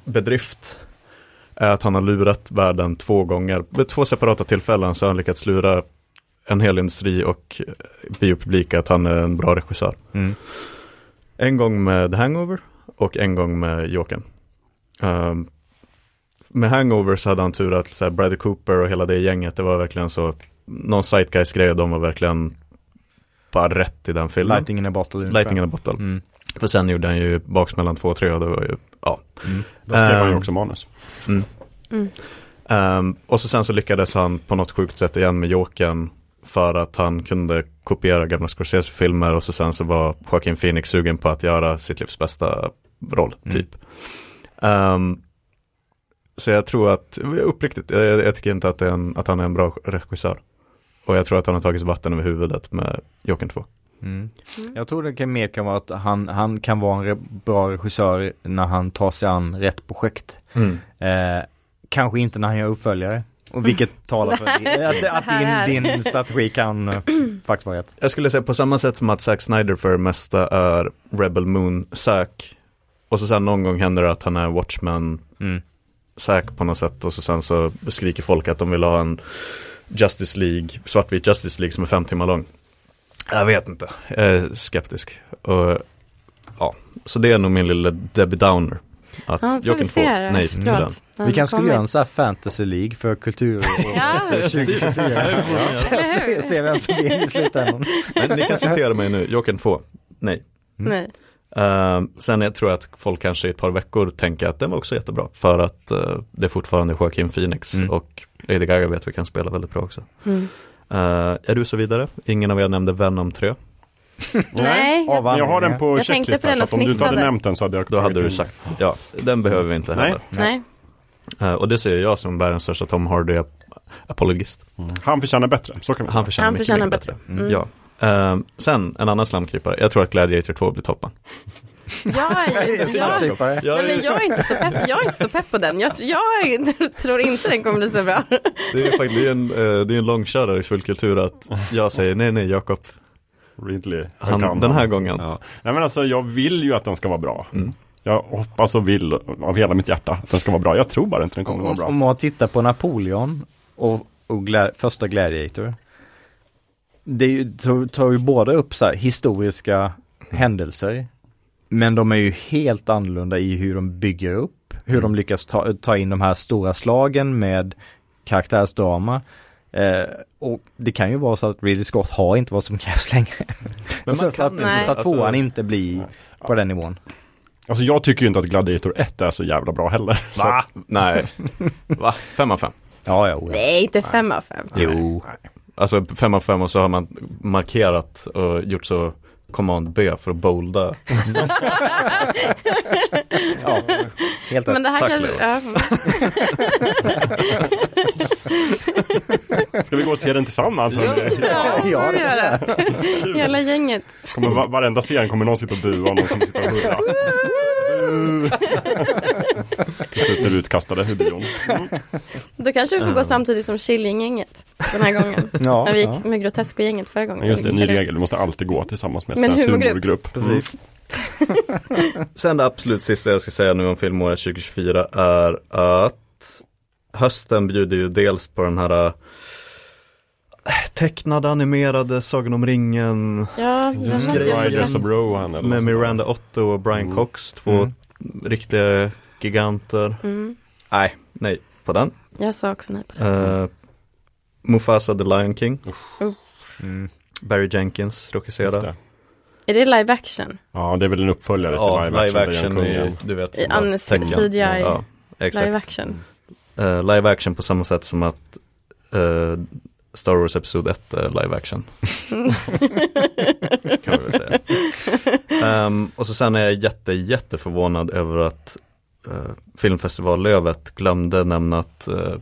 bedrift är att han har lurat världen två gånger. Vid två separata tillfällen så har han lyckats lura en hel industri och biopublik att han är en bra regissör. Mm. En gång med The Hangover och en gång med Jokern. Um, med Hangover så hade han tur att så här, Bradley Cooper och hela det gänget, det var verkligen så, någon sightguys-grej och de var verkligen bara rätt i den filmen. Lightning in a bottle. Lightning in a bottle. Mm. För sen gjorde han ju Baksmällan 2 och 3 och det var ju, ja. Mm. Där skrev han ju Ehm, också manus. Mm. Mm. Ehm, och så sen så lyckades han på något sjukt sätt igen med Jokern för att han kunde kopiera gamla Scorsese-filmer och så sen så var Joaquin Phoenix sugen på att göra sitt livs bästa roll, Mm. typ. Ehm, så jag tror att, uppriktigt, jag, jag tycker inte att, det är en, att han är en bra regissör. Och jag tror att han har tagit sig vatten över huvudet med Jokern 2. Mm. Jag tror det kan mer kan vara att han, han kan vara en re bra regissör när han tar sig an rätt projekt. Eh, kanske inte när han gör uppföljare. Och vilket talar för att, att din, är- din strategi kan eh, faktiskt vara rätt. Jag skulle säga på samma sätt som att Zack Snyder för det mesta är Rebel Moon Zack. Och så sen någon gång händer det att han är Watchman Mm. Zack på något sätt. Och så sen så skriker folk att de vill ha en Justice League, svartvit Justice League som är fem timmar lång. Jag vet inte, jag är skeptisk. Och, ja, så det är nog min lilla Debbie Downer. Att Ja, jag kan få nej till den. Vi kanske skulle göra en sån här fantasy League för kultur Ja. 2024. Eller se, vem som vinner i slutändan. Men ni kan citera mig nu, Jokern 2, nej. Nej. Uh, sen jag tror jag att folk kanske i ett par veckor tänker att den var också jättebra för att eh, det är fortfarande Joaquin Phoenix Mm. och Lady Gaga vet vi kan spela väldigt bra också. Mm. Uh, är du så vidare? Ingen av er nämnde Venom 3. Nej, jag, jag har den på Jag tänkte på checklistan den så om du inte hade nämnt den så hade jag Då hade du sagt, ja, den behöver vi inte Nej. heller. nej. Eh, och det säger jag som världens största Tom Hardy-apologist. Mm. Han förtjänar bättre, så kan vi Han förtjänar Han mycket, förtjänar mycket bättre. bättre. Mm. Ja. Eh, sen en annan slamkrypare, jag tror att Gladiator 2 blir toppen. Jag är, jag, Snabbklippare. Jag nej, men är, jag, är inte så pepp, jag är inte så pepp på den. Jag, jag är, tror inte den kommer bli så bra. det är faktiskt det är en, eh, det är en långkörare i full kultur att jag säger nej, nej, Jakob, Ridley. Han- kan den här gången. Ja. Nej men alltså jag vill ju att den ska vara bra. Mm. Jag hoppas och vill av hela mitt hjärta att den ska vara bra. Jag tror bara inte den kommer Om, vara bra. om man tittar på Napoleon och, och glä, första Gladiator. Det är ju, tar, tar ju båda upp så här historiska händelser. Men de är ju helt annorlunda i hur de bygger upp, hur de lyckas ta, ta in de här stora slagen med karaktärsdrama. Eh, och det kan ju vara så att Ridley Scott har inte vad som krävs längre. Men så man att, Nej. så att tvåan alltså- inte blir på den nivån. Alltså jag tycker ju inte att Gladiator 1 är så jävla bra heller. Så Va? att, Nej. Va? Fem av fem? Ja, ja. ja. Nej, inte fem av fem. Jo. Alltså fem av fem och så har man markerat och gjort så command B för att bolda. Ja, helt rätt. Men det här Tack, kanske, ska vi gå och se den tillsammans? ja, Ja, det- göra. Hela gänget. Kommer va- varenda scen kommer någon sitta och bua och någon kommer sitta och hurra. Till slut är vi utkastade ur bion. Då kanske vi får gå samtidigt som Killinggänget den här gången. Ja, När vi ja. gick med Grotesco-gänget förra gången. Just det, ny regel. Du måste alltid gå tillsammans med Men en humorgrupp. humorgrupp. Precis. Sen det absolut sista jag ska säga nu om filmåret 2024 är att hösten bjuder ju dels på den här äh, tecknade animerade Sagan om ringen Ja, den. Rohan eller med. Miranda Otto och Brian Mm. Cox, två Mm. riktiga giganter. Mm. Nej, nej på den. Jag sa också nej på det. Uh, Mufasa the Lion King, Mm. Barry Jenkins regisserade. det. Är det live action? Ja, det är väl en uppföljare Ja, till live action. live action i, du vet. I tecken. CGI. Ja. Live action. Eh, live action på samma sätt som att eh, Star Wars Episod 1 är live action. kan vi väl säga. Ehm, och så sen är jag jätte, jätte förvånad över att uh, Filmfestivallövet glömde nämna att eh,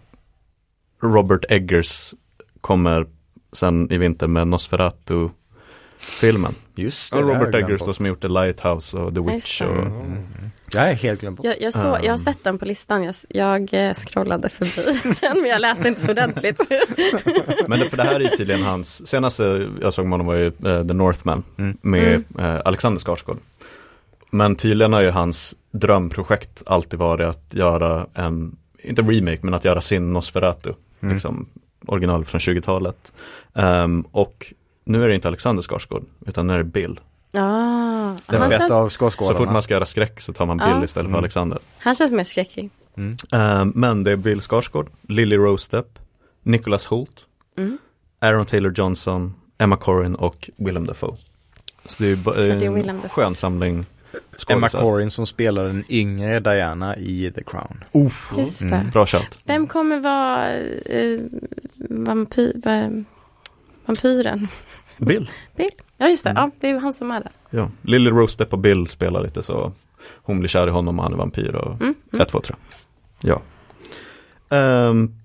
Robert Eggers kommer sen i vinter med Nosferatu-filmen. Just Och det, har Robert Eggers då som gjort The Lighthouse och The Just Witch. Och, Mm. Jag är helt glömt bort. Jag, jag, så, jag har Um. sett den på listan, jag, jag eh, scrollade förbi den, men jag läste inte så ordentligt. Men det, för det här är ju tydligen hans, senaste jag såg med honom var ju eh, The Northman Mm. med eh, Alexander Skarsgård. Men tydligen har ju hans drömprojekt alltid varit att göra en, inte remake, men att göra sin Nosferatu, Mm. liksom original från 20-talet. Ehm, och nu är det inte Alexander Skarsgård, utan nu är det Bill. Han, bästa känns, av Så fort man ska göra skräck så tar man Bill istället för Mm. Alexander. han känns mer skräckig. Mm. Ehm, men det är Bill Skarsgård, Lily Rose Nicholas Holt, Mm. Aaron Taylor Johnson, Emma Corrin och Willem Dafoe. Så det är, det är en skön samling Emma. Corrin som spelar den yngre Diana i The Crown. Just det. Mm. Bra shout. Vem kommer vara eh, vampy, va, vampyren? Bill. Bill? Ja, just det. Mm. Ja, det är ju han som är där. Ja. Lily Rose och Bill spelar lite så. Hon blir kär i honom och han är vampyr och Mm. Mm. ett, två, tre. Ja. Ehm,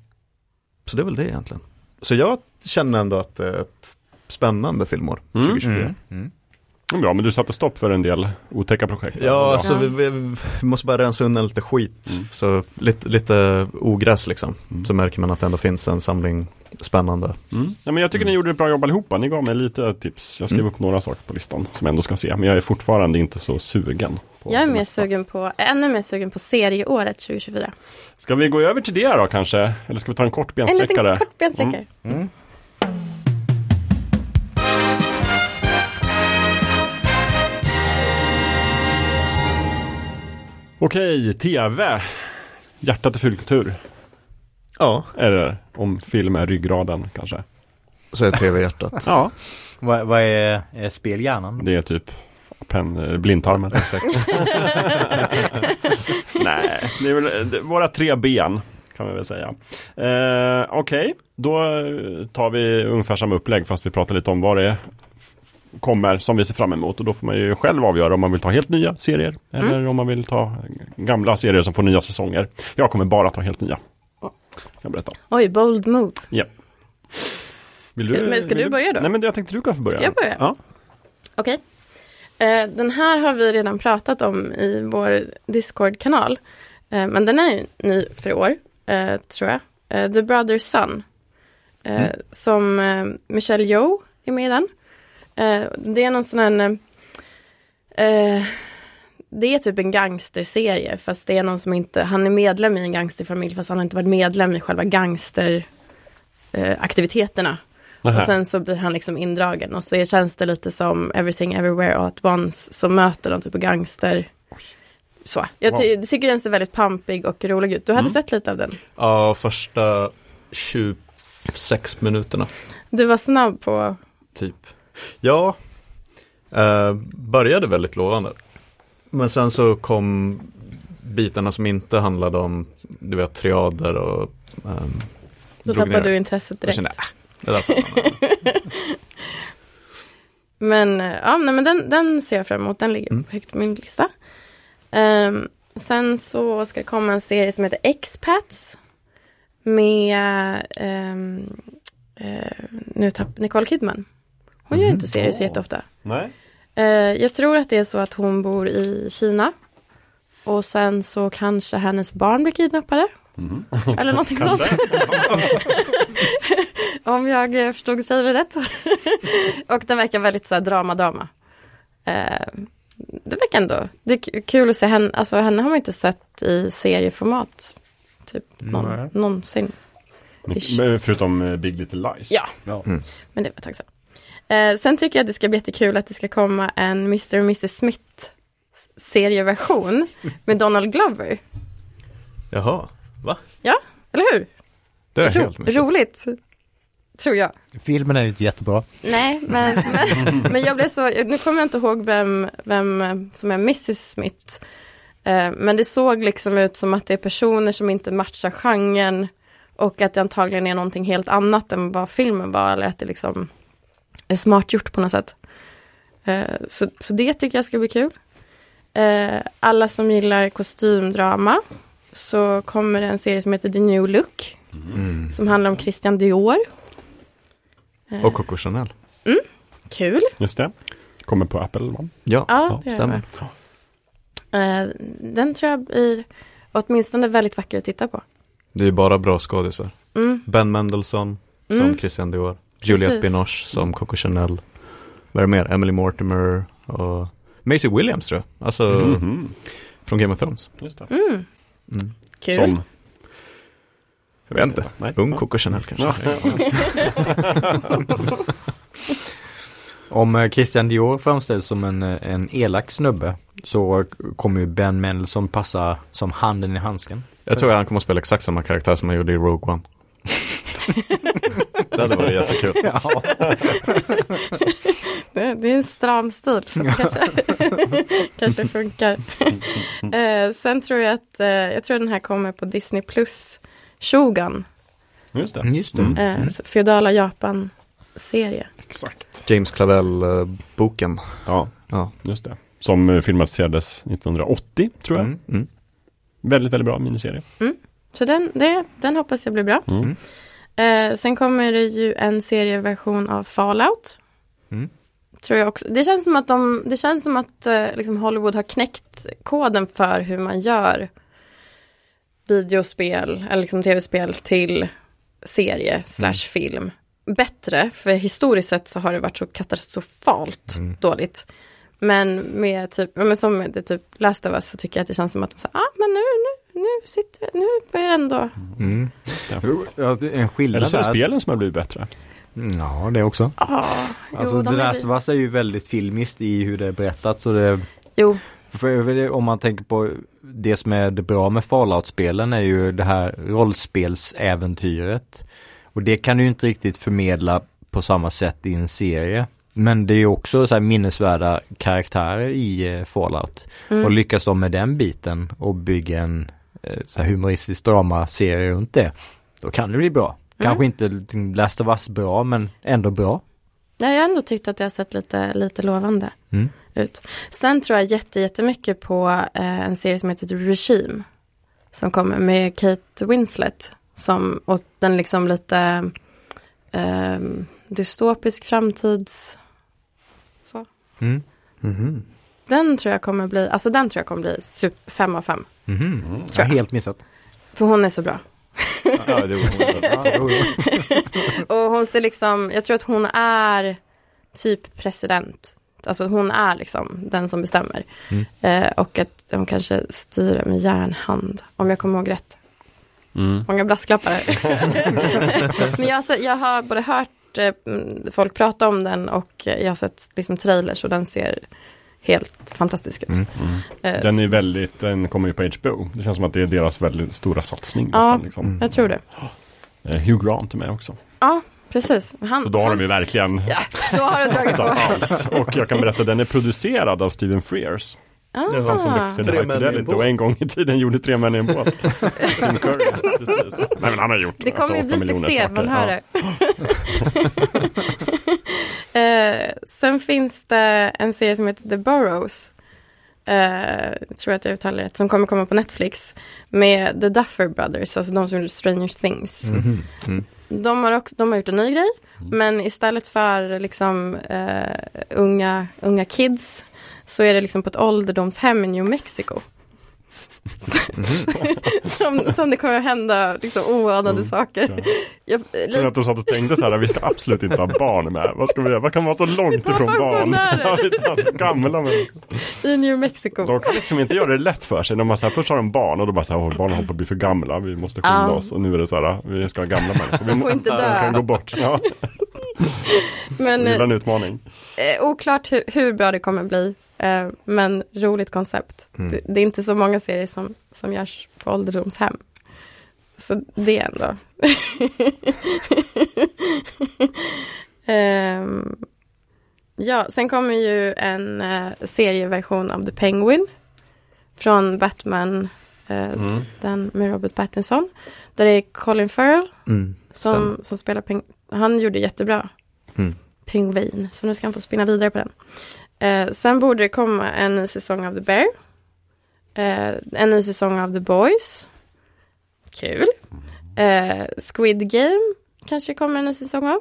så det är väl det egentligen. Så jag känner ändå att det är ett spännande filmår Mm. 2024. Mm. Bra, men du satte stopp för en del otäcka projekt. Ja, Bra. alltså Ja. vi, vi, vi måste bara rensa undan lite skit. Mm. Så lite, lite ogräs liksom. Mm. Så märker man att det ändå finns en samling spännande. Mm. Ja, men jag tycker ni gjorde ett bra jobb allihopa. Ni gav mig lite tips. Jag skrev Mm. upp några saker på listan som jag ändå ska se. Men jag är fortfarande inte så sugen. På Jag är mer sugen på, ännu mer sugen på serieåret 2024. Ska vi gå över till det då kanske? Eller ska vi ta en kort En bensträckare? liten kort bensträckare. Okej, TV. Hjärtat i filmkultur. Ja, Är det om film är ryggraden kanske? så är tv-hjärtat. Ja, Vad, vad är, är spelhjärnan? det är typ pen, blindtarmen. Nej, det är väl det- våra tre ben kan vi väl säga. Eh, Okej, då eh, tar vi ungefär samma upplägg fast vi pratar lite om vad det är kommer som vi ser fram emot och då får man ju själv avgöra om man vill ta helt nya serier eller om man vill ta gamla serier som får nya säsonger. Jag kommer bara ta helt nya. Jag berätta. Oj, bold move. Vill Ska- men ska vill du börja då? Nej men jag tänkte du kan få börja. Ska jag börja? Ja. Okej. Eh, den här har vi redan pratat om i vår Discord-kanal. Eh, men den är ju ny för år, eh, tror jag. The Brother's Son. Eh, Som Michelle Yeoh är med i den. Eh, det är någon sån här... Eh, det är typ en gangsterserie fast det är någon som inte, han är medlem i en gangsterfamilj fast han har inte varit medlem i själva gangsteraktiviteterna. Nähä. Och sen så blir han liksom indragen och så känns det lite som Everything Everywhere All At Once som möter de typ av gangster. Så, jag ty- tycker den ser väldigt pampig och rolig ut. Du hade Mm. sett lite av den. Ja, första 26 minuterna Du var snabb på, typ. Ja, eh, började väldigt lovande. Men sen så kom bitarna som inte handlade om, du vet, triader och ehm, då tappade du intresset Jag direkt. kände, äh, det. Men, eh, ja, nej, men den, den ser jag fram emot, den ligger Mm. högt på min lista. Ehm, sen så ska det komma en serie som heter Expats. Med, ehm, eh, nu tapp Nicole Kidman. Hon gör inte serier så jätteofta. Nej. Eh, jag tror att det är så att hon bor i Kina. Och sen så kanske hennes barn blir kidnappade. Mhm. Eller någonting sånt. Om jag eh, förstod trailern rätt. och den verkar väldigt så här drama-drama. Eh, det verkar ändå, det är kul att se henne, alltså henne har man inte sett i serieformat. Typ någon, någonsin. Men Förutom Big Little Lies. Ja. ja. Mm. Men det var ett tag sedan. Eh, sen tycker jag att det ska bli jättekul att det ska komma en Mr. och Mrs. Smith serieversion med Donald Glover. Jaha, va? Eller hur? Det är Ro- helt missat. roligt. Tror jag. Filmen är ju jättebra. Nej, men, men, men jag blev så, nu kommer jag inte ihåg vem, vem som är Mrs. Smith. Eh, men det såg liksom ut som att det är personer som inte matchar genren och att det antagligen är någonting helt annat än vad filmen var eller att det liksom smart gjort på något sätt. Eh, så, så det tycker jag ska bli kul. Eh, alla som gillar kostymdrama så kommer det en serie som heter The New Look Mm. som handlar om Christian Dior. Eh, Och Coco Chanel. Kul. Just det. Kommer på Apple va? Ja, Ja, det gör stämmer. Den tror jag blir åtminstone väldigt vacker att titta på. Det är bara bra skådisar. Mm. Ben Mendelsohn som Mm. Christian Dior. Juliette. Binoche som Coco Chanel. Vad är det mer? Emily Mortimer och Maisie Williams tror jag. Alltså Mhm. från Game of Thrones. Just det. Mm. Mm. Kul. Som? Jag vet inte. Nej. Ung. Coco Chanel kanske. Om eh, Christian Dior framställs som en, eh, en elak snubbe så kommer ju Ben Mendelsohn passa som handen i handsken. Jag tror att han kommer att spela exakt samma karaktär som han gjorde i Rogue One. det hade varit jättekul. Ja. Det, det är en stram stil så det kanske, kanske funkar. eh, sen tror jag att, eh, jag tror den här kommer på Disney Plus. Shogun, Just det. Just det. Mm. eh, feodala Japan-serie. Exakt. James Clavell-boken. Ja, Ja. just det. Som eh, filmatiserades 1980 tror jag. Mm. Mm. Väldigt, väldigt bra miniserie. Så den, det, den hoppas jag blir bra. Mm. Eh, sen kommer det ju en serieversion av Fallout. Mm. Tror jag också. Det känns som att, de, det känns som att eh, liksom Hollywood har knäckt koden för hur man gör videospel eller liksom tv-spel till serie slash film. Bättre, för historiskt sett så har det varit så katastrofalt Mm. dåligt. Men med typ, men som det typ Last of Us så tycker jag att det känns som att de säger, ah men nu, nu, nu sitter, nu börjar det ändå. Mm. Ja, det en skillnad Eller så är det där. spelen som har blivit bättre. Ja, det också. Ah, Alltså jo, The de är är ju väldigt filmiskt i hur det är berättat så det Jo, för, det, om man tänker på det som är det bra med Fallout-spelen är ju det här rollspelsäventyret. Och det kan du ju inte riktigt förmedla på samma sätt i en serie. Men det är också så här minnesvärda karaktärer i eh, Fallout. Mm. Och lyckas de med den biten och bygga en så här humoristisk dramaserie runt det. Då kan det bli bra. Kanske inte Last of Us bra men ändå bra. Ja, jag har ändå tyckt att det har sett lite, lite lovande Mm. ut. Sen tror jag jätte, jättemycket på eh, en serie som heter The Regime. Som kommer med Kate Winslet. Som, och den liksom lite eh, dystopisk framtids... Så. Mm. Mhm. Den tror jag kommer bli, alltså den tror jag kommer bli super, fem av fem. Mhm. Mm. Jag har helt missat. För hon är så bra. Ja, det var Och hon ser liksom, jag tror att hon är typ president. alltså, hon är liksom den som bestämmer. Eh, och att de kanske styr med järnhand, om jag kommer ihåg rätt. Mm. Många brasklappar här. Men jag, jag har både hört eh, mm, folk prata om den och jag har sett liksom, trailers och den ser helt fantastisk ut. Mm. Eh, Den är väldigt, den kommer ju på HBO. Det känns som att det är deras väldigt stora satsning. Ja. nästan, liksom. Jag tror det. Eh, Hugh Grant är med också. Ja, precis. Han, Så då har han, de ju verkligen Ja, då har du dragit på. allt. Och jag kan berätta, den är producerad av Steven Frears. Det var han som Ah. i en Fidelity båt. och en gång i tiden gjorde Tre män i en båt. Tim Curry, precis. Nej men han har gjort Det kommer ju alltså, bli åtta miljoner succé, man hör det. eh, sen finns det en serie som heter The Burrows. Eh, jag tror att jag uttalar rätt, som kommer komma på Netflix. Med The Duffer Brothers, alltså de som gjorde Stranger Things. Mhm. Mm. De, har också, de har gjort en ny grej, men istället för liksom eh, unga, unga kids så är det liksom på ett ålderdomshem i New Mexico. Som, som det kommer att hända liksom oanade saker. Jag, ni att de satt och tänkte så här, vi ska absolut inte ha barn med. Vad ska vi göra? Vad kan vara så långt ifrån barn? Ja, gamla människor. I New Mexico. De kan liksom inte göra det lätt för sig. När man så här, först har de barn och då bara så här, barnen håller på att bli för gamla. Vi måste skynda oss. Och nu är det så här, vi ska ha gamla människor. Vi De får inte De dö. kan gå bort. Ja, Men det eh, är en utmaning. eh, oklart hur, hur bra det kommer bli. Eh, men roligt koncept. Det, det är inte så många serier som, som görs på ålderdomshem. Så det ändå. Ehm, ja, sen kommer ju en eh, serieversion av The Penguin. Från Batman, eh, Mm. den med Robert Pattinson. Där det är Colin Farrell Mm. som, som spelar peng Han gjorde jättebra. Mm. Pingvin. Så nu ska han få spinna vidare på den. Eh, sen borde det komma en ny säsong av The Bear. Eh, en ny säsong av The Boys. Kul. Eh, Squid Game kanske kommer en ny säsong av.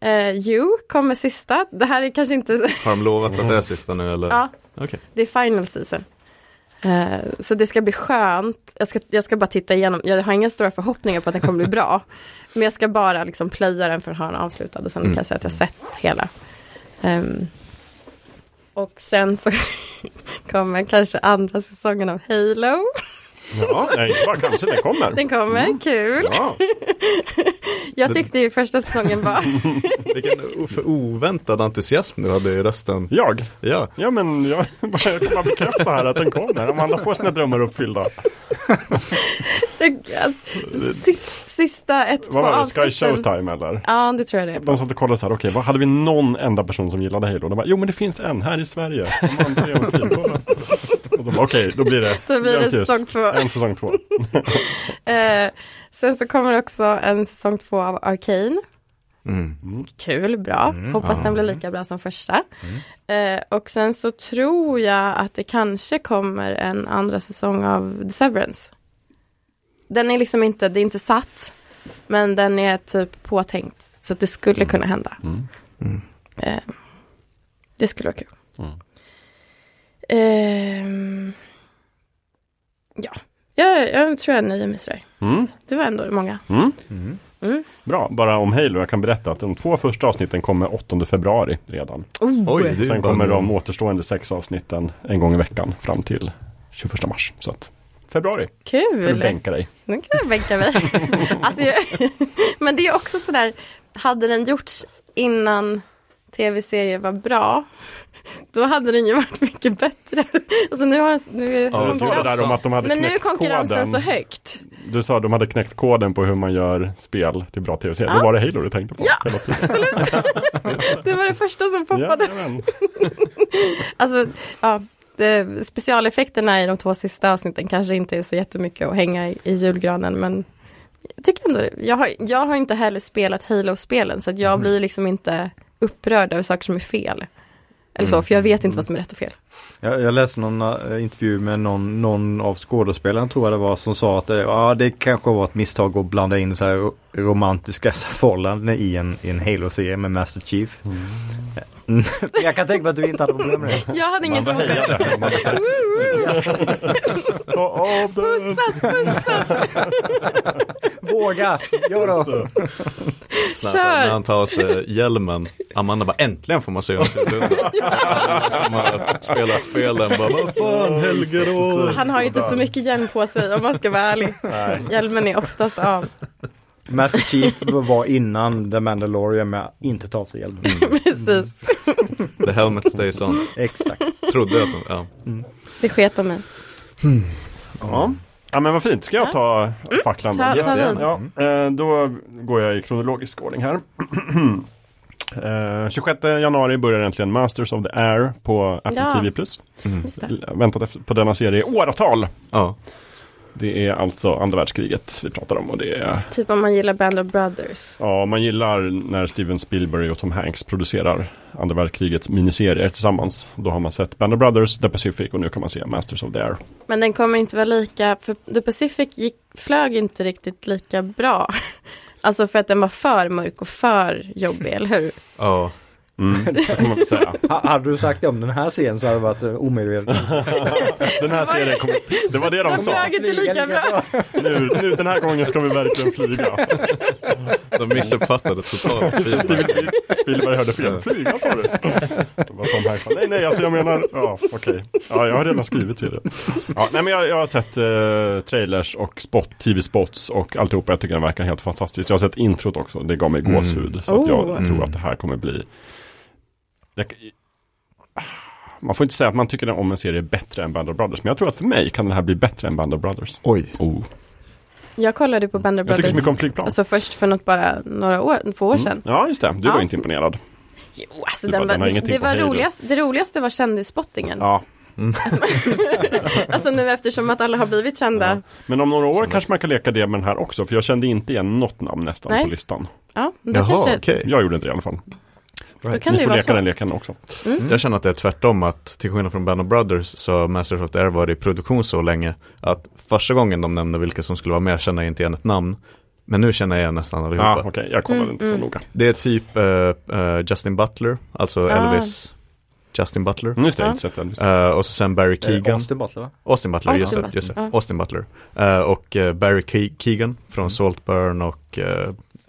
Eh, you kommer sista. Det här är kanske inte... Har de lovat att det är sista nu eller? ja, Okej. det är final season. Eh, så det ska bli skönt. Jag ska, jag ska bara titta igenom. Jag har inga stora förhoppningar på att den kommer bli bra. Men jag ska bara liksom plöja den för att ha den avslutad. Och sen kan jag säga att jag sett hela. Ehm, och sen så kommer kanske andra säsongen av Halo. Ja, nej, bara kanske, det kommer. Den kommer, kul. Ja, Jag tyckte ju första säsongen var... Vilken för oväntad entusiasm du hade i rösten. jag. Ja, Ja men jag, jag kan bara bekräfta här att den kommer. Amanda får sina drömmar uppfyllda. Sista, sista ett, två det? Sky avsnitten. Showtime eller? Ja, det tror jag det är. De satt och kollade så här, okej, vad hade vi någon enda person som gillade Halo? De bara, jo men det finns en här i Sverige. Och de bara, okej, då blir det Då blir det säsong två. En säsong två. Eh, sen så kommer också en säsong två av Arcane. mm. Kul, bra. Hoppas den blir lika bra som första. Eh, och sen så tror jag att det kanske kommer en andra säsong av The Severance. Den är liksom inte, det är inte satt. Men den är typ påtänkt. Så att det skulle kunna hända. Mm. Eh, det skulle vara kul. Mm. Ehm, ja, jag, jag tror jag nöjer mig sådär. Mm. Det var ändå många. Mm. Mm. Bra, bara om Halo, jag kan berätta att de två första avsnitten kommer 8 februari redan. Oj, är ju Sen kommer de återstående sex avsnitten en gång i veckan fram till 21 mars. Så att februari, får du Kul! bänka dig. Nu kan jag bänka mig. alltså, jag, men det är också sådär, hade den gjorts innan tv-serier var bra, då hade den ju varit mycket bättre. Alltså nu har nu är Ja, det där om att de hade men nu är konkurrensen koden. så högt. Du sa att de hade knäckt koden på hur man gör spel till bra tv-serier. Ja. Då var det Halo du tänkte på Ja, tiden. Det var det första som poppade. Jajamän. Alltså, ja, det, specialeffekterna i de två sista avsnitten kanske inte är så jättemycket att hänga i, i julgranen, men jag tycker ändå det. Jag har, jag har inte heller spelat Halo-spelen, så att jag blir liksom inte upprörd över saker som är fel. Eller så, för jag vet inte vad som är rätt och fel. Jag, jag läste någon eh, intervju med någon, någon av skådespelarna tror jag det var som sa att det, ja, det kanske var ett misstag att blanda in så här ro- romantiska förhållanden i en, i en Halo-serie med Master Chief. Mm. jag kan tänka mig att du inte hade problem med det. Jag hade inget emot det. hejade om man hade sett. Ta av den. Pussas, pussas! Våga, gör då! Kör. När han tar av sig hjälmen, Amanda bara äntligen får man se honom Som har spelat spelen bara, vad fan Helge då? Han har ju inte så mycket hjälm på sig om man ska vara ärlig. Hjälmen är oftast av. Master Chief var innan The Mandalorian med att inte ta av sig hjälmen. Precis. The helmet stays on. Exakt. Trodde att de, ja. Det sket de mig. Ja. ja, men vad fint. Ska jag ta facklan då? Ta- ta. Ja, eh, då går jag i kronologisk ordning här. Eh, 26 januari börjar äntligen Masters of the Air på Apple Ja. TV+. Det. Väntat efter, på denna serie i åratal. ja. Det är alltså andra världskriget vi pratar om och det är Typ om man gillar Band of Brothers. Ja, man gillar när Steven Spielberg och Tom Hanks producerar andra världskrigets miniserier tillsammans. Då har man sett Band of Brothers, The Pacific och nu kan man se Masters of the Air. Men den kommer inte vara lika, för The Pacific gick, flög inte riktigt lika bra. Alltså för att den var för mörk och för jobbig, eller hur? ja. Mm, Hade du sagt om den här scenen så hade det varit eh, omöjligt. Den här serien kommer, det var det de Den sa. flög inte lika bra. Nu, nu, den här gången ska vi verkligen flyga. De missuppfattade totalt. Spielberg, hörde fel. Flyga sa du? Det var Tom Hanks. Nej, nej, alltså jag menar, ja okej. Ja, jag har redan skrivit till det. Ja, nej, men jag, jag har sett eh, trailers och spot, tv-spots och alltihopa. Jag tycker den verkar helt fantastisk. Jag har sett introt också. Det gav mig gåshud. Så att jag Oh. tror att det här kommer bli jag, man får inte säga att man tycker om en serie bättre än Band of Brothers. Men jag tror att för mig kan den här bli bättre än Band of Brothers. Oj. Oh. Jag kollade på Band of Jag tycker Brothers mycket om flygplan. alltså först för något bara några år, två år sedan. Ja, just det. Du var Ja. inte imponerad. Jo, alltså den bara, var, den det, det var roligast, det roligaste var kändisspottingen. Ja, Alltså nu eftersom att alla har blivit kända. Ja. Men om några år kanske man kan leka det med den här också. För jag kände inte igen något namn nästan Nej. på listan. Ja, då Jaha, kanske, okej. Jag gjorde inte det i alla fall. Då kan Ni det får vara leka så. den leken också. Jag känner att det är tvärtom att till skillnad från Band of Brothers så har Masters of the Air varit i produktion så länge att första gången de nämnde vilka som skulle vara med känner jag inte igen ett namn. Men nu känner jag igen nästan allihopa. ah, okej. Jag kollade Mm, inte så mm. noga. Det är typ eh, eh, Justin Butler, alltså Ah. Elvis Justin Butler. Mm, Just det, inte sett den. Just. Eh, och så sen Barry Keegan. Austin Butler va? Austin Butler, just Austin det. Just det. Butler, ja. Austin Butler. Eh, och Barry Ke- Keegan från Saltburn och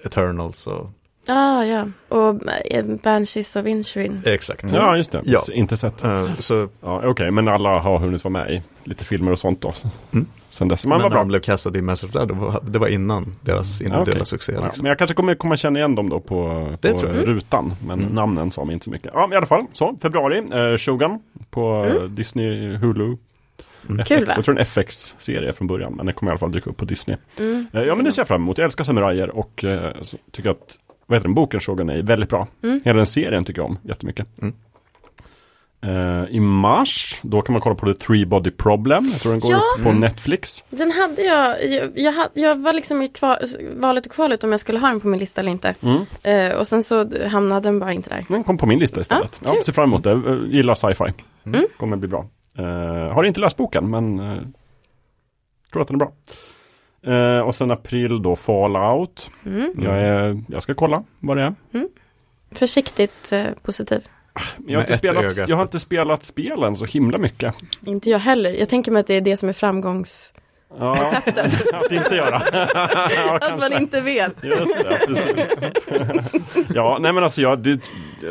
Eternals och Ah, ja, och eh, Banshees of Inisherin. exakt. Ja, just det. Ja. Inte sett. Eh, så Ja, okej, men alla har hunnit vara med i lite filmer och sånt då. Mm. Sen dess. men Men vad bra. de blev castade i Massive Dead, det var, var innan deras individuella okej. succé. Ja, Liksom. men jag kanske kommer komma känna igen dem då på, Det på tror jag. rutan. Men Mm. namnen sa mig inte så mycket. Ja, i alla fall. Så, februari. Eh, Shogun på eh, Mm. Disney Hulu. Mm. FX. Kul, va? Jag tror en FX-serie från början. Men den kommer i alla fall dyka upp på Disney. Mm. Eh, Ja men det ser jag fram emot. Jag älskar samurajer och eh, så tycker att vad heter den, boken Shogun är väldigt bra. Mm. Hela den serien tycker jag om jättemycket. Mm. Eh, I mars, då kan man kolla på The Three Body Problem. Jag tror den går Ja. upp på Netflix. Den hade jag, jag, jag, jag var liksom i kvar, valet och kvalet om jag skulle ha den på min lista eller inte. Mm. Eh, och sen så hamnade den bara inte där. Den kom på min lista istället. Ja, Ja, kul. ser fram emot det. Eh, Gillar sci-fi. Mm. Kommer bli bra. Eh, har inte läst boken men tror att den är bra. Eh, och sen april då Fallout. Mm. Jag, är, jag ska kolla vad det är. Försiktigt eh, positiv. Jag har, inte spelat, jag har inte spelat spelen så himla mycket. Inte jag heller. Jag tänker mig att det är det som är framgångs... Ja, att inte göra. ja, Att man kanske. inte vet. Det, ja, nej men alltså jag, det,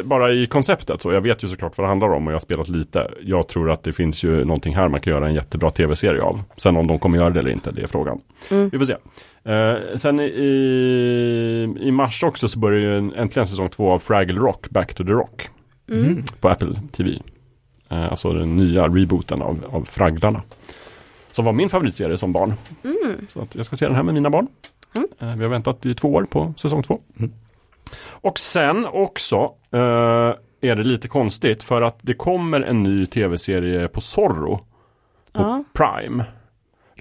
bara i konceptet så, jag vet ju såklart vad det handlar om och jag har spelat lite. Jag tror att det finns ju någonting här man kan göra en jättebra tv-serie av. Sen om de kommer göra det eller inte, det är frågan. Mm. Vi får se. Eh, sen i, i mars också så börjar ju en- äntligen säsong två av Fraggle Rock, Back to the Rock. Mm. På Apple TV. Eh, alltså den nya rebooten av, av Fragglarna. Som var min favoritserie som barn. Mm. Så att jag ska se den här med mina barn. Mm. Eh, Vi har väntat i två år på säsong två. Mm. Och sen också eh, är det lite konstigt för att det kommer en ny tv-serie på Zorro på Ja. Prime.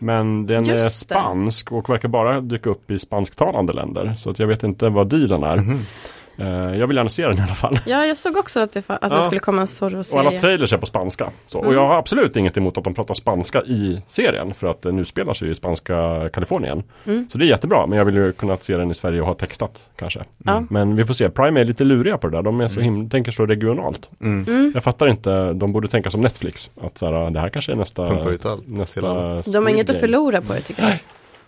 Men den är Just det. spansk och verkar bara dyka upp i spansktalande länder. Så att jag vet inte vad dealen är. Mhm. Eh, jag vill gärna se den i alla fall. Ja, jag såg också att det, att det Ja. skulle komma en Och alla Zorro-serie. trailers är på spanska. Så. Och Mm. jag har absolut inget emot att de pratar spanska i serien. För att den utspelar sig i spanska Kalifornien. Mm. Så det är jättebra. Men jag vill ju kunna se den i Sverige och ha textat kanske. Ja. Men vi får se. Prime är lite luriga på det där. De är så himla, tänker så regionalt. Mm. Mm. Jag fattar inte. De borde tänka som Netflix. Att så här, det här kanske är nästa... Pumpa ut allt nästa De har inget att förlora på det tycker jag.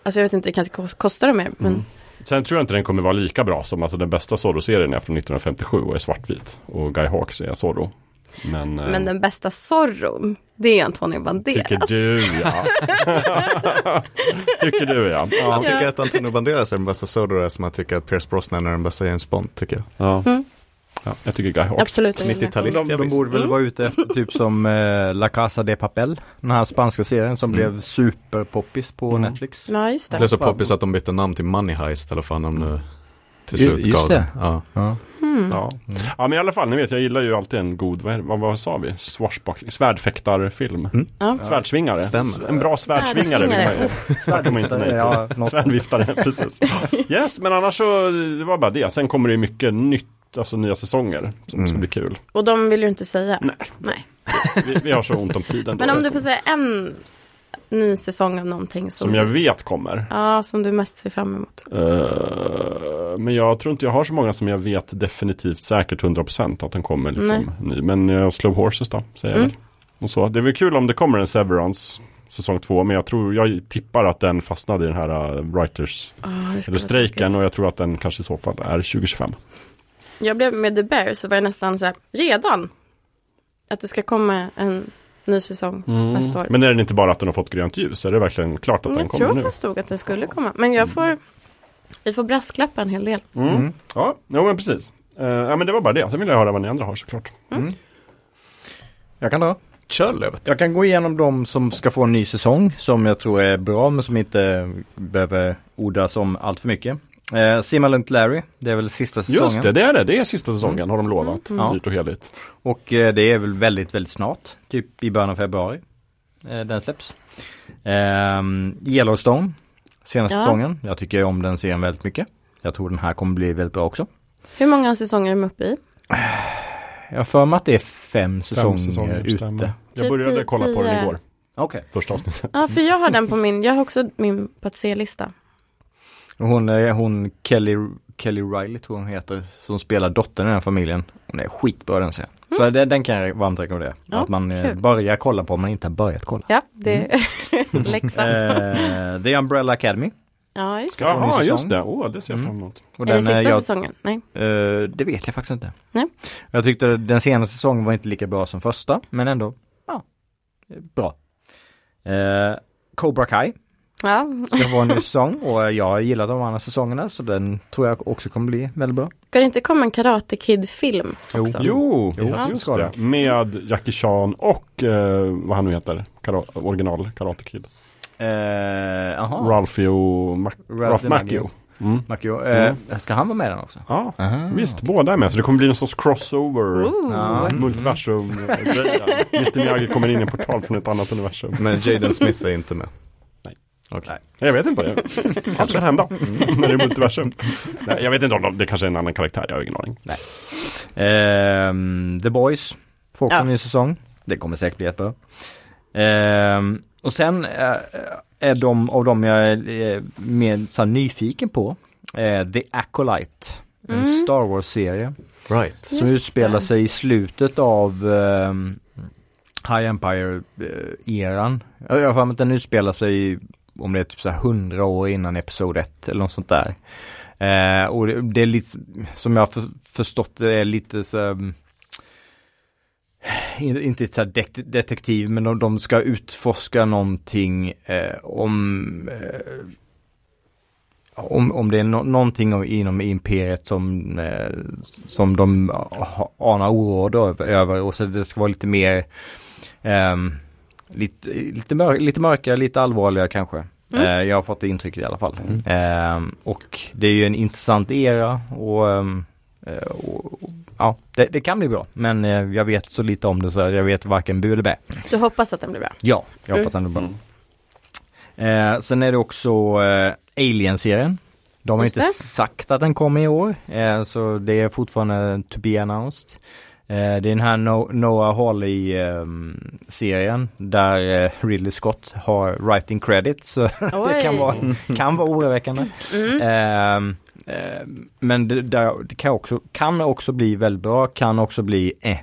Alltså jag vet inte, det kanske ko- kostar dem mer. Men Mm. Sen tror jag inte den kommer vara lika bra som alltså den bästa Zorro-serien är från 1957 och är svartvit. Och Guy Hawks är Zorro. Men, eh, Men den bästa Zorron, det är Antonio Banderas. tycker du ja. tycker du ja. Ja, tycker att Antonio Banderas är den bästa Zorro som han tycker att Pierce Brosnan är den bästa James Bond tycker jag. ja. Mm. Ja jag tycker Guy Hawks. Absolut. ingen 90-talist. reaktion. De, de borde väl vara ute efter typ som eh, La Casa de Papel. Den här spanska serien som Mm. blev superpoppis på Mm. Netflix. Ja, just Det det. blev så poppis att de bytte namn till Money Heist eller vad de nu till slut just gav det. den. Ja. Ja. Mm. Ja. ja men i alla fall, ni vet jag gillar ju alltid en god, vad, är- vad, vad sa vi? Swashbuckling, svärdfäktarfilm. Ja. Svärdsvingare. Stämmer. En bra svärdsvingare vill man ju. Tackar man inte nej till. Svärdviftare, precis. Yes, men annars så, det var bara det. Sen kommer det ju mycket nytt, alltså nya säsonger som ska Mm. bli kul. Och de vill du inte säga. Nej. Nej. Vi, vi har så ont om tiden. Men om du får säga en ny säsong av någonting som, Som jag vet kommer. ja, som du mest ser fram emot. Eh, men jag tror inte jag har så många som jag vet definitivt säkert 100% att den kommer liksom ny. Men uh, Slow Horses då, säger jag Mm. väl. Och så. Det är väl kul om det kommer en Severance säsong två. Men jag tror, jag tippar att den fastnade i den här uh, Writers, ska eller strejken. Och jag tror att den kanske i så fall är 2025. Jag blev med The Bear så var jag nästan så här, redan. Att det ska komma en ny säsong nästa år. Men är det inte bara att den har fått grönt ljus? Är det verkligen klart att Men den jag kommer tror nu? att det stod att det skulle komma. Men jag får, vi får brasklappa en hel del. Mm. Mm. Ja, jo, men precis. Eh, ja, men det var bara det. Sen vill jag höra vad ni andra har såklart. Jag kan dra. Kör Lövet. Jag kan gå igenom de som ska få en ny säsong som jag tror är bra men som inte behöver ordas om allt för mycket. Eh, Simma Lugnt Larry, det är väl sista säsongen. Just det, det är det. Det är sista säsongen har de lovat. Ja. Dyrt och heligt. Och eh, det är väl väldigt, väldigt snart. Typ i början av februari. Eh, den släpps. Ehm, Yellowstone, senaste Ja. säsongen. Jag tycker om den serien väldigt mycket. Jag tror den här kommer bli väldigt bra också. Hur många säsonger är de uppe i? Jag har för mig att det är fem säsonger, säsonger, ute. stämmer. Jag Typ började kolla på den igår. Okej. Första avsnittet. Ja, för jag har den på min, jag har också min på att se-lista. Hon, är hon Kelly, Kelly Riley tror hon heter, som spelar dottern i den här familjen. Hon är skitbra den serien. Så den, den kan jag varmt rekommendera. Mm. Ja, att man eh, kul. börjar kolla på om man inte har börjat kolla. Ja, det är läxan. Eh, The Umbrella Academy. Ja, just det. Ja. Jaha, just det. Åh, det ser jag Mm. fram emot. Och är det sista eh, jag, säsongen? Nej. eh, det vet jag faktiskt inte. Nej. Jag tyckte den senaste säsongen var inte lika bra som första, men ändå, ja, bra. Eh, Cobra Kai Ja, ska vara en ny säsong och jag gillar de andra säsongerna så den tror jag också kommer bli väldigt bra. ska det inte komma en Karate Kid-film Jo. också? Jo, Jo, just ska det. Med Jackie Chan och eh, vad han nu heter. Kara original Karate Kid. Eh, och Mac Ralph. Macchio. Mm. Macchio. Eh, Ska han vara med i den också? Ja, Aha. visst. Båda är med. Så det kommer bli någon sorts crossover. Ooh. Ja. Multiversum. Mr Miyagi kommer in i en portal från ett annat universum. Men Jaden Smith är inte med. Nej. Okej. Jag vet inte. Allt kan hända när det är multiversum. Nej, jag vet inte om de, det kanske är en annan karaktär. Jag har ingen aning. Ehm, The Boys får också Ja. en ny säsong. Det kommer säkert bli jättebra. Ehm, och sen eh, är de av dem jag är eh, mer så här, nyfiken på eh, The Acolyte. En Mm. Star Wars-serie Right. som Just utspelar det. sig i slutet av ehm, High Empire-eran. Jag har för mig att den utspelar sig om det är typ så här 100 år innan Episod 1 eller något sånt där. Eh, och det, det är lite, som jag har för, förstått det är lite så mm, inte så här detektiv men de, de ska utforska någonting eh, om eh, om, om det är no någonting om- inom imperiet som, eh, som de anar oråd över, över och så det ska vara lite mer ehm, lite, lite, mör lite mörkare, lite allvarligare kanske. Mm. Eh, jag har fått det intrycket i alla fall. Ehm, och det är ju en intressant era och, ehm, eh, och, och ja, det, det kan bli bra. Men eh, jag vet så lite om det så jag vet varken bu eller bä. Du hoppas att den blir bra? Ja, jag hoppas ändå bra. Mm. Eh, sen är det också eh, Alien-serien. De har Just inte det. sagt att den kommer i år, eh, så det är fortfarande to be announced. Eh, det är den här no Noah Hawley-serien där eh, Ridley Scott har writing credit, så det kan vara, kan vara oroväckande. Mm. Ehm, ehm, men det, det kan, också, kan också bli väldigt bra, kan också bli eh.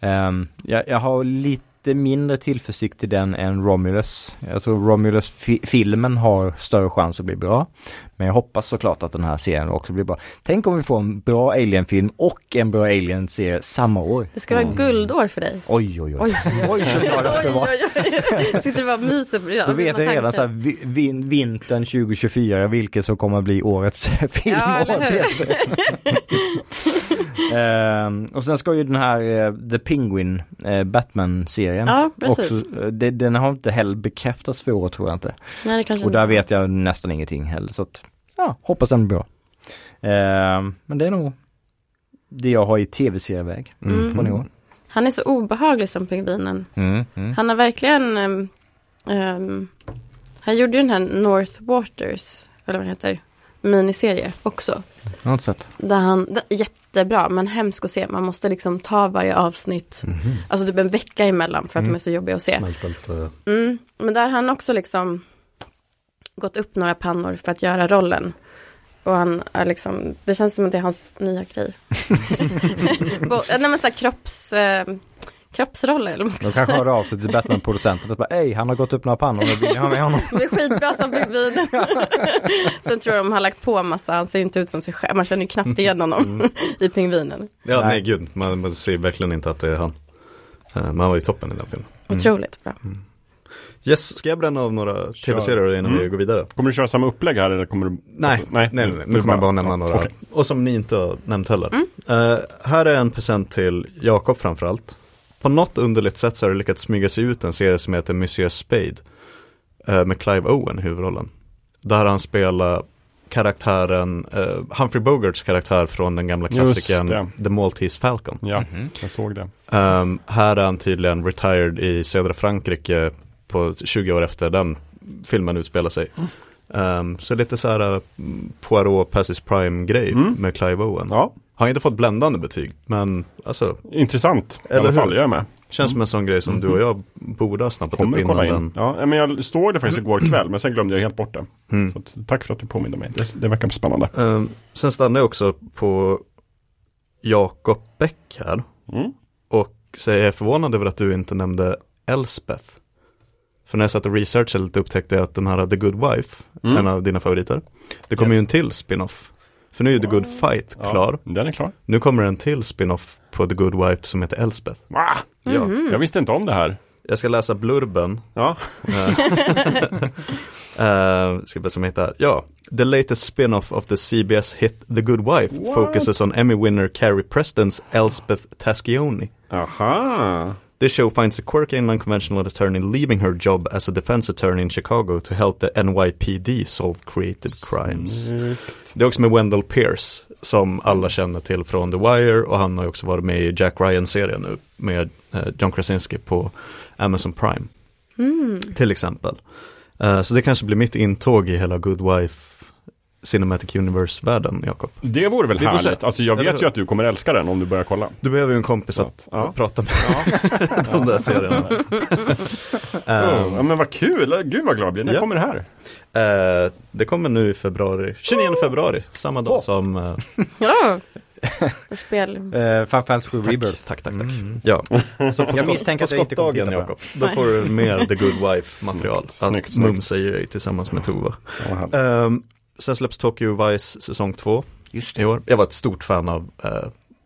Ehm, jag, jag har lite lite mindre tillförsikt till den än Romulus. Jag tror Romulus-filmen har större chans att bli bra. Men jag hoppas såklart att den här serien också blir bra. Tänk om vi får en bra Alien-film och en bra Alien-serie samma år. Det ska vara guldår för dig. Oj, oj, oj. Oj, Oj, så glad jag ska vara. Oj, oj, oj. Sitter bara och myser på det. Då vet jag redan så här, vi- vin, vintern 2024 vilket som kommer att bli årets film. Ja? Ehm, och sen ska ju den här eh, The Penguin eh, Batman-serien Ja, precis. också, eh, det, den har inte heller bekräftats för år tror jag inte. Nej, det kanske Och där inte. vet jag nästan ingenting heller så att, ja, hoppas den blir bra. Ehm, men det är nog det jag har i tv-serieväg Mm. från i år. Han är så obehaglig som pingvinen. Mm, mm. Han har verkligen, ehm, ehm, han gjorde ju den här North Waters, eller vad den heter, miniserie också. Jag har inte sett. Där han, det- jättebra, men hemskt att se. Man måste liksom ta varje avsnitt, Mhm. alltså typ en vecka emellan för att Mm. de är så jobbiga att se. Smälta lite. Mm, men där han också liksom gått upp några pannor för att göra rollen. Och han är liksom, det känns som att det är hans nya grej. Nej men så här kropps, eh, kroppsroller eller vad man ska De kanske hörde av sig till Batman-producenten och bara, ej han har gått upp några pannor, vill ni ha med honom? Det är skitbra som pingvin. Sen tror jag de har lagt på massa, han ser ju inte ut som sig själv, man känner ju knappt igen honom i pingvinen. Ja, nej, Nej. gud, man, man ser verkligen inte att det är han. Eh, Men han var ju toppen i den filmen. Otroligt bra. Yes, ska jag bränna av några tv-serier innan vi Mm. går vidare? Kommer du köra samma upplägg här eller kommer du? Nej, nej, nej, nej, nu kommer jag bara nämna ja, några. okej. Och som ni inte har nämnt heller. Eh, här är en present till Jakob framförallt. På något underligt sätt så har det lyckats smyga sig ut en serie som heter Monsieur Spade. eh, med Clive Owen i huvudrollen. Där han spelar karaktären, uh, Humphrey Bogarts karaktär från den gamla klassikern. The Maltese Falcon. Ja, Mhm. jag såg det. Um, här är han tydligen retired i södra Frankrike på 20 år efter den filmen utspelar sig. Um, så lite så här uh, Poirot Passes Prime grej Mm. med Clive Owen. Ja, Har inte fått bländande betyg, men alltså intressant i Eller alla hur? fall. Jag är med. känns som en sån grej som du och jag borde ha snappat Kommer upp innan in. den. Ja, men jag såg det faktiskt igår kväll, men sen glömde jag helt bort det. Mm. Så tack för att du påminde mig. Det, det verkar spännande. Um, sen stannar jag också på Jakob Bäck här. Mm. Och så är jag förvånad över att du inte nämnde Elspeth. För när jag satt och researchade lite upptäckte jag att den här The Good Wife, Mm. en av dina favoriter. Det kommer Yes. ju en till spin-off. För nu är ju The Good Fight Ja, klar. Den är klar. Nu kommer en till spin-off på The Good Wife som heter Elspeth. Va? Ja. Jag visste inte om det här. Jag ska läsa blurben. Ja, Uh, ska vi se som heter, ja. The latest spin-off of the CBS hit The Good Wife What? focuses on Emmy winner Carrie Preston's Elspeth Taschioni. aha. This show finds a quirky and unconventional attorney leaving her job as a defense attorney in Chicago to help the NYPD solve created crimes. Snyggt. Det är också med Wendell Pierce som alla känner till från The Wire och han har också varit med i Jack Ryan-serien nu med eh, John Krasinski på Amazon Prime Mm. till exempel. Eh, så det kanske blir mitt intåg i hela Good Wife Cinematic Universe-världen, Jakob. Det vore väl se. härligt. Alltså jag vet ju att du kommer älska den om du börjar kolla. Du behöver ju en kompis att Ja. prata med de där serierna. Oh, ja, men vad kul, gud vad glad jag blir. När Ja. kommer det här? Eh, det kommer nu i februari, 29 februari, samma dag Åh. som eh, Ja, spel. Uh, Final Fantasy Rebirth. Tack, tack, tack. Mm. Ja, så på, Jag misstänker på att jag inte kommer titta på Jakob, då får du mer The Good Wife material. Snyggt, snyggt, i dig tillsammans med Tova. Ja. Ehm, sen släpps Tokyo Vice säsong 2 Just i år. Jag var ett stort fan av uh,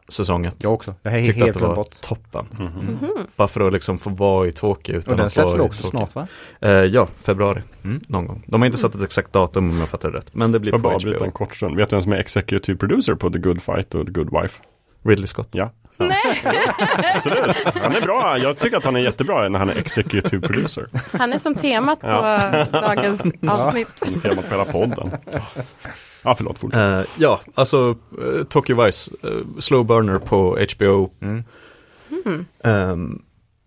säsong 1. Jag också. Jag har Tyckte att helt det glömt var bort. toppen. Mhm. Mhm. Bara för att liksom få vara i Tokyo utan Och den att släpps vara väl i också Tokyo. snart va? Eh, ja, februari. Mm. Någon gång. De har inte satt ett exakt datum om jag fattar det rätt. Men det blir Får jag på bara avbryta HBO. en kort stund. Vet du vem som är executive producer på The Good Fight och The Good Wife? Ridley Scott. Ja. Nej, Absolut. Han är bra. Jag tycker att han är jättebra när han är executive producer. han är som temat på dagens avsnitt. Han är temat på hela podden. Ja, förlåt. Eh, ja, alltså uh, Tokyo Vice, eh, slow burner på HBO. Mm. Ehm,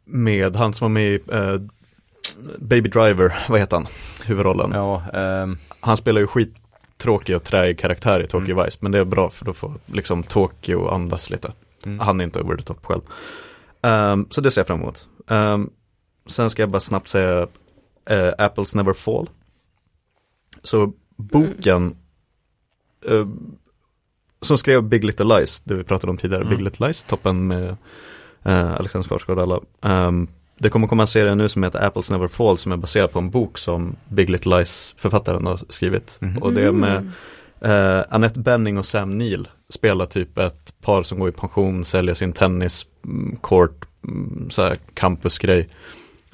med han som var med i eh, Baby Driver, vad heter han? Huvudrollen. Ja, ehm, Han spelar ju skittråkig och träig karaktär i Tokyo Mm. Vice, men det är bra för då får liksom Tokyo andas lite. Mm. Han är inte over the top själv. Ehm, så det ser jag fram emot. Ehm, sen ska jag bara snabbt säga eh, Apples Never Fall. Så boken eh, som skrev Big Little Lies, det vi pratade om tidigare, Mm. Big Little Lies, toppen med eh, Alexander Skarsgård och alla. Ehm, det kommer komma en serie nu som heter Apples Never Fall som är baserad på en bok som Big Little Lies författaren har skrivit. Mhm. Och det är med Mm. Eh, Annette Benning och Sam Neill spelar typ ett par som går i pension, säljer sin tennis mm, court, mm, så här campusgrej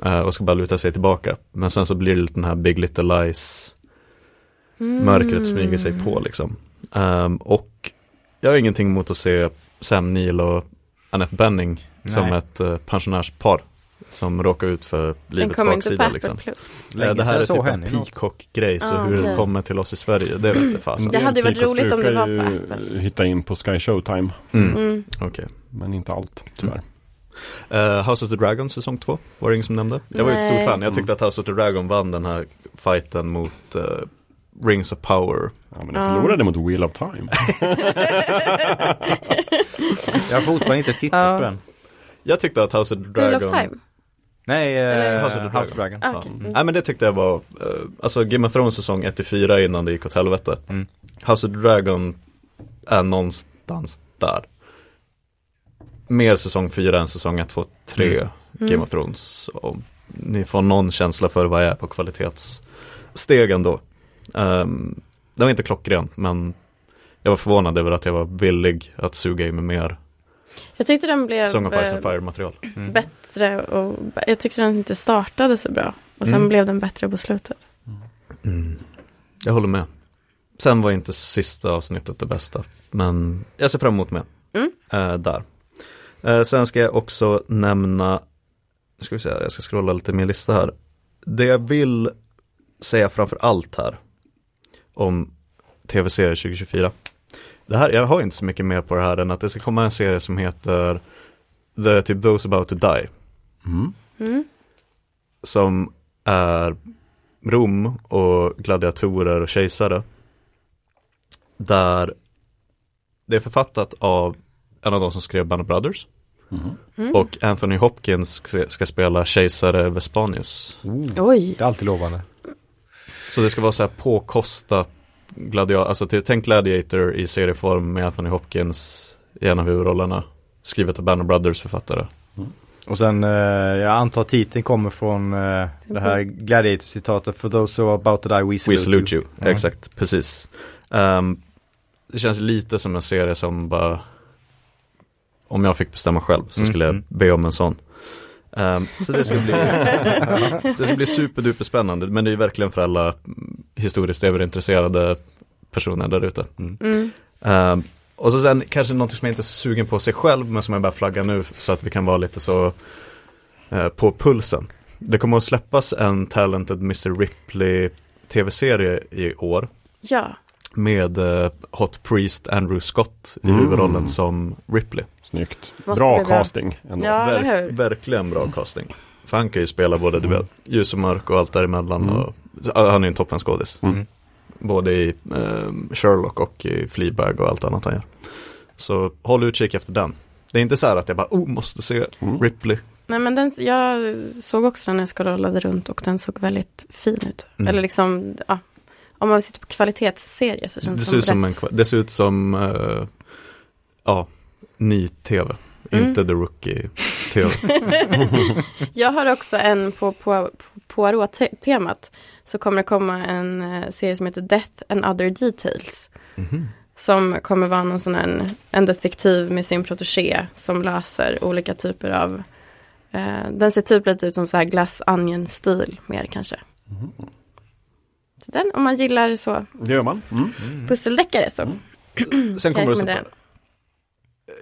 eh, och ska bara luta sig tillbaka. Men sen så blir det lite den här Big Little Lies Mm. mörkret smyger sig på liksom. Ehm, och jag har ingenting emot att se Sam Neill och Annette Benning som Nej. ett uh, pensionärspar som råkar ut för Den livets baksida liksom. Plus. Länge Eh, det här är typ en. Peacock-grej, så Ah, hur okej. det kommer till oss i Sverige, det vet inte fasen. Det hade ju varit roligt om det var på Apple. hitta in på Sky Showtime, Mm. Mm. Okej. men inte allt tyvärr. Eh, House of the Dragon säsong 2, var det ingen som nämnde? Jag var ju ett stort fan, jag tyckte att House of the Dragon vann den här fighten mot eh, Rings of Power. Ja, men den Ja. förlorade mot Wheel of Time. Jag har fortfarande inte tittat på den. Jag tyckte att House of the Wheel of Dragon Time. Nej, eh, Eller- House of the House Dragon. Ah, Ja. okej. Nej men det tyckte jag var, eh, alltså Game of Thrones säsong 1-4 innan det gick åt helvete. Mm. House of the Dragon är någonstans där. Mer säsong 4 än säsong 1, 2, 3 Mm. Game Mm. of Thrones. Och ni får någon känsla för vad jag är på kvalitetsstegen då. Um, det var inte klockrent men jag var förvånad över att jag var villig att suga i mig mer Jag tyckte den blev Song of Ice eh, and Fire material. Mm. bättre och jag tyckte den inte startade så bra. Och sen Mm. blev den bättre på slutet. Mm. Jag håller med. Sen var inte sista avsnittet det bästa. Men jag ser fram emot mer. Mm. Eh, där. Eh, sen ska jag också nämna, ska vi se jag ska scrolla lite i min lista här. Det jag vill säga framför allt här om tv-serier 2024. Det här, jag har inte så mycket mer på det här än att det ska komma en serie som heter The typ Those About To Die Mm. Mm. som är Rom och gladiatorer och kejsare. Där det är författat av en av de som skrev Band of Brothers. Mhm. Mm. Och Anthony Hopkins ska, spela kejsare Vespanius. Oj. Det är alltid lovande. Så det ska vara så här påkostat gladiator, alltså till, tänk Gladiator i serieform med Anthony Hopkins i en av huvudrollerna. Skrivet av Band of Brothers författare. Och sen, eh, jag antar titeln kommer från eh, det här Gladiator-citatet For those who are about to die we salute, We salute you, Ja. exakt, precis. Ehm, det känns lite som en serie som bara, om jag fick bestämma själv så Mm, skulle jag mm. be om en sån. Ehm, så det ska bli, det ska bli superduper spännande, men det är verkligen för alla mm, historiskt överintresserade personer där ute. Mm. Ehm, och så sen kanske något som jag inte är sugen på sig själv, men som jag bara flaggar nu så att vi kan vara lite så eh, på pulsen. Det kommer att släppas en Talented Mr. Ripley tv-serie i år Ja. Med eh, Hot Priest Andrew Scott i Mm. huvudrollen som Ripley. Snyggt. Måste Bra bra. casting. Ändå. Ja, hur? verkligen bra casting. För han kan ju spela både du vet, ljus och mörk och allt däremellan. Mm. Och, han är ju en toppenskådis. Mm. Både i eh, Sherlock och i Fleabag och allt annat han gör. Så håll utkik efter den. Det är inte så här att jag bara, oh, måste se Mm. Ripley. Nej men den, jag såg också den när jag scrollade runt och den såg väldigt fin ut. Mm. Eller liksom, ja. Om man sitter på kvalitetsserier så känns Det det, ser, ut som en, rätt. kva- det ser ut som, eh, ja, ny tv. Mm. Inte The Rookie-tv. Jag har också en på, på, på Poirot-temat. Så kommer det komma en eh, serie som heter Death and other details. Mhm. Som kommer vara någon sån här, en detektiv med sin protégé som löser olika typer av eh, Den ser typ lite ut som så här glass onion-stil mer kanske. Så den, om man gillar så Det gör man. Mm. pusseldeckare så Sen kommer det rekommendera släppa,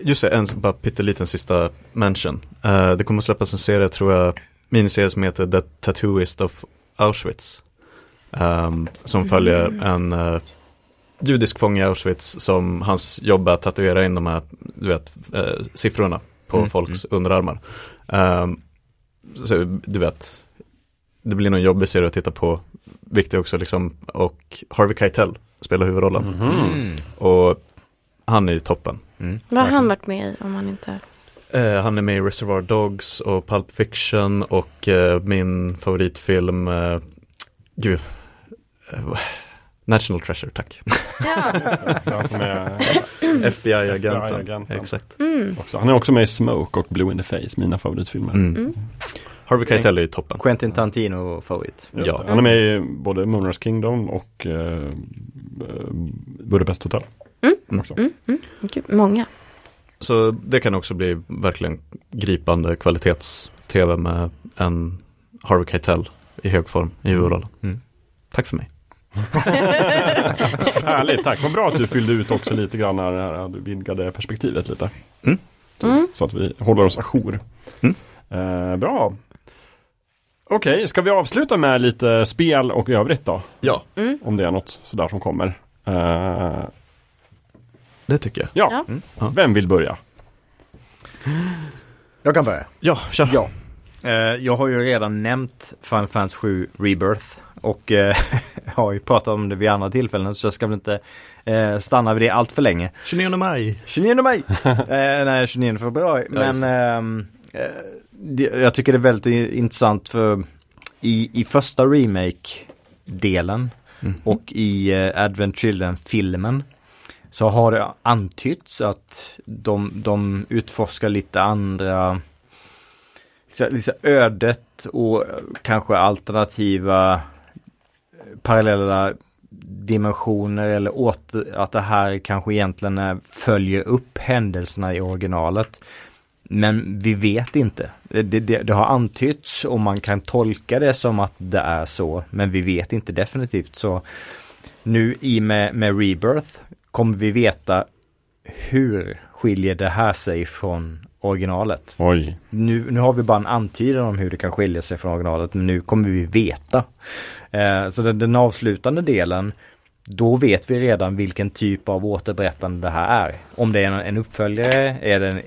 just det, en bara pytteliten sista mention. Eh, det kommer släppas en serie, tror jag, miniserie som heter The Tattooist of Auschwitz. Ehm, som följer en uh, judisk fånge i Auschwitz som hans jobb är att tatuera in de här, du vet, eh, siffrorna på Mm, folks underarmar. Ehm, så du vet, det blir någon jobbig serie att titta på. Viktig också liksom, och Harvey Keitel spelar huvudrollen. Mm. Och han är ju toppen. Mm. Vad har han varit med i om han inte Eh, han är med i Reservoir Dogs och Pulp Fiction och eh, min favoritfilm, eh, gud, eh, National Treasure, tack. Ja, Han som är FBI-agenten. FBI-agenten. Exakt. mm. också. Han är också med i Smoke och Blue in the Face, mina favoritfilmer. Mm. Mm. Harvey Keitel är ju toppen. Quentin Tarantino favorit. Just Ja. det. Han är med i både Moonrise Kingdom och eh, eh, Budapest Hotel. Också. Gud, många. Så det kan också bli verkligen gripande kvalitets-tv med en Harvey Keitel i hög form i huvudrollen. Mm. Tack för mig. Härligt, tack. Vad bra att du fyllde ut också lite grann när när du vidgade perspektivet lite. Mm. Mm. Så att vi håller oss ajour. Mm. Eh, bra. Okej, ska vi avsluta med lite spel och övrigt då? Ja, Om det är något sådär som kommer. Eh, det tycker jag. ja, Ja. Mm. Ja. vem vill börja? Jag kan börja. Ja, kör. Ja. Eh, jag har ju redan nämnt Final Fantasy 7 Rebirth och eh, har ju pratat om det vid andra tillfällen så jag ska väl inte eh, stanna vid det allt för länge. 29 maj. 29 maj! eh, nej, 29 februari. Ja, Men eh, det, jag tycker det är väldigt intressant för i, i första remake-delen Mm. och i eh, Advent Children-filmen så har det antytts att de, de utforskar lite andra lite ödet och kanske alternativa eh, parallella dimensioner eller åter, att det här kanske egentligen är, följer upp händelserna i originalet. Men vi vet inte. Det, det, det har antytts och man kan tolka det som att det är så. Men vi vet inte definitivt. Så nu i med, med Rebirth kommer vi veta hur skiljer det här sig från originalet. Oj. Nu, nu har vi bara en antydan om hur det kan skilja sig från originalet men nu kommer vi veta. Eh, så den, den avslutande delen då vet vi redan vilken typ av återberättande det här är. Om det är en, uppföljare, är det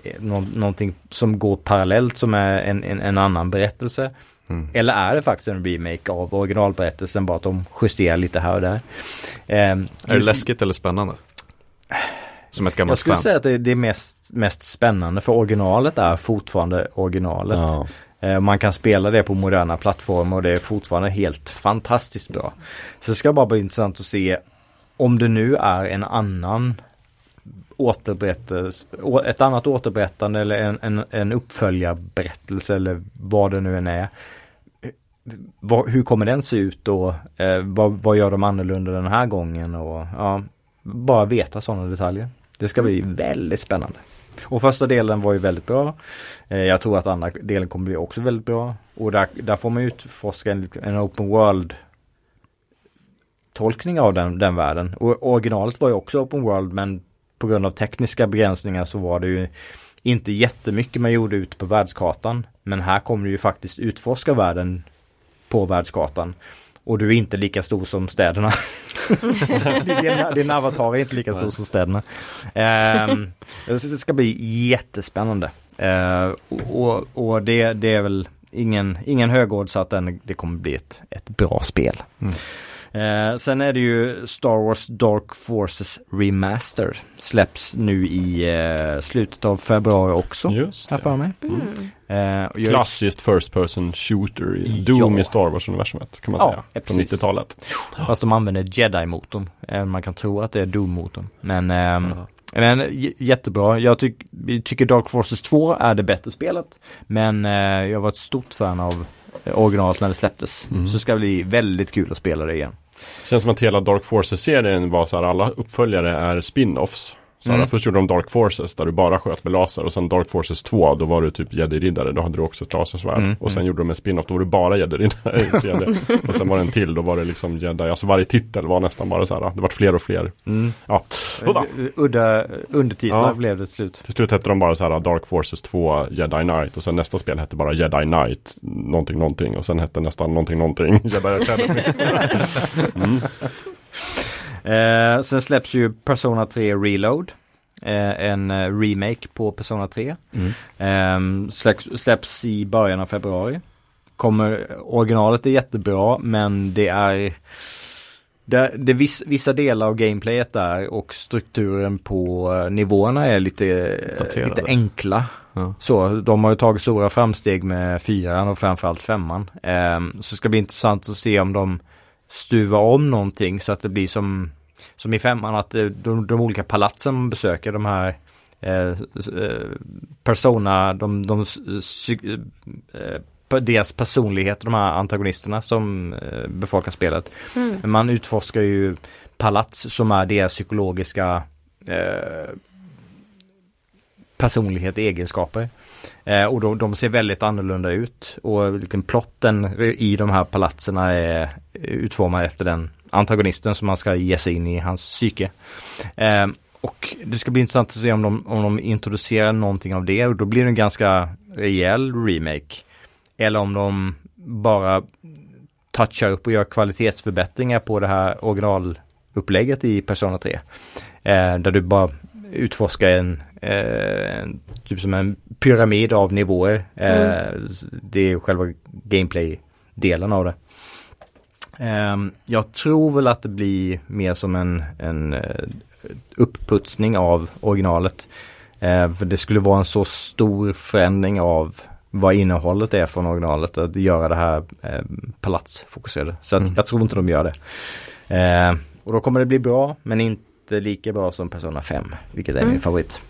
någonting som går parallellt som är en, en, en annan berättelse. Mm. Eller är det faktiskt en remake av originalberättelsen bara att de justerar lite här och där. Eh, Är det läskigt eller spännande? Som ett jag gammalt skulle fan. säga att det, det är mest, mest spännande för originalet är fortfarande originalet. Ja. Eh, Man kan spela det på moderna plattformar och det är fortfarande helt fantastiskt bra. Så det ska bara bli intressant att se om det nu är en annan återberättelse, ett annat återberättande eller en, en, en uppföljarberättelse eller vad det nu än är. Eh, hur kommer den se ut då? Eh, vad, vad gör de annorlunda den här gången? Och, ja, bara veta sådana detaljer. Det ska bli väldigt spännande. Och första delen var ju väldigt bra. Eh, Jag tror att andra delen kommer bli också väldigt bra. Och där, där får man utforska en, en open world tolkning av den, den världen. Och originalet var ju också open world men på grund av tekniska begränsningar så var det ju inte jättemycket man gjorde ute på världskartan. Men här kommer du ju faktiskt utforska världen på världskartan. Och du är inte lika stor som städerna. din, din avatar är inte lika stor som städerna. Ehm, det ska bli jättespännande. Ehm, och och, och det, det är väl ingen, ingen högodds att den, det kommer bli ett, ett bra spel. Mm. Eh, sen är det ju Star Wars Dark Forces Remaster. Släpps nu i eh, slutet av februari också. Just Här för mig. Mm. Eh, och jag- Klassiskt First Person Shooter i Doom Ja. i Star Wars-universumet kan man Ja, säga. ja, Från precis. 90-talet. Fast de använder Jedi-motorn. Även man kan tro att det är Doom-motorn. Men, Ja. men jättebra. Jag tyck, tycker Dark Forces 2 är det bättre spelet. Men eh, jag var ett stort fan av eh, originalet när det släpptes. Mm. Så det ska bli väldigt kul att spela det igen. Känns som att hela Dark Forces-serien var så här, alla uppföljare är spin-offs. Så här, Mm. Först gjorde de Dark Forces där du bara sköt med laser och sen Dark Forces 2 då var du typ jedi-riddare, då hade du också ett lasersvärd. Mm, Och sen mm. gjorde de en spin-off, då var du bara jedi-riddare. i 3D. och sen var det en till, då var det liksom jedi, alltså varje titel var nästan bara så här, det var fler och fler. Mm. Ja, Udda. Eh, Udda undertitlar Ja. blev det till slut. Till slut hette de bara så här Dark Forces 2 Jedi Knight och sen nästa spel hette bara Jedi Knight någonting någonting och sen hette nästan någonting någonting Jedi Academy. mm. Eh, sen släpps ju Persona 3 Reload. Eh, en eh, remake på Persona 3. Mm. Ehm, släpps, släpps i början av februari. Kommer, originalet är jättebra men det är det, det viss, vissa delar av gameplayet där och strukturen på eh, nivåerna är lite, Daterade. lite enkla. Ja. Så de har ju tagit stora framsteg med fyran och framförallt femman. Ehm, så det ska bli intressant att se om de stuvar om någonting så att det blir som, som i femman att eh, de, de olika palatsen man besöker de här eh, eh, persona, de, de sy- eh, p- deras personlighet, de här antagonisterna som eh, befolkar spelet. Mm. Man utforskar ju palats som är deras psykologiska eh, personlighet, egenskaper. Eh, och de, de ser väldigt annorlunda ut och liksom plotten i de här palatserna är utformad efter den antagonisten som man ska ge sig in i hans psyke. Eh, och det ska bli intressant att se om de, om de introducerar någonting av det och då blir det en ganska rejäl remake. Eller om de bara touchar upp och gör kvalitetsförbättringar på det här originalupplägget i Persona 3. Eh, där du bara utforskar en, eh, typ som en pyramid av nivåer. Eh, Det är själva gameplay-delen av det. Ehm, jag tror väl att det blir mer som en, en eh, uppputsning av originalet. Eh, för det skulle vara en så stor förändring av vad innehållet är från originalet att göra det här eh, palatsfokuserade. Så att Mm. jag tror inte de gör det. Och då kommer det bli bra men inte lika bra som Persona 5 vilket är Mm. min favorit.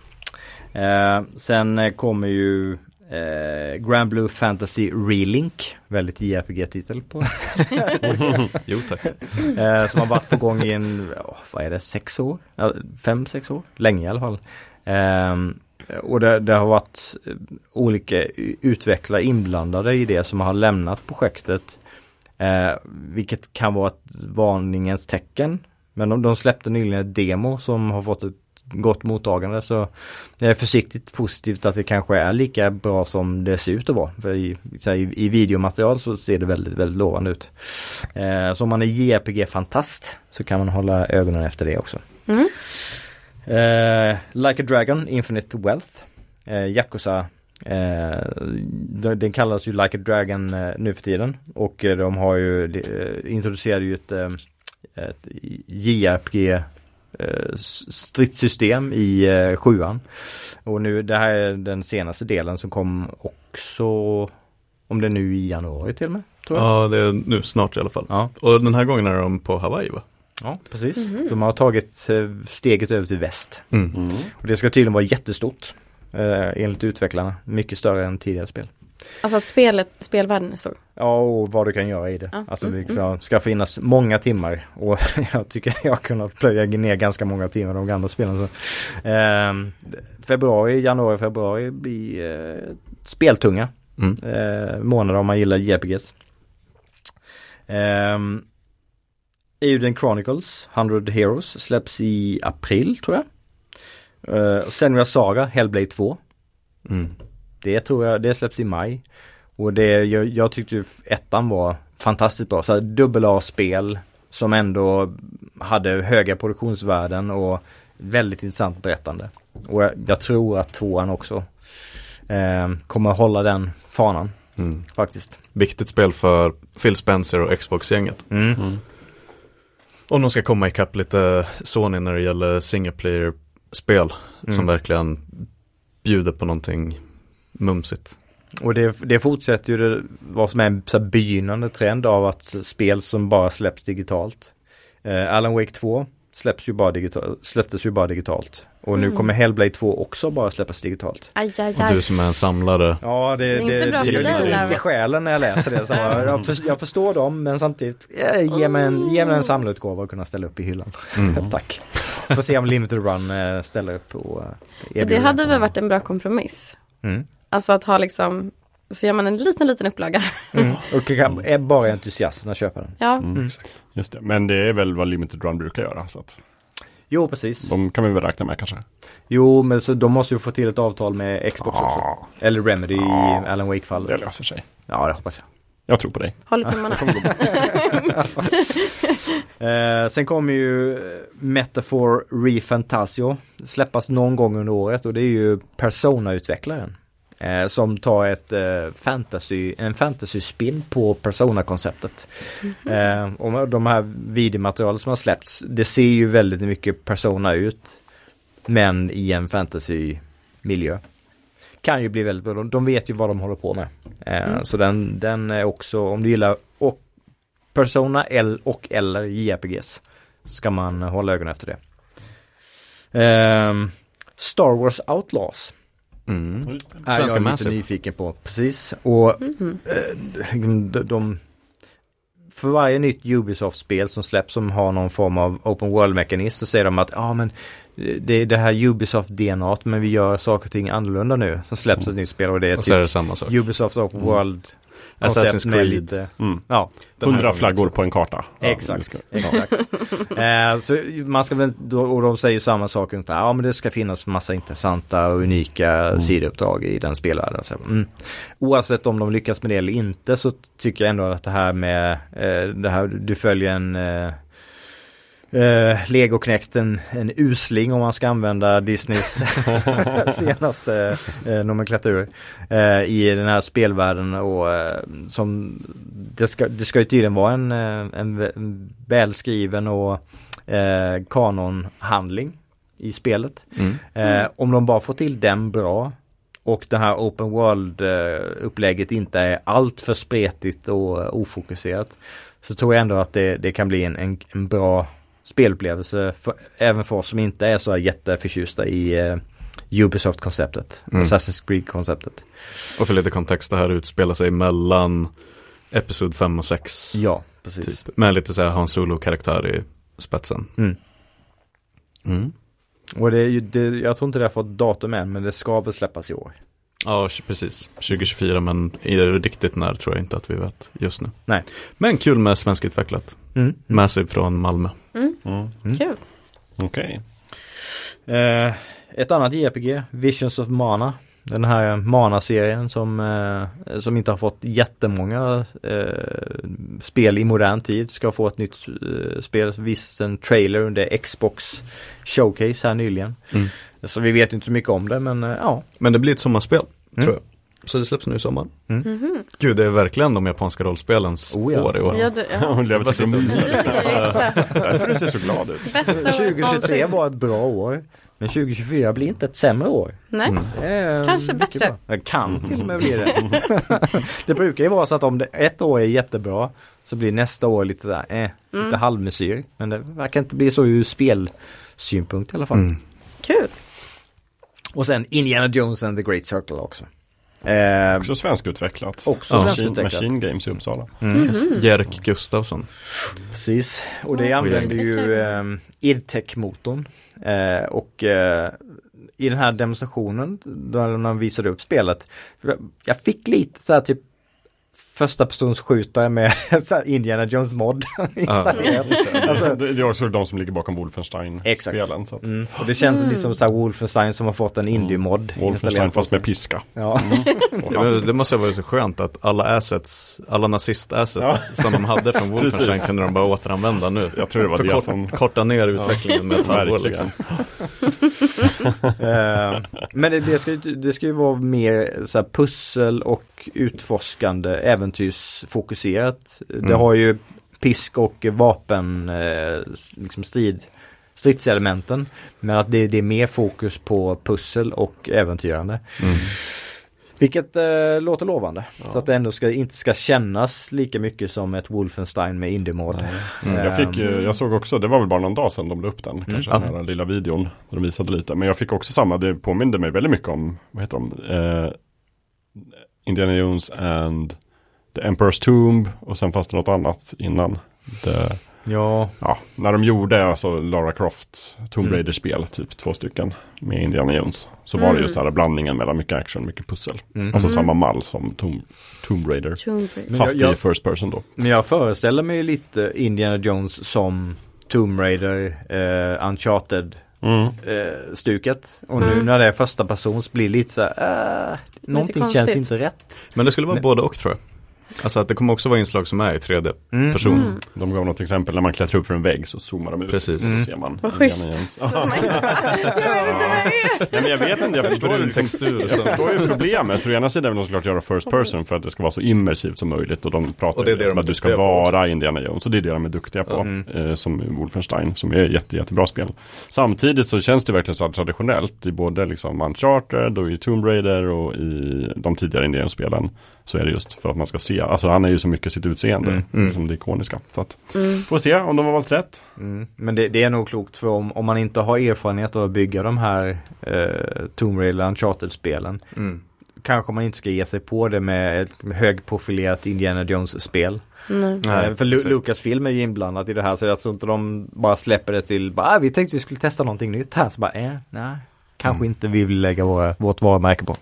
Sen eh, kommer ju eh, Grand Blue Fantasy Relink, väldigt JRPG-titel på Jo tack. eh, som har varit på gång i en, ja, vad är det, sex år? Ja, fem, sex år? Länge i alla fall. Ehm, och det, det har varit eh, olika utvecklare inblandade i det som har lämnat projektet. Eh, vilket kan vara ett varningens tecken. Men de, de släppte nyligen ett demo som har fått ett gott mottagande så jag är försiktigt positivt att det kanske är lika bra som det ser ut att vara. För i, i, i videomaterial så ser det väldigt, väldigt lovande ut. Eh, så om man är JRPG-fantast så kan man hålla ögonen efter det också. Mm. Eh, like a Dragon, Infinite Wealth. Eh, Yakuza Eh, de- den kallas ju Like a Dragon eh, nu för tiden och eh, de har ju de, eh, introducerade ju ett, eh, ett JRPG stridssystem i eh, sjuan. Och nu det här är den senaste delen som kom också om det är nu i januari till och med. Tror jag. Ja, det är nu snart i alla fall. Ja, Och den här gången är de på Hawaii va? ja precis. Mhm. De har tagit eh, steget över till väst. Mm. Mm. Och det ska tydligen vara jättestort. Eh, enligt utvecklarna. Mycket större än tidigare spel. Alltså att spelet, spelvärlden är stor. Ja, och vad du kan göra i det. Ja. Alltså Mm, det ska, ska finnas många timmar. Och jag tycker jag har kunnat plöja ner ganska många timmar de gamla spelen. Så. Ehm, februari, januari, februari blir eh, speltunga Mm. eh, månader om man gillar JRPGs. Um, Euden Chronicles 100 Heroes släpps i april tror jag. Uh, Senua Saga Hellblade 2 Mm. Det tror jag, det släpps i maj. Och det, jag, jag tyckte ettan var fantastiskt bra. Så dubbel A-spel som ändå hade höga produktionsvärden och väldigt intressant berättande. Och jag, jag tror att tvåan också eh, kommer hålla den fanan Mm. faktiskt. Viktigt spel för Phil Spencer och Xbox-gänget. Mm. Mm. Om de ska komma ikapp lite Sony när det gäller single player-spel som Mm. verkligen bjuder på någonting mumsigt. Och det, det fortsätter ju det, vad som är en så här begynnande trend av att spel som bara släpps digitalt. Eh, Alan Wake 2 släpps ju bara digitalt, släpptes ju bara digitalt. Och nu Mm. kommer Hellblade 2 också bara släppas digitalt. Aj, aj, Och aj. du som är en samlare, Ja, det, Det är inte bra det för gör lite ont i själen när jag läser det. Så jag, för, jag förstår dem men samtidigt, eh, ge mig en, ge mig en samlarutgåva och kunna ställa upp i hyllan. Mm. Tack. Får se om Limited Run eh, ställer upp och eh, det hade väl varit en bra kompromiss. Mm. Alltså att ha liksom, så gör man en liten, liten upplaga. Mm. Och kan, är bara entusiasterna köpa den. Ja, Mm. Mm. Just det. Men det är väl vad Limited Run brukar göra. Så att Jo, precis. de kan vi väl räkna med kanske. Jo, men så de måste ju få till ett avtal med Xbox också. Ja, Eller Remedy i Alan det Wake-fallet. löser sig. Ja, det hoppas jag. Jag tror på dig. håller tummarna. Eh, sen kommer ju Metaphor Refantasio släppas någon gång under året och det är ju Persona-utvecklaren. Eh, som tar ett eh, fantasy, en fantasy-spin på Persona-konceptet. Eh, och de här videomaterialen som har släppts, det ser ju väldigt mycket Persona ut. Men i en fantasy-miljö. Kan ju bli väldigt bra, de, de vet ju vad de håller på med. Eh, Mm. Så den, den är också, om du gillar och Persona L och eller JRPGs ska man hålla ögonen efter det. Ehm, Star Wars Outlaws Mm. Nej, Svenska jag är Massive. lite nyfiken på. Precis. Och Mhm. eh, de, de för varje nytt Ubisoft-spel som släpps som har någon form av open world-mekanism så säger de att ja men eh, det är det här Ubisoft-DNA men vi gör saker och ting annorlunda nu. Så släpps ett nytt spel och det är Och så är typ det samma sak. Ubisofts open Mm. world Assassin's koncept med Creed. lite, Mm. ja Hundra flaggor också. på en karta. Ja, Exakt, ska- exakt. eh, så man ska väl, då, och de säger samma sak ungefär, ja men det ska finnas massa intressanta och unika Mm. sidouppdrag i den spelvärlden. Så, mm. Oavsett om de lyckas med det eller inte så tycker jag ändå att det här med, eh, det här, du följer en eh, Uh, Legoknekt en, en usling om man ska använda Disneys senaste uh, nomenklatur uh, i den här spelvärlden och eh, som det ska, det ska ju tydligen vara en, eh, en, vä- en välskriven och uh, kanonhandling i spelet. Mm. Eh, om de bara får till den bra och det här open world eh, upplägget inte är allt för spretigt och eh, ofokuserat så tror jag ändå att det, det kan bli en, en, en bra spelupplevelse för, även för oss som inte är så jätteförtjusta i eh, Ubisoft-konceptet, Mm. Assassin's Creed-konceptet. Och för lite kontext, det här utspelar sig mellan Episod 5 och 6. Ja, precis. Typ. Med lite så här Han Solo-karaktär i spetsen. Mm. Mm. Och det är ju, det, jag tror inte det har fått datum än men det ska väl släppas i år. Ja, precis. 2024, men riktigt när tror jag inte att vi vet just nu. Nej. Men kul med svenskutvecklat. Mm. Massive från Malmö. Mm. Kul. Okej. Eh, ett annat JRPG, Visions of Mana. Den här Mana-serien som, eh, som inte har fått jättemånga eh, spel i modern tid ska få ett nytt eh, spel. Visst en trailer under Xbox Showcase här nyligen. Mm. Så vi vet inte så mycket om det men eh, ja. Men det blir ett sommarspel, Mm. tror jag. Så det släpps nu i sommar. Mhm. Gud, det är verkligen de japanska rollspelens Oh ja. år i år. Ja, du, ja. Hon lever extra. Därför du ser så glad ut. Bästa året 2023 någonsin. var ett bra år. Men 2024 blir inte ett sämre år. Nej. Mm. Det är Kanske bättre. Det kan till och med bli det. det brukar ju vara så att om det ett år är jättebra så blir nästa år lite där, eh, lite Mm. halvmesyr. Men det verkar inte bli så ur spelsynpunkt i alla fall. Mm. Kul. Och sen Indiana Jones and the Great Circle också. Eh, Också svenskutvecklat. Också Machine, svenskutvecklat. Machine Games i Uppsala. mm, Jerk Gustafsson. Precis, och det Ja, använder ju eh, Irtec-motorn. Eh, och eh, i den här demonstrationen, där man visade upp spelet, jag fick lite så här typ första persons skjutare med Indiana Jones mod installerat. Alltså, det, det är också de som ligger bakom Wolfenstein-spelen. Mm, och det känns lite som så här Wolfenstein som har fått en indie-mod. Wolfenstein installerad på fast med piska. Ja. Ja, men det måste ha varit så skönt att alla assets, alla nazist-assets som de hade från Wolfenstein kunde de bara återanvända nu. Jag tror det var det Korta ner utvecklingen med ett halvår liksom. Eh, men det, det, ska ju, det ska ju vara mer så pussel och utforskande, äventyrsfokuserat. Det Mm. har ju pisk och vapen, eh, liksom strid, stridselementen. Men att det, det är mer fokus på pussel och äventyrande. Mm. Vilket eh, låter lovande. Ja. Så att det ändå ska, inte ska kännas lika mycket som ett Wolfenstein med indie-mod. Mm. Jag, fick, Ehm, jag såg också, det var väl bara någon dag sedan de la upp den, kanske Ja. den här lilla videon. Där de visade lite. Men jag fick också samma, det påminde mig väldigt mycket om, vad heter de? Eh, Indiana Jones and The Emperor's Tomb och sen fanns det något annat innan. Det, Ja, ja, när de gjorde alltså Lara Croft Tomb Mm. Raider-spel, typ två stycken med Indiana Jones. Så var det Mm. just den här blandningen mellan mycket action, mycket pussel. mm. Alltså Mm. samma mall som Tomb, Tomb Raider. Tomb Raider. Men Fast jag- i first person då. Men jag föreställer mig lite Indiana Jones som Tomb Raider, eh, Uncharted Mm. eh, stuket. Och nu Mm. när det är första persons blir det lite så här, äh, någonting känns inte rätt. Men det skulle vara både och tror jag. Alltså att det kommer också vara inslag som är i 3D Mm. person. Mm. De gav något exempel när man klättrar upp för en vägg så zoomar de ut. Precis. Så Mm. ser man Vad Indiana schysst. Jag vet inte vad det är. Jag vet inte, jag förstår, liksom, textur. jag Så. förstår ju problemet. För å ena sidan vill de såklart göra first person för att det ska vara så immersivt som möjligt. Och de pratar Och det är det om de är att du ska på också. vara Indiana Jones. Och det är det de är duktiga på. Mm. Eh, som Wolfenstein, som är ett jätte, jättebra spel. Samtidigt så känns det verkligen så traditionellt i både liksom Uncharted och i Tomb Raider och i de tidigare Indiana-spelen. Så är det just för att man ska se. Alltså han är ju så mycket sitt utseende Mm. Mm. som det ikoniska. Så att, Mm. får se om de har valt rätt. Mm. Men det, det är nog klokt för om, om man inte har erfarenhet av att bygga de här eh, Tomb Raider Uncharted-spelen Mm. kanske man inte ska ge sig på det med ett högprofilerat Indiana Jones-spel. Nej. Nej, Eh, för Lu-. Lucasfilm är ju inblandat i det här så jag tror inte de bara släpper det till bara, ah, vi tänkte vi skulle testa någonting nytt här. Så bara, eh, nej, kanske inte vi vill lägga våra, vårt varumärke på.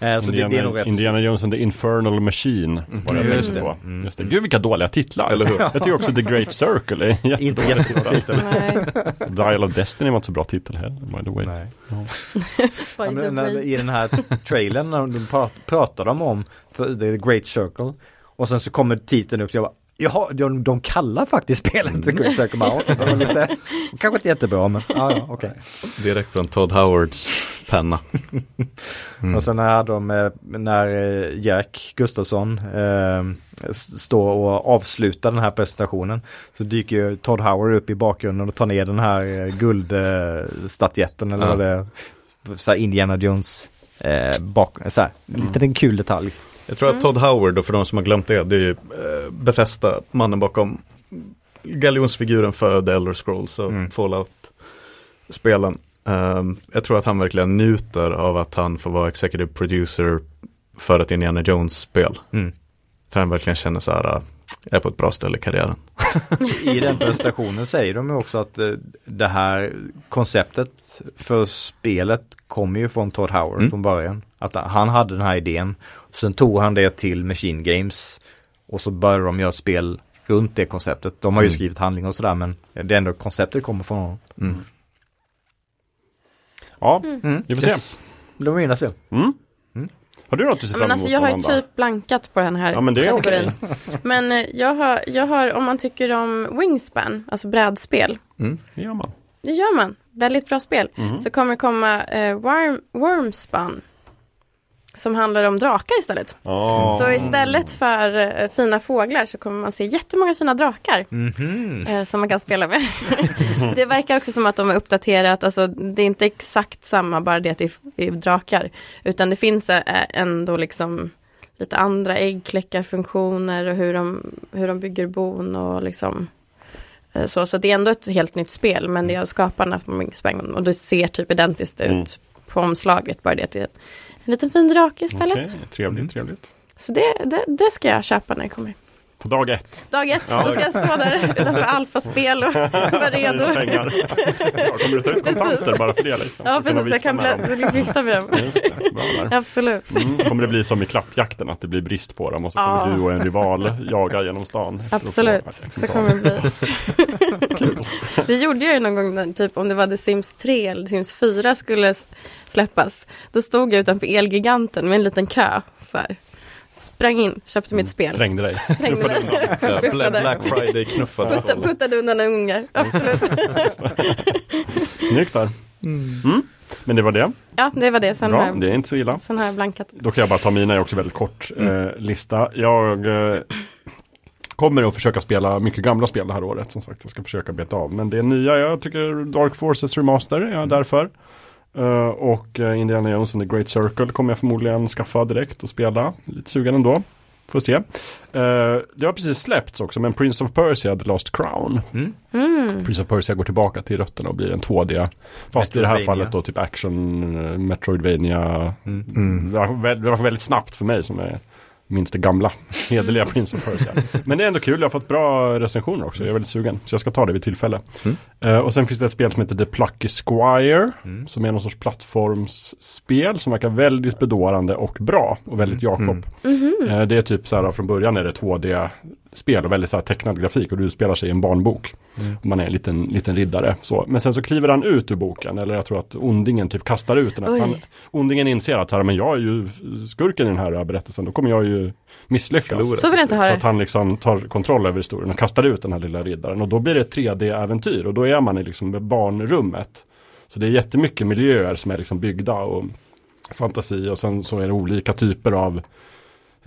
Eh, så det, Indiana, det är nog rätt. Indiana Jones and the Infernal Machine var det jag Just tänkte det. på. Mm. Just det. Gud vilka dåliga titlar. Eller hur? Jag tycker också The Great Circle är en Inte jättedålig jättebra titel. Dial of Destiny var inte så bra titel heller, by the way. Nej. By Ja, the men, när, way. I den här trailern när de pra- pratar de om The Great Circle och sen så kommer titeln upp jag bara Jaha, de, de kallar faktiskt spelet The Great Circle. Bara, "Ja, det var lite, kanske inte jättebra men ja, ja okej. Direkt från Todd Howards penna. Mm. Och sen när de, eh, när Jack Gustafsson eh, står och avslutar den här presentationen så dyker ju Todd Howard upp i bakgrunden och tar ner den här eh, guldstatyetten eller Ja. vad det är. Så här Indiana Jones eh, bak, så här, lite en kul detalj. Jag tror att Todd Howard, och för de som har glömt det, det är ju eh, Bethesda, mannen bakom galjonsfiguren för The Elder Scrolls och Mm. Fallout-spelen. Ehm, jag tror att han verkligen njuter av att han får vara executive producer för ett Indiana Jones-spel. Mm. Tror han verkligen känner så här, jag är på ett bra ställe i karriären. I den presentationen säger de ju också att eh, det här konceptet för spelet kommer ju från Todd Howard Mm. från början. Att han hade den här idén. Sen tog han det till Machine Games och så började de göra ett spel runt det konceptet. De har ju Mm. skrivit handlingar och sådär men det är ändå konceptet kommer från honom. Mm. Ja, Mm. vi får se. Yes. Det var mina spel. Mm. Mm. Har du något du ser fram Men emot alltså jag har ju typ blankat på den här Ja, men det är kategorin. Men eh, jag har, jag har, om man tycker om Wingspan, alltså brädspel, Mm. Det gör man. det gör man. Väldigt bra spel. Så kommer det komma eh, Worm, Wormspan. Som handlar om drakar istället. Ja. Så istället för eh, fina fåglar så kommer man se jättemånga fina drakar. Mhm. eh, som man kan spela med. det verkar också som att de har uppdaterat, alltså det är inte exakt samma, bara det att det är, är drakar. Utan det finns eh, ändå liksom lite andra äggkläckarfunktioner och hur de, hur de bygger bon och liksom så. Så det är ändå ett helt nytt spel, men det är av skaparna på Wingspan och det ser typ identiskt ut Mm. på omslaget, bara det att det är en liten fin drake istället. Okej, trevligt, trevligt. Så det, det, det ska jag köpa när det kommer. På dag ett. Dag ett, Ja. då ska jag stå där utanför alfaspel och vara redo. Pengar. Kommer du ta ut kontanter bara för det? Liksom? Ja, precis. Jag kan vifta med dem? det. Absolut. Mm. Kommer det bli som i klappjakten, att det blir brist på dem och så kommer Ja. du och en rival jaga genom stan? Absolut, så kommer det bli. Kul. Det gjorde jag ju någon gång, när, typ om det var The Sims 3 eller The Sims 4 skulle släppas. Då stod jag utanför Elgiganten med en liten kö. Så här. Sprang in, köpte mitt spel. Trängde dig. Trängde Bufflade. Black Friday knuffade. Putta, puttade undan ungar. Absolut. Snyggt där. Mm. Men det var det. Ja, det var det. Sen, har Bra, jag, det är inte så illa. sen har jag blankat. Då kan jag bara ta mina, jag är också väldigt kort eh, lista. Jag eh, kommer att försöka spela mycket gamla spel det här året. Som sagt, jag ska försöka beta av. Men det är nya, jag tycker Dark Forces Remaster är jag därför. Eh, och eh, Indiana Jones and the Great Circle kommer jag förmodligen skaffa direkt och spela. Lite sugen ändå. Får se. Eh, det har precis släppts också, men Prince of Persia The Lost Crown. Mm. Mm. Prince of Persia går tillbaka till rötterna och blir en 2D. Fast i det här fallet då typ action, Metroidvania. Mm. Mm. Det, var, vä- det var väldigt snabbt för mig som är minns det gamla, hederliga Prince of Persia. Men det är ändå kul, jag har fått bra recensioner också. Jag är väldigt sugen. Så jag ska ta det vid tillfälle. Mm. Eh, och sen finns det ett spel som heter The Plucky Squire. Mm. Som är någon sorts plattformsspel som verkar väldigt bedårande och bra. Och väldigt Jakob. Mm. Eh, Det är typ så här från början är det 2D-spel och väldigt så här tecknad grafik och du spelar sig i en barnbok. Mm. Man är en liten, liten riddare. Så. Men sen så kliver han ut ur boken eller jag tror att ondingen typ kastar ut den. Han, ondingen inser att så här, men jag är ju skurken i den här berättelsen. Då kommer jag ju misslyckas. Så vill jag inte ha Så det. att han liksom tar kontroll över historien och kastar ut den här lilla riddaren. Och då blir det ett 3D-äventyr och då är man i liksom barnrummet. Så det är jättemycket miljöer som är liksom byggda och fantasi och sen så är det olika typer av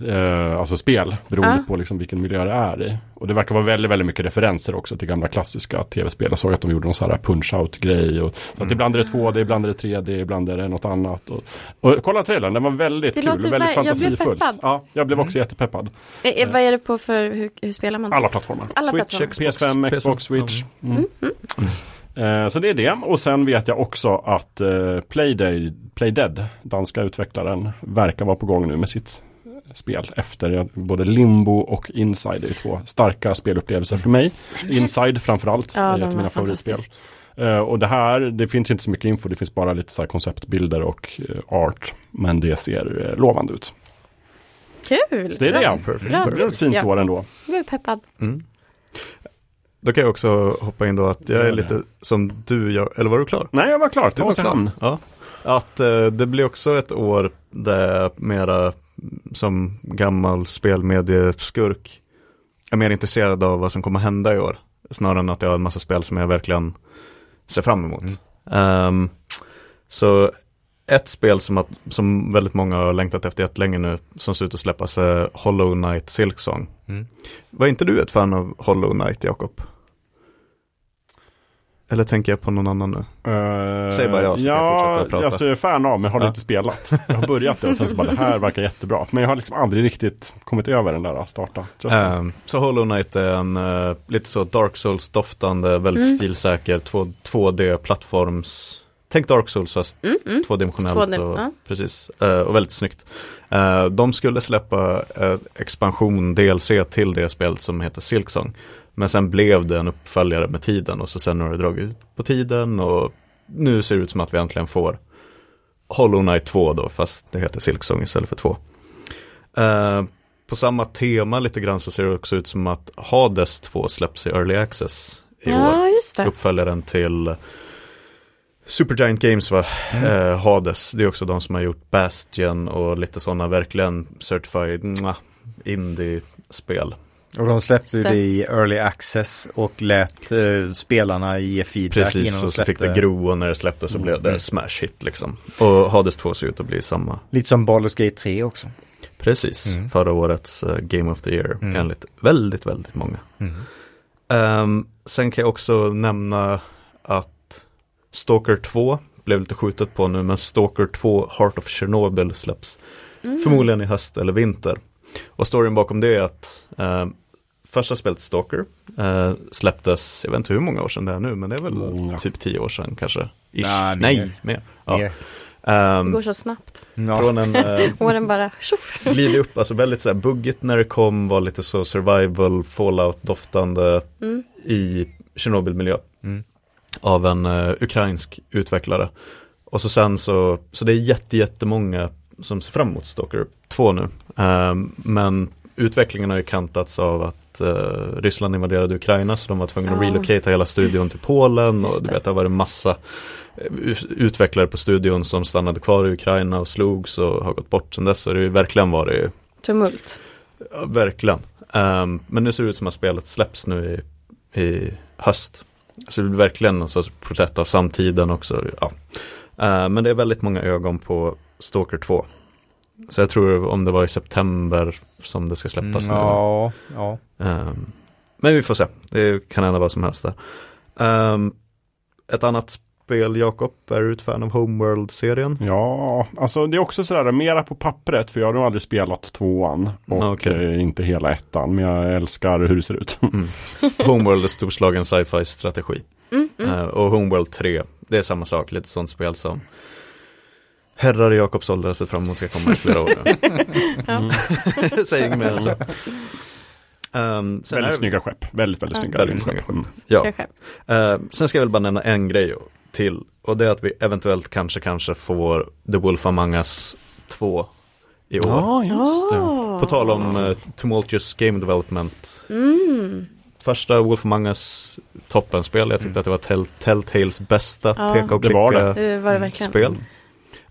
eh, alltså spel beroende Ja. på liksom vilken miljö det är i. Och det verkar vara väldigt, väldigt mycket referenser också till gamla klassiska tv-spel. Jag såg att de gjorde någon sån här punch-out-grej. Och, så att ibland är det 2D, ibland är det 3D, ibland är det något annat. Och, och kolla trailern, den var väldigt Det kul, låter väldigt jag blev fantasifull. peppad. Ja, jag blev också jättepeppad. Eh, eh, vad är det på för, hur, hur spelar man? Alla plattformar. Alla Switch, plattformar. Xbox, PS5, Xbox, Switch. Mm. Eh, Så det är det. Och sen vet jag också att Playday, Playdead, danska utvecklaren, verkar vara på gång nu med sitt spel efter både Limbo och Inside. Det är två starka spelupplevelser för mig. Inside framförallt. Ja, är ett av mina favoritspel. Eh, och det här, det finns inte så mycket info. Det finns bara lite så här konceptbilder och eh, art. Men det ser eh, lovande ut. Kul! Så det är Bra. det. Perfect. Bra Det är ett tips. fint Ja. år ändå. Jag blev peppad. Mm. Då kan jag också hoppa in då att jag är lite som du, jag, eller var du klar? Nej, jag var klar. Du Det var klar. Ja. Att det blir också ett år där mera som gammal spelmedieskurk är mer intresserad av vad som kommer hända i år. Snarare än att jag har en massa spel som jag verkligen ser fram emot. Ehm, så ett spel som, att, som väldigt många har längtat efter jättelänge nu, som ser ut att släppas, är Hollow Knight Silksong. Mm. Var inte du ett fan av Hollow Knight, Jakob? Eller tänker jag på någon annan nu? Uh, Säg bara ja, så kan jag ja, fortsätta prata. alltså jag är fan av men har Ja. inte spelat. Jag har börjat det och sen så bara det här verkar jättebra. Men jag har liksom aldrig riktigt kommit över den där starta. Ehm, så Hollow Knight är en eh, lite så Dark Souls-doftande, väldigt Mm. stilsäker 2, 2D-plattforms Tänk Dark Souls fast Mm, mm. tvådimensionellt 2D, och, ja. precis, eh, och väldigt snyggt. De skulle släppa expansion DLC till det spelet som heter Silksong. Men sen blev det en uppföljare med tiden och så sen har det dragit ut på tiden och nu ser det ut som att vi äntligen får Hollow Knight 2 då, fast det heter Silksong istället för 2. Eh, på samma tema lite grann så ser det också ut som att Hades 2 släpps i Early Access i år Ja, just det. uppföljaren till Supergiant Games va, Mm. eh, Hades, det är också de som har gjort Bastion och lite sådana verkligen certified mwah, indie-spel. Och de släppte Just det. i early access och lät eh, spelarna ge feedback innan Precis, de och så fick det gro och när det släpptes så blev det Mm. smash hit liksom. Och Hades 2 ser ut att bli samma. Lite som Baldur's Gate 3 också. Precis, Mm. förra årets eh, Game of the Year Mm. enligt väldigt, väldigt många. Mm. Ehm, sen kan jag också nämna att Stalker 2 blev lite skjutet på nu, men Stalker 2 Heart of Chernobyl släpps Mm. förmodligen i höst eller vinter. Och storyn bakom det är att eh, första spelet Stalker eh, släpptes, jag vet inte hur många år sedan det är nu, men det är väl Många. typ tio år sedan kanske. Ish. Ja, mer. Nej, mer. Ja. Mer. Ehm, Det går så snabbt. Ja. från en eh, Åren bara tjoff. glidit upp, alltså väldigt så här buggigt när det kom, var lite så survival, fallout-doftande Mm. i Tjernobylmiljö Mm. av en eh, ukrainsk utvecklare. Och så sen så, så det är jätte, jättemånga som ser fram emot Stalker 2 nu. Ehm, men utvecklingen har ju kantats av att eh, Ryssland invaderade Ukraina så de var tvungna att relocata hela studion till Polen och du vet det har varit massa eh, utvecklare på studion som stannade kvar i Ukraina och slogs och har gått bort sedan dess. Så det har ju verkligen varit Tumult. Ja, verkligen. Ehm, men nu ser det ut som att spelet släpps nu i, i höst. Så det blir verkligen en sorts porträtt av samtiden också. Ja. Ehm, men det är väldigt många ögon på Stalker 2. Så jag tror om det var i september som det ska släppas Mm, nu. ja, ja. Ehm, men vi får se. Det kan hända vad som helst där. Ehm, ett annat spel, Jakob, är du ett fan av Homeworld-serien? Ja, alltså det är också sådär mera på pappret för jag har nog aldrig spelat tvåan och Okej. eh, inte hela ettan. Men jag älskar hur det ser ut. Homeworld är storslagen sci-fi strategi. Mm, mm. Eh, och Homeworld 3, det är samma sak, lite sånt spel som herrar i Jakobs ålder sett fram emot ska komma i flera år. Säg inget mer än så. Um, är väldigt det- snygga skepp. Väldigt, väldigt snygga Väldigt snygga Mm. Ja. Eh, sen ska jag väl bara nämna en grej till. Och det är att vi eventuellt kanske, kanske får The Wolf Among Us 2 i år. Ja, just det. Ah. På tal om uh, Tumultuous Game Development. Mm. Första Wolf Among Us toppenspel. Jag tyckte att det var Tell- Telltales bästa Ja. peka och Det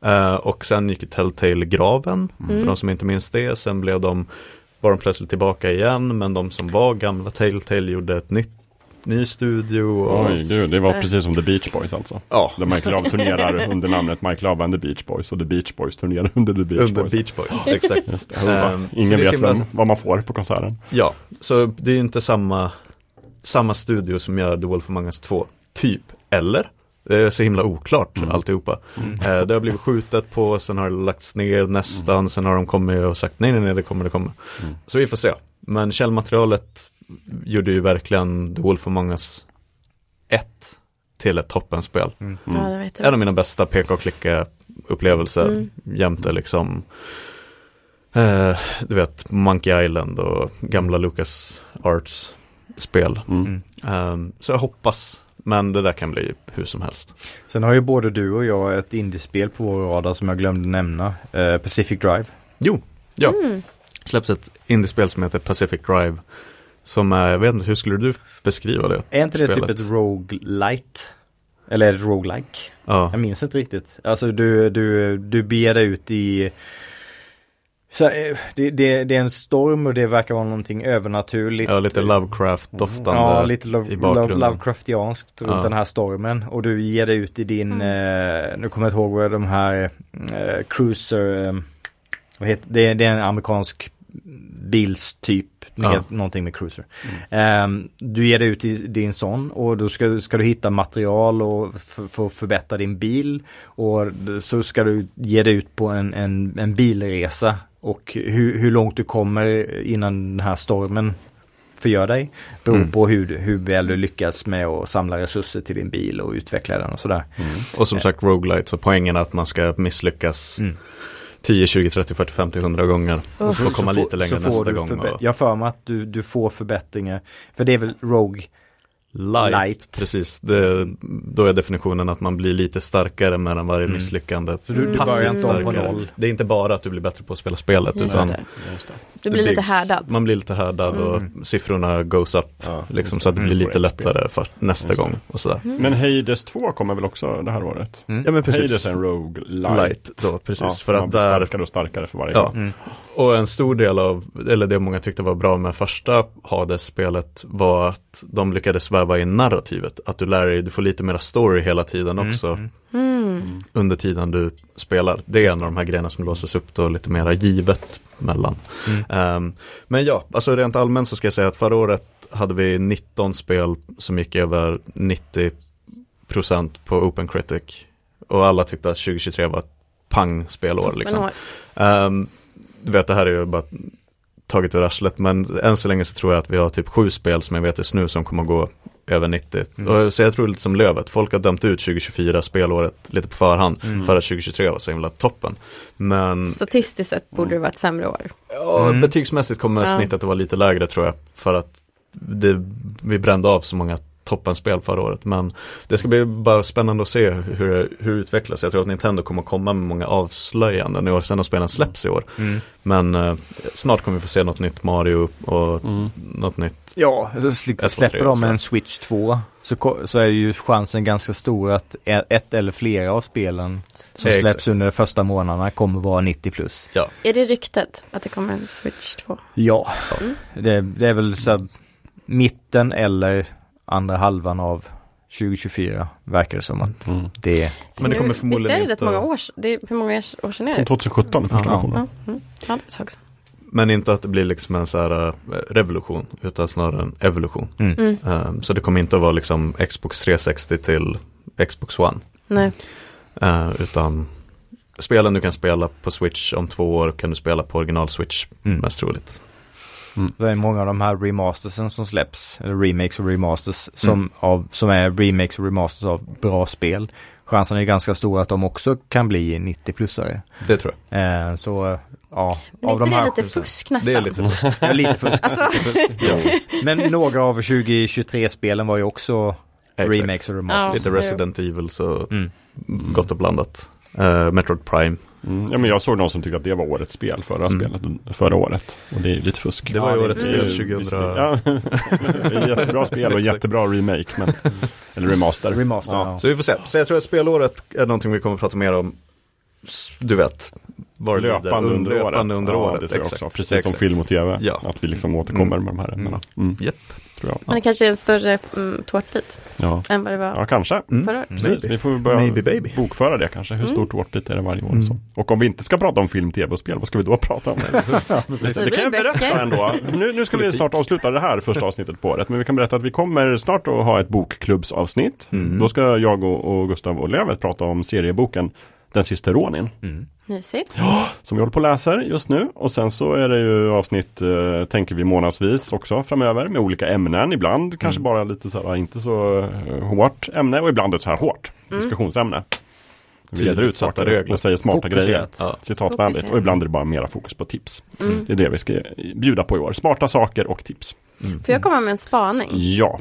Eh, och sen gick Telltale graven, Mm. för de som inte minns det. Sen blev de, var de plötsligt tillbaka igen, men de som var gamla Telltale gjorde ett nytt ny studio. Och, Oj, gud, det var precis som The Beach Boys alltså. Ja, Där Mike Love turnerar under namnet Mike Love and the Beach Boys och The Beach Boys turnerar under The Beach under Boys. Beach Boys, exakt. Det Ingen vet himla- vem, vad man får på konserten. Ja, så det är inte samma, samma studio som gör The Wolf Among Us 2, typ. Eller? Det är så himla oklart Mm. alltihopa. Eh, det har blivit skjutet på, sen har det lagts ner nästan, sen har de kommit och sagt nej, nej, nej, det kommer, det kommer. Mm. Så vi får se. Men källmaterialet gjorde ju verkligen The Wolf Among Us 1 till ett toppenspel. Mm. Ja, det vet En av mina bästa peka och klicka upplevelser Mm. jämte liksom eh, du vet Monkey Island och gamla Lucas Arts spel. Mm. Ehm, så jag hoppas, men det där kan bli hur som helst. Sen har ju både du och jag ett indiespel på vår radar som jag glömde nämna. Eh, Pacific Drive. Jo, ja, Mm. släpps ett indiespel som heter Pacific Drive. Som är, jag vet inte, hur skulle du beskriva det? Är inte det Spelet. typ ett roguelite? Eller är det ett roguelike? Ja, Jag minns inte riktigt. Alltså du, du, du beger dig ut i så, eh, det, det, det är en storm och det verkar vara någonting övernaturligt. ja lite Lovecraft-doftande. Ja, lite lo- i lo-. Lovecraftianskt runt Ja. den här stormen. Och du ger dig ut i din, eh, nu kommer jag inte ihåg vad de här eh, cruiser, eh, vad heter, det, är- det är en amerikansk bilstyp, Ja. någonting med cruiser. Ehm, du ger dig ut i din sån och då ska, ska du hitta material och f- för att förbättra din bil. Och så ska du ge dig ut på en, en, en bilresa. Och hur, hur långt du kommer innan den här stormen förgör dig. Beror Mm. på hur, hur väl du lyckas med att samla resurser till din bil och utveckla den och sådär. Och som sagt roguelite, så poängen är att man ska misslyckas Mm. 10, 20, 30, 40, 50, 100 gånger. Och få komma lite längre nästa gång. Jag för mig att du, du får förbättringar. För det är väl Rogue light, Light. precis. Det, då är definitionen att man blir lite starkare mellan varje Mm. misslyckande. Så du, du Mm. börjar inte om på noll. Det är inte bara att du blir bättre på att spela spelet, Just utan det. Just det. Du det blir lite byggs. härdad. Man blir lite härdad och Mm. siffrorna goes up. Ja, Liksom, så att det Mm. blir Får lite lättare för nästa det. gång och sådär. Mm. Men Hades 2 kommer väl också det här året? Mm. Ja men Hades precis. är en Rogue Light. Light då, precis. Ja, för man att blir där, starkare och starkare för varje Ja. gång. Mm. Och en stor del av, eller det många tyckte var bra med första Hades-spelet var att de lyckades väva in narrativet. Att du lär dig, du får lite mera story hela tiden Mm. också. Mm. Mm. under tiden du spelar. Det är en av de här grejerna som låses upp då lite mera givet mellan. Mm. Ehm, men ja, alltså rent allmänt så ska jag säga att förra året hade vi 19 spel som gick över 90% på Open Critic. Och alla tyckte att 2023 var ett pang-spelår liksom. Toppenår. Du vet, det här är ju bara taget ur arslet, men än så länge så tror jag att vi har typ sju spel som jag vet just nu som kommer att gå över 90. Mm. Och, så jag tror lite som Lövet, folk har dömt ut 2024 spelåret lite på förhand Mm. för att 2023 var så himla toppen. Men Statistiskt sett borde det vara ett sämre år. ja, Mm. betygsmässigt kommer snittet att vara lite lägre tror jag, för att det, vi brände av så många toppenspel förra året. Men det ska bli bara spännande att se hur, hur det utvecklas. Jag tror att Nintendo kommer att komma med många avslöjanden nu och sen när spelen släpps i år. Mm. Men eh, snart kommer vi få se något nytt Mario och Mm. något nytt. Ja, så Ett, två, släpper tre, de så. en Switch 2 så, så är ju chansen ganska stor att e- ett eller flera av spelen som Ja, släpps exakt. under de första månaderna kommer vara 90 plus. Är det ryktet att det kommer en Switch 2? Ja, Mm. det, det är väl så här, mitten eller andra halvan av 2024 verkar det som att Mm. det Men det kommer förmodligen Visst är det rätt många år, det är, hur många år sedan är det? 2017 är första Ja. versionen. Ja, mm. ja, det är. Men inte att det blir liksom en så här eh, revolution, utan snarare en evolution. mm. Eh, så det kommer inte att vara liksom Xbox 360 till Xbox One. Nej. Eh, utan spelen du kan spela på Switch om två år kan du spela på original Switch Mm. mest troligt. Det är många av de här remastersen som släpps, eller remakes och remasters, som, Mm. av, som är remakes och remasters av bra spel. Chansen är ganska stor att de också kan bli 90-plussare. Det tror jag. Eh, så ja, Men är av de inte här det lite sju- fusk nästan? Det är lite fusk. Ja, lite fusk. Alltså, Men några av 2023-spelen var ju också Exakt. remakes och remasters. Lite Ja. Resident Evil så Mm. gott och blandat. Uh, Metroid Prime. Mm. Ja, men jag såg någon som tyckte att det var årets spel förra Mm. spelet förra året. Och det är lite fusk. Det var ju Ja, årets det- spel är 2000. visserligen- Ja, jättebra spel och jättebra remake. Men, eller remaster. Remaster, Ja. ja. Så vi får se. Så jag tror att spelåret är någonting vi kommer att prata mer om. Du vet. Var. Löpande under året. Löpande under ja, året. det tror jag exakt. också. Precis som film och tv. Ja. Att vi liksom återkommer Mm. med de här ämnena. Mm. Japp. Tror jag. Men det kanske är en större mm, tårtbit Ja. än vad det var ja, kanske. förra året. Precis, Maybe. vi får börja Maybe baby. bokföra det kanske. Hur Mm. stor tårtbit är det varje år? Så. Och om vi inte ska prata om film, tv och spel, vad ska vi då prata om? Så det kan jag berätta ändå. Nu, nu ska vi snart avsluta det här första avsnittet på året. Men vi kan berätta att vi kommer snart att ha ett bokklubbsavsnitt. Då ska jag och, och Gustav och Lövet prata om serieboken Den sista Ronin. Mysigt. Som vi håller på och läser just nu. Och sen så är det ju avsnitt, eh, tänker vi månadsvis också framöver med olika ämnen. Ibland kanske bara lite så här, inte så eh, hårt ämne och ibland ett så här hårt diskussionsämne. Vi reder ut saker regler. och säger smarta Fokuserat. grejer. Ja. Citatvänligt. Och ibland är det bara mera fokus på tips. Det är det vi ska bjuda på i år. Smarta saker och tips. Får jag komma med en spaning? Ja.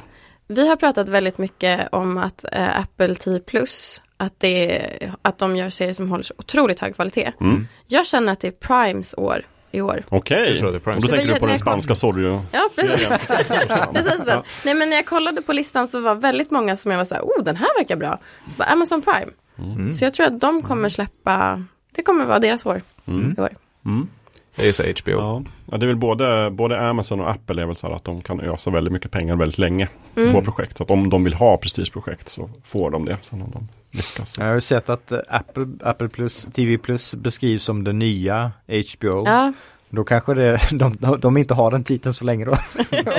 Vi har pratat väldigt mycket om att eh, Apple TV Plus, att, det, att de gör serier som håller så otroligt hög kvalitet. Mm. Jag känner att det är Primes år i år. Okej. Och då tänker du på den spanska sorry Ja, precis. precis så. Nej, men när jag kollade på listan så var väldigt många som jag var så här, oh, den här verkar bra. Så bara Amazon Prime. Mm. Så jag tror att de kommer släppa, det kommer vara deras år i år. Mm. Det är så HBO. Ja. ja, det är väl både, både Amazon och Apple är väl så här att de kan ösa väldigt mycket pengar väldigt länge Mm. på projekt. Så att om de vill ha prestigeprojekt så får de det. Sen om de lyckas. Jag har ju sett att eh, Apple, Apple Plus, TV Plus beskrivs som det nya HBO. Ja, Då kanske det, de, de, de inte har den titeln så länge då.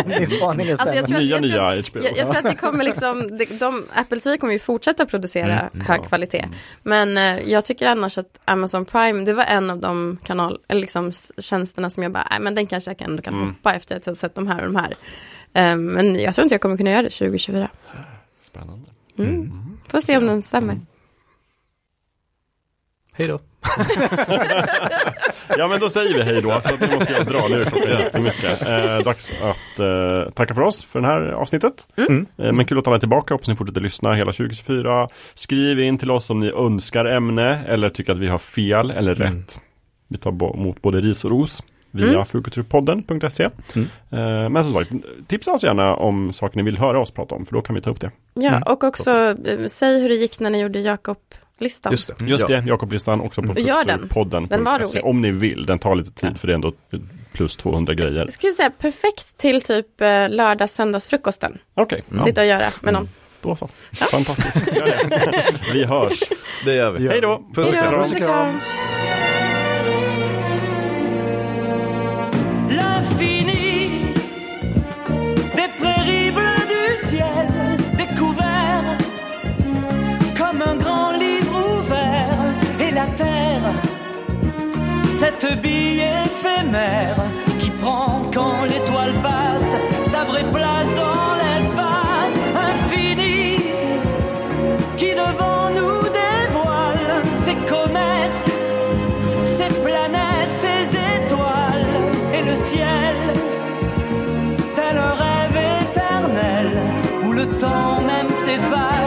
Om min spaning Alltså, jag tror- Nya, jag nya tror- HBO. jag, jag tror att det kommer liksom, de, de, Apple TV kommer ju fortsätta producera Mm, hög ja. kvalitet. Men eh, jag tycker annars att Amazon Prime, det var en av de kanal, eller liksom tjänsterna som jag bara, nej men den kanske jag ändå kan Mm. hoppa efter att jag har sett de här och de här. Eh, men jag tror inte jag kommer kunna göra det 2024. Spännande. Mm. Får se om den stämmer. Hej då. Ja men då säger vi hej då, för att nu måste jag dra nu klockan jättemycket. Eh, dags att eh, tacka för oss för det här avsnittet. Eh, men kul att alla är tillbaka, hoppas ni fortsätter lyssna hela 2024. Skriv in till oss om ni önskar ämne eller tycker att vi har fel eller rätt. Vi tar bo- emot både ris och ros via mm. fulkulturpodden.se. Eh, men som sagt, tipsa oss gärna om saker ni vill höra oss prata om, för då kan vi ta upp det. Ja, och också eh, säg hur det gick när ni gjorde Jakob-listan. Just det. Just ja. det, Jakoblistan också på Gör den. fulkulturpodden.se. Den var rolig. Om ni vill, den tar lite tid för det är ändå plus 200 grejer. Jag skulle säga perfekt till typ eh, lördags söndagsfrukosten. Okej, ja. Sitta och göra med någon. Då så. Fantastiskt. Gör det. Vi hörs. Det gör vi. Hej då. Puss och kram. Cette bille éphémère qui prend quand l'étoile passe sa vraie place dans l'espace infini qui devant nous dévoile ses comètes ces planètes, ces étoiles et le ciel, tel un rêve éternel où le temps même s'efface